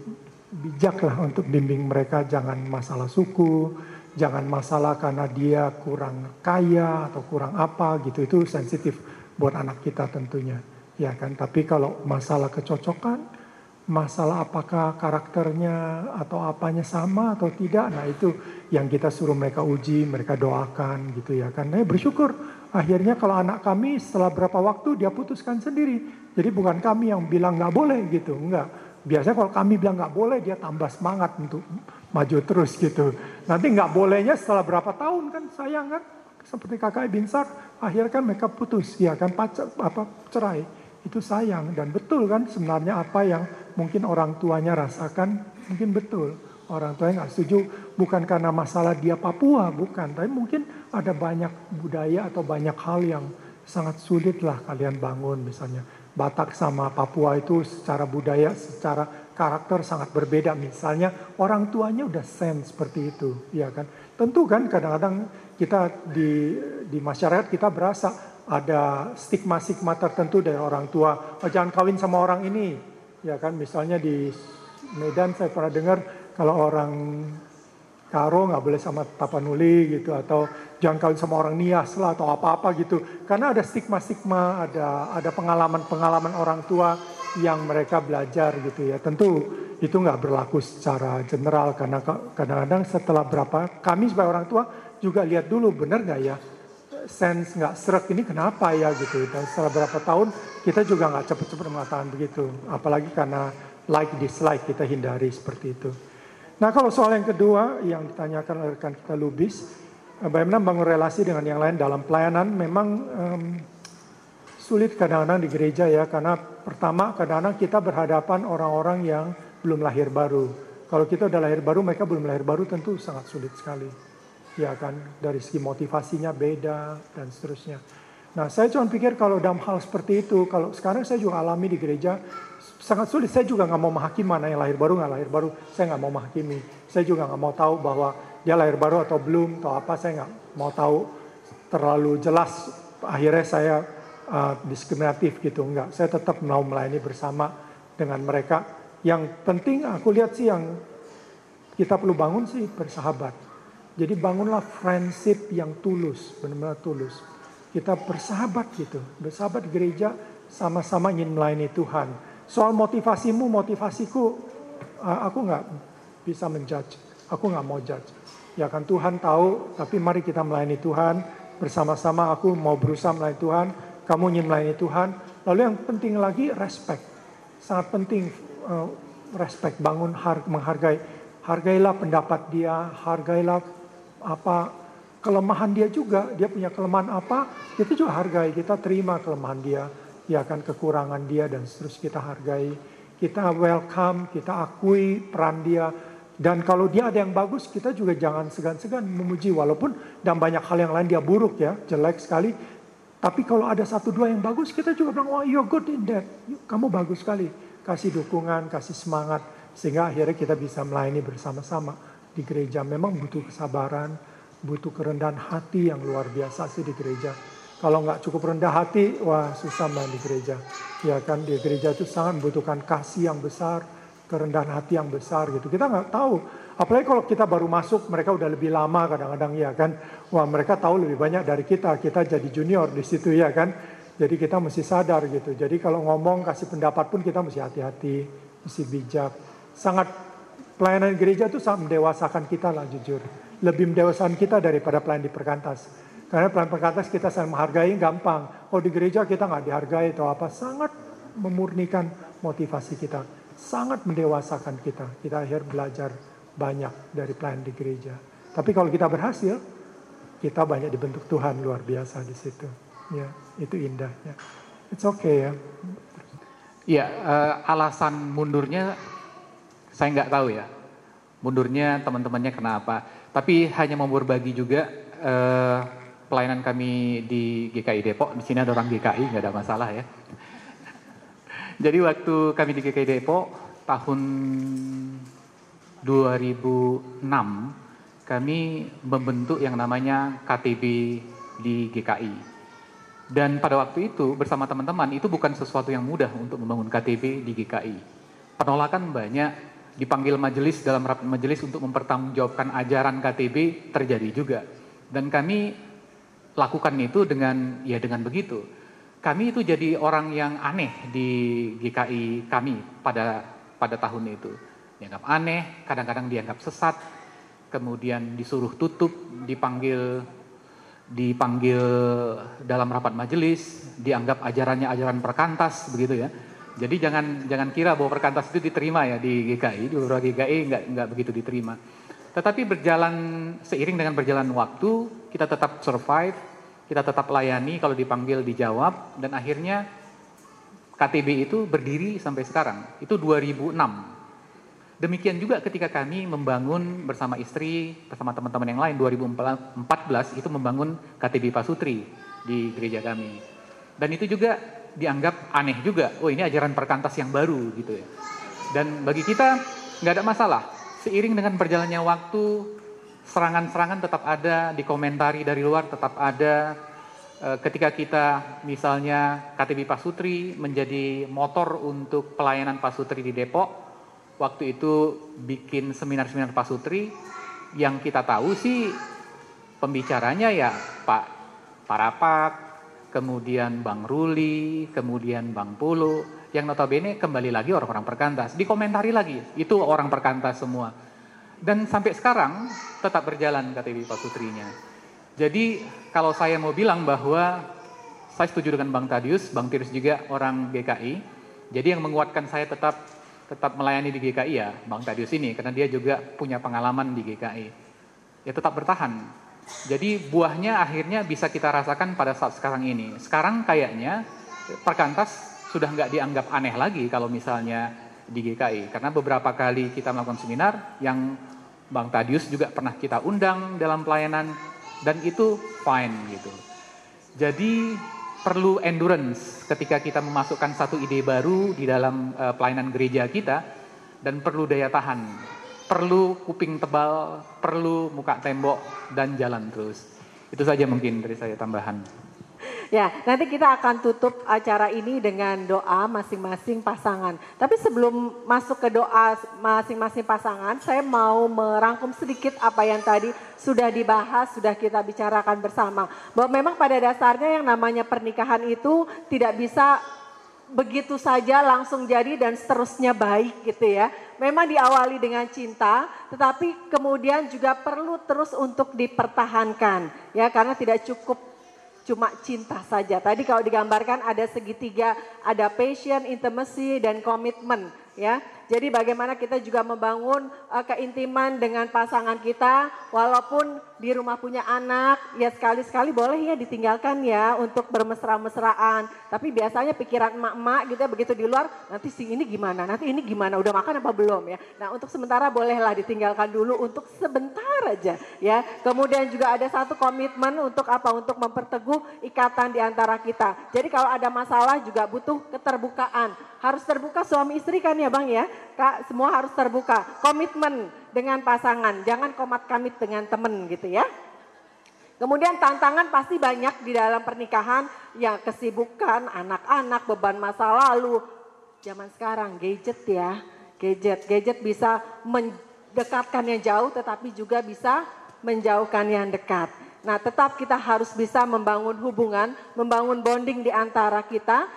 bijaklah untuk bimbing mereka jangan masalah suku, jangan masalah karena dia kurang kaya atau kurang apa gitu itu sensitif buat anak kita tentunya ya kan? Tapi kalau masalah kecocokan masalah apakah karakternya atau apanya sama atau tidak nah itu yang kita suruh mereka uji mereka doakan gitu ya kan. Nah, bersyukur. Akhirnya kalau anak kami setelah berapa waktu dia putuskan sendiri. Jadi bukan kami yang bilang nggak boleh gitu enggak Biasanya kalau kami bilang nggak boleh, dia tambah semangat untuk maju terus gitu. Nanti nggak bolehnya setelah berapa tahun kan sayang kan, seperti kakak Binsar, akhirnya kan mereka putus, ya kan pacar, apa cerai. Itu sayang dan betul kan sebenarnya apa yang mungkin orang tuanya rasakan mungkin betul. Orang tuanya nggak setuju bukan karena masalah dia Papua, bukan. Tapi mungkin ada banyak budaya atau banyak hal yang sangat sulit lah kalian bangun misalnya Batak sama Papua itu secara budaya, secara karakter sangat berbeda. Misalnya orang tuanya udah sense seperti itu, ya kan? Tentu kan kadang-kadang kita di di masyarakat kita berasa ada stigma-stigma tertentu dari orang tua. Oh, jangan kawin sama orang ini, ya kan? Misalnya di Medan saya pernah dengar kalau orang Karo nggak boleh sama Tapanuli gitu atau jangan kawin sama orang Nias lah atau apa-apa gitu. Karena ada stigma-stigma, ada ada pengalaman-pengalaman orang tua yang mereka belajar gitu ya. Tentu itu nggak berlaku secara general karena kadang-kadang setelah berapa kami sebagai orang tua juga lihat dulu benar nggak ya sense nggak serak ini kenapa ya gitu. Dan setelah berapa tahun kita juga nggak cepet-cepet mengatakan begitu. Apalagi karena like dislike kita hindari seperti itu. Nah kalau soal yang kedua yang ditanyakan oleh rekan kita Lubis, eh, bagaimana bangun relasi dengan yang lain dalam pelayanan memang um, sulit kadang-kadang di gereja ya karena pertama kadang-kadang kita berhadapan orang-orang yang belum lahir baru. Kalau kita udah lahir baru, mereka belum lahir baru tentu sangat sulit sekali. Ya kan, dari segi motivasinya beda dan seterusnya. Nah saya cuma pikir kalau dalam hal seperti itu, kalau sekarang saya juga alami di gereja, sangat sulit. Saya juga nggak mau menghakimi mana yang lahir baru nggak lahir baru. Saya nggak mau menghakimi. Saya juga nggak mau tahu bahwa dia lahir baru atau belum atau apa. Saya nggak mau tahu terlalu jelas. Akhirnya saya uh, diskriminatif gitu. Enggak. Saya tetap mau melayani bersama dengan mereka. Yang penting aku lihat sih yang kita perlu bangun sih bersahabat. Jadi bangunlah friendship yang tulus, benar-benar tulus. Kita bersahabat gitu, bersahabat gereja sama-sama ingin melayani Tuhan Soal motivasimu, motivasiku, aku nggak bisa menjudge. Aku nggak mau judge. Ya kan Tuhan tahu, tapi mari kita melayani Tuhan bersama-sama. Aku mau berusaha melayani Tuhan, kamu ingin melayani Tuhan. Lalu yang penting lagi respect, sangat penting uh, respect, bangun har menghargai, hargailah pendapat dia, hargailah apa kelemahan dia juga. Dia punya kelemahan apa, kita juga hargai, kita terima kelemahan dia ya kan kekurangan dia dan terus kita hargai, kita welcome, kita akui peran dia. Dan kalau dia ada yang bagus, kita juga jangan segan-segan memuji. Walaupun dan banyak hal yang lain dia buruk ya, jelek sekali. Tapi kalau ada satu dua yang bagus, kita juga bilang, oh you're good in that. Kamu bagus sekali. Kasih dukungan, kasih semangat. Sehingga akhirnya kita bisa melayani bersama-sama. di gereja. Memang butuh kesabaran, butuh kerendahan hati yang luar biasa sih di gereja. Kalau nggak cukup rendah hati, wah susah main di gereja. Ya kan di gereja itu sangat membutuhkan kasih yang besar, kerendahan hati yang besar gitu. Kita nggak tahu. Apalagi kalau kita baru masuk, mereka udah lebih lama kadang-kadang ya kan. Wah mereka tahu lebih banyak dari kita. Kita jadi junior di situ ya kan. Jadi kita mesti sadar gitu. Jadi kalau ngomong kasih pendapat pun kita mesti hati-hati, mesti bijak. Sangat pelayanan gereja itu sangat mendewasakan kita lah jujur. Lebih mendewasakan kita daripada pelayan di perkantas. Karena pelayan perkantas kita saling menghargai gampang. Oh di gereja kita nggak dihargai atau apa. Sangat memurnikan motivasi kita. Sangat mendewasakan kita. Kita akhir belajar banyak dari pelayan di gereja. Tapi kalau kita berhasil, kita banyak dibentuk Tuhan luar biasa di situ. Ya, itu indahnya. It's okay ya. Iya, uh, alasan mundurnya saya nggak tahu ya. Mundurnya teman-temannya kenapa. Tapi hanya mau berbagi juga uh, pelayanan kami di GKI Depok. Di sini ada orang GKI, nggak ada masalah ya. Jadi waktu kami di GKI Depok tahun 2006 kami membentuk yang namanya KTB di GKI. Dan pada waktu itu bersama teman-teman itu bukan sesuatu yang mudah untuk membangun KTP di GKI. Penolakan banyak, dipanggil majelis dalam rapat majelis untuk mempertanggungjawabkan ajaran KTB terjadi juga. Dan kami lakukan itu dengan ya dengan begitu. Kami itu jadi orang yang aneh di GKI kami pada pada tahun itu. Dianggap aneh, kadang-kadang dianggap sesat, kemudian disuruh tutup, dipanggil dipanggil dalam rapat majelis, dianggap ajarannya ajaran perkantas begitu ya. Jadi jangan jangan kira bahwa perkantas itu diterima ya di GKI, di beberapa GKI nggak nggak begitu diterima. Tetapi berjalan seiring dengan berjalan waktu, kita tetap survive, kita tetap layani kalau dipanggil dijawab dan akhirnya KTB itu berdiri sampai sekarang. Itu 2006 Demikian juga ketika kami membangun bersama istri, bersama teman-teman yang lain 2014 itu membangun KTB Pasutri di gereja kami. Dan itu juga dianggap aneh juga. Oh ini ajaran perkantas yang baru gitu ya. Dan bagi kita nggak ada masalah. Seiring dengan berjalannya waktu, serangan-serangan tetap ada, dikomentari dari luar tetap ada. E, ketika kita misalnya KTB Pasutri menjadi motor untuk pelayanan Pasutri di Depok, waktu itu bikin seminar-seminar Pak Sutri yang kita tahu sih pembicaranya ya Pak Parapak, kemudian Bang Ruli, kemudian Bang Pulu, yang notabene kembali lagi orang-orang perkantas. Dikomentari lagi, itu orang perkantas semua. Dan sampai sekarang tetap berjalan KTB Pak Sutrinya. Jadi kalau saya mau bilang bahwa saya setuju dengan Bang Tadius, Bang Tirus juga orang GKI. Jadi yang menguatkan saya tetap tetap melayani di GKI ya Bang Tadius ini karena dia juga punya pengalaman di GKI. Ya tetap bertahan. Jadi buahnya akhirnya bisa kita rasakan pada saat sekarang ini. Sekarang kayaknya perkantas sudah nggak dianggap aneh lagi kalau misalnya di GKI karena beberapa kali kita melakukan seminar yang Bang Tadius juga pernah kita undang dalam pelayanan dan itu fine gitu. Jadi perlu endurance ketika kita memasukkan satu ide baru di dalam uh, pelayanan gereja kita dan perlu daya tahan, perlu kuping tebal, perlu muka tembok dan jalan terus. Itu saja mungkin dari saya tambahan. Ya, nanti kita akan tutup acara ini dengan doa masing-masing pasangan. Tapi sebelum masuk ke doa masing-masing pasangan, saya mau merangkum sedikit apa yang tadi sudah dibahas, sudah kita bicarakan bersama. Bahwa memang pada dasarnya yang namanya pernikahan itu tidak bisa begitu saja langsung jadi dan seterusnya baik gitu ya. Memang diawali dengan cinta, tetapi kemudian juga perlu terus untuk dipertahankan ya karena tidak cukup cuma cinta saja. Tadi kalau digambarkan ada segitiga, ada passion, intimacy, dan komitmen ya. Jadi bagaimana kita juga membangun uh, keintiman dengan pasangan kita walaupun di rumah punya anak ya sekali-sekali boleh ya ditinggalkan ya untuk bermesra-mesraan. Tapi biasanya pikiran emak-emak gitu ya begitu di luar nanti si ini gimana, nanti ini gimana, udah makan apa belum ya. Nah untuk sementara bolehlah ditinggalkan dulu untuk sebentar aja ya. Kemudian juga ada satu komitmen untuk apa? Untuk memperteguh ikatan di antara kita. Jadi kalau ada masalah juga butuh keterbukaan. Harus terbuka suami istri kan ya bang ya. Kak, semua harus terbuka. Komitmen dengan pasangan, jangan komat kamit dengan temen gitu ya. Kemudian tantangan pasti banyak di dalam pernikahan, ya kesibukan, anak-anak, beban masa lalu. Zaman sekarang gadget ya, gadget, gadget bisa mendekatkan yang jauh tetapi juga bisa menjauhkan yang dekat. Nah tetap kita harus bisa membangun hubungan, membangun bonding di antara kita,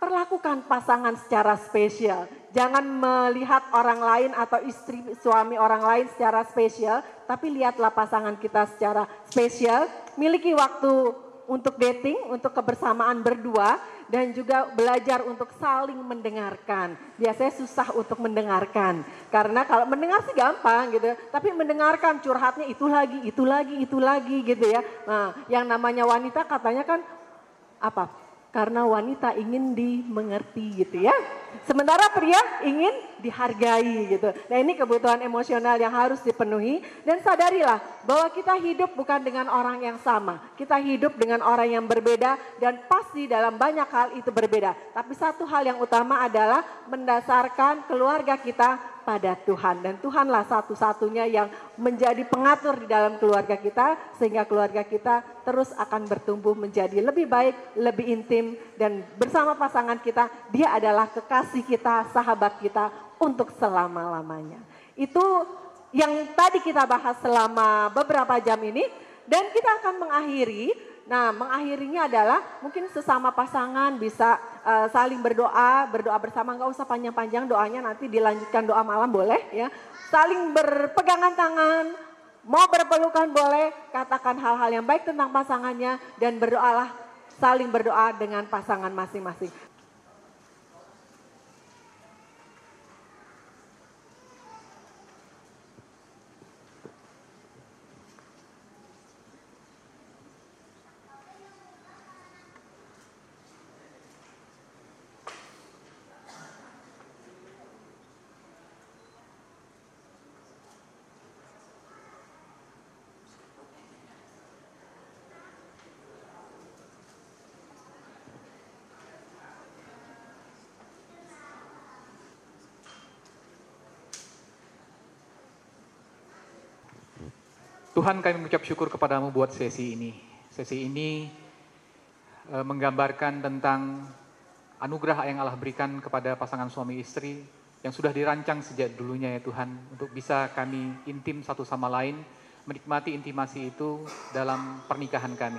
perlakukan pasangan secara spesial. Jangan melihat orang lain atau istri suami orang lain secara spesial, tapi lihatlah pasangan kita secara spesial. Miliki waktu untuk dating, untuk kebersamaan berdua, dan juga belajar untuk saling mendengarkan. Biasanya susah untuk mendengarkan, karena kalau mendengar sih gampang gitu, tapi mendengarkan curhatnya itu lagi, itu lagi, itu lagi gitu ya. Nah, yang namanya wanita katanya kan apa? Karena wanita ingin dimengerti gitu ya. Sementara pria ingin dihargai gitu. Nah ini kebutuhan emosional yang harus dipenuhi dan sadarilah bahwa kita hidup bukan dengan orang yang sama. Kita hidup dengan orang yang berbeda dan pasti dalam banyak hal itu berbeda. Tapi satu hal yang utama adalah mendasarkan keluarga kita pada Tuhan dan Tuhanlah satu-satunya yang menjadi pengatur di dalam keluarga kita sehingga keluarga kita terus akan bertumbuh menjadi lebih baik, lebih intim dan bersama pasangan kita dia adalah kekasih kita, sahabat kita untuk selama-lamanya. Itu yang tadi kita bahas selama beberapa jam ini dan kita akan mengakhiri Nah, mengakhirinya adalah mungkin sesama pasangan bisa uh, saling berdoa, berdoa bersama, nggak usah panjang-panjang doanya, nanti dilanjutkan doa malam boleh ya. Saling berpegangan tangan, mau berpelukan boleh, katakan hal-hal yang baik tentang pasangannya dan berdoalah saling berdoa dengan pasangan masing-masing. Tuhan kami mengucap syukur kepadamu buat sesi ini. Sesi ini e, menggambarkan tentang anugerah yang Allah berikan kepada pasangan suami istri yang sudah dirancang sejak dulunya ya Tuhan untuk bisa kami intim satu sama lain, menikmati intimasi itu dalam pernikahan kami.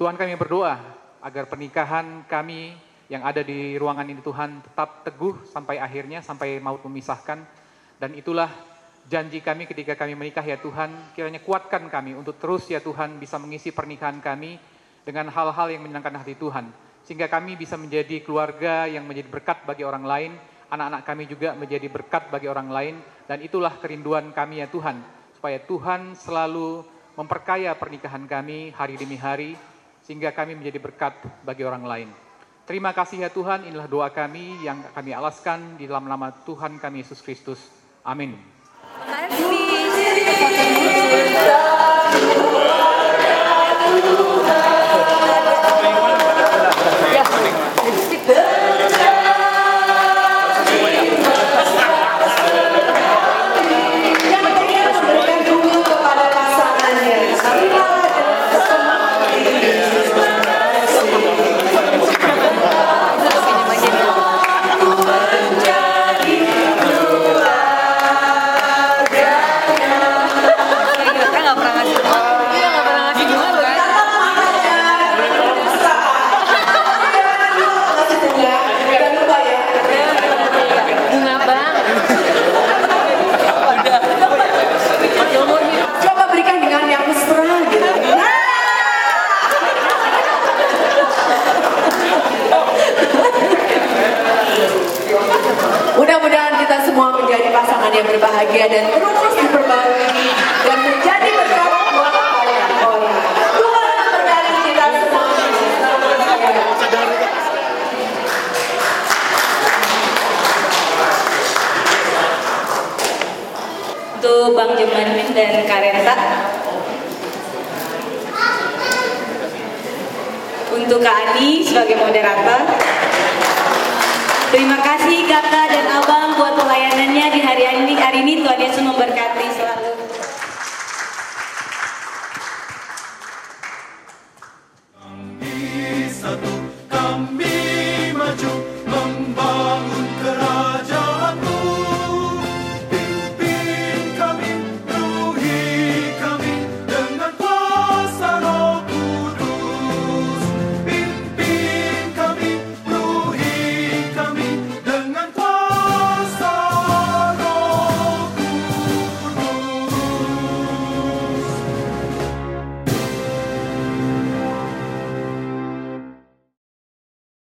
Tuhan kami berdoa agar pernikahan kami yang ada di ruangan ini Tuhan tetap teguh sampai akhirnya, sampai maut memisahkan. Dan itulah janji kami ketika kami menikah ya Tuhan, kiranya kuatkan kami untuk terus ya Tuhan bisa mengisi pernikahan kami dengan hal-hal yang menyenangkan hati Tuhan. Sehingga kami bisa menjadi keluarga yang menjadi berkat bagi orang lain, anak-anak kami juga menjadi berkat bagi orang lain, dan itulah kerinduan kami ya Tuhan, supaya Tuhan selalu memperkaya pernikahan kami hari demi hari, sehingga kami menjadi berkat bagi orang lain. Terima kasih ya Tuhan, inilah doa kami yang kami alaskan di dalam nama Tuhan kami Yesus Kristus. Amin. Yang berbahagia dan terus diperbarui dan menjadi berkat buat banyak orang. Tuhan memberkati kita semua. Untuk Bang Jumanmin dan Karenta Untuk Kak Ani sebagai moderator ini. Tuhan Yesus memberkati.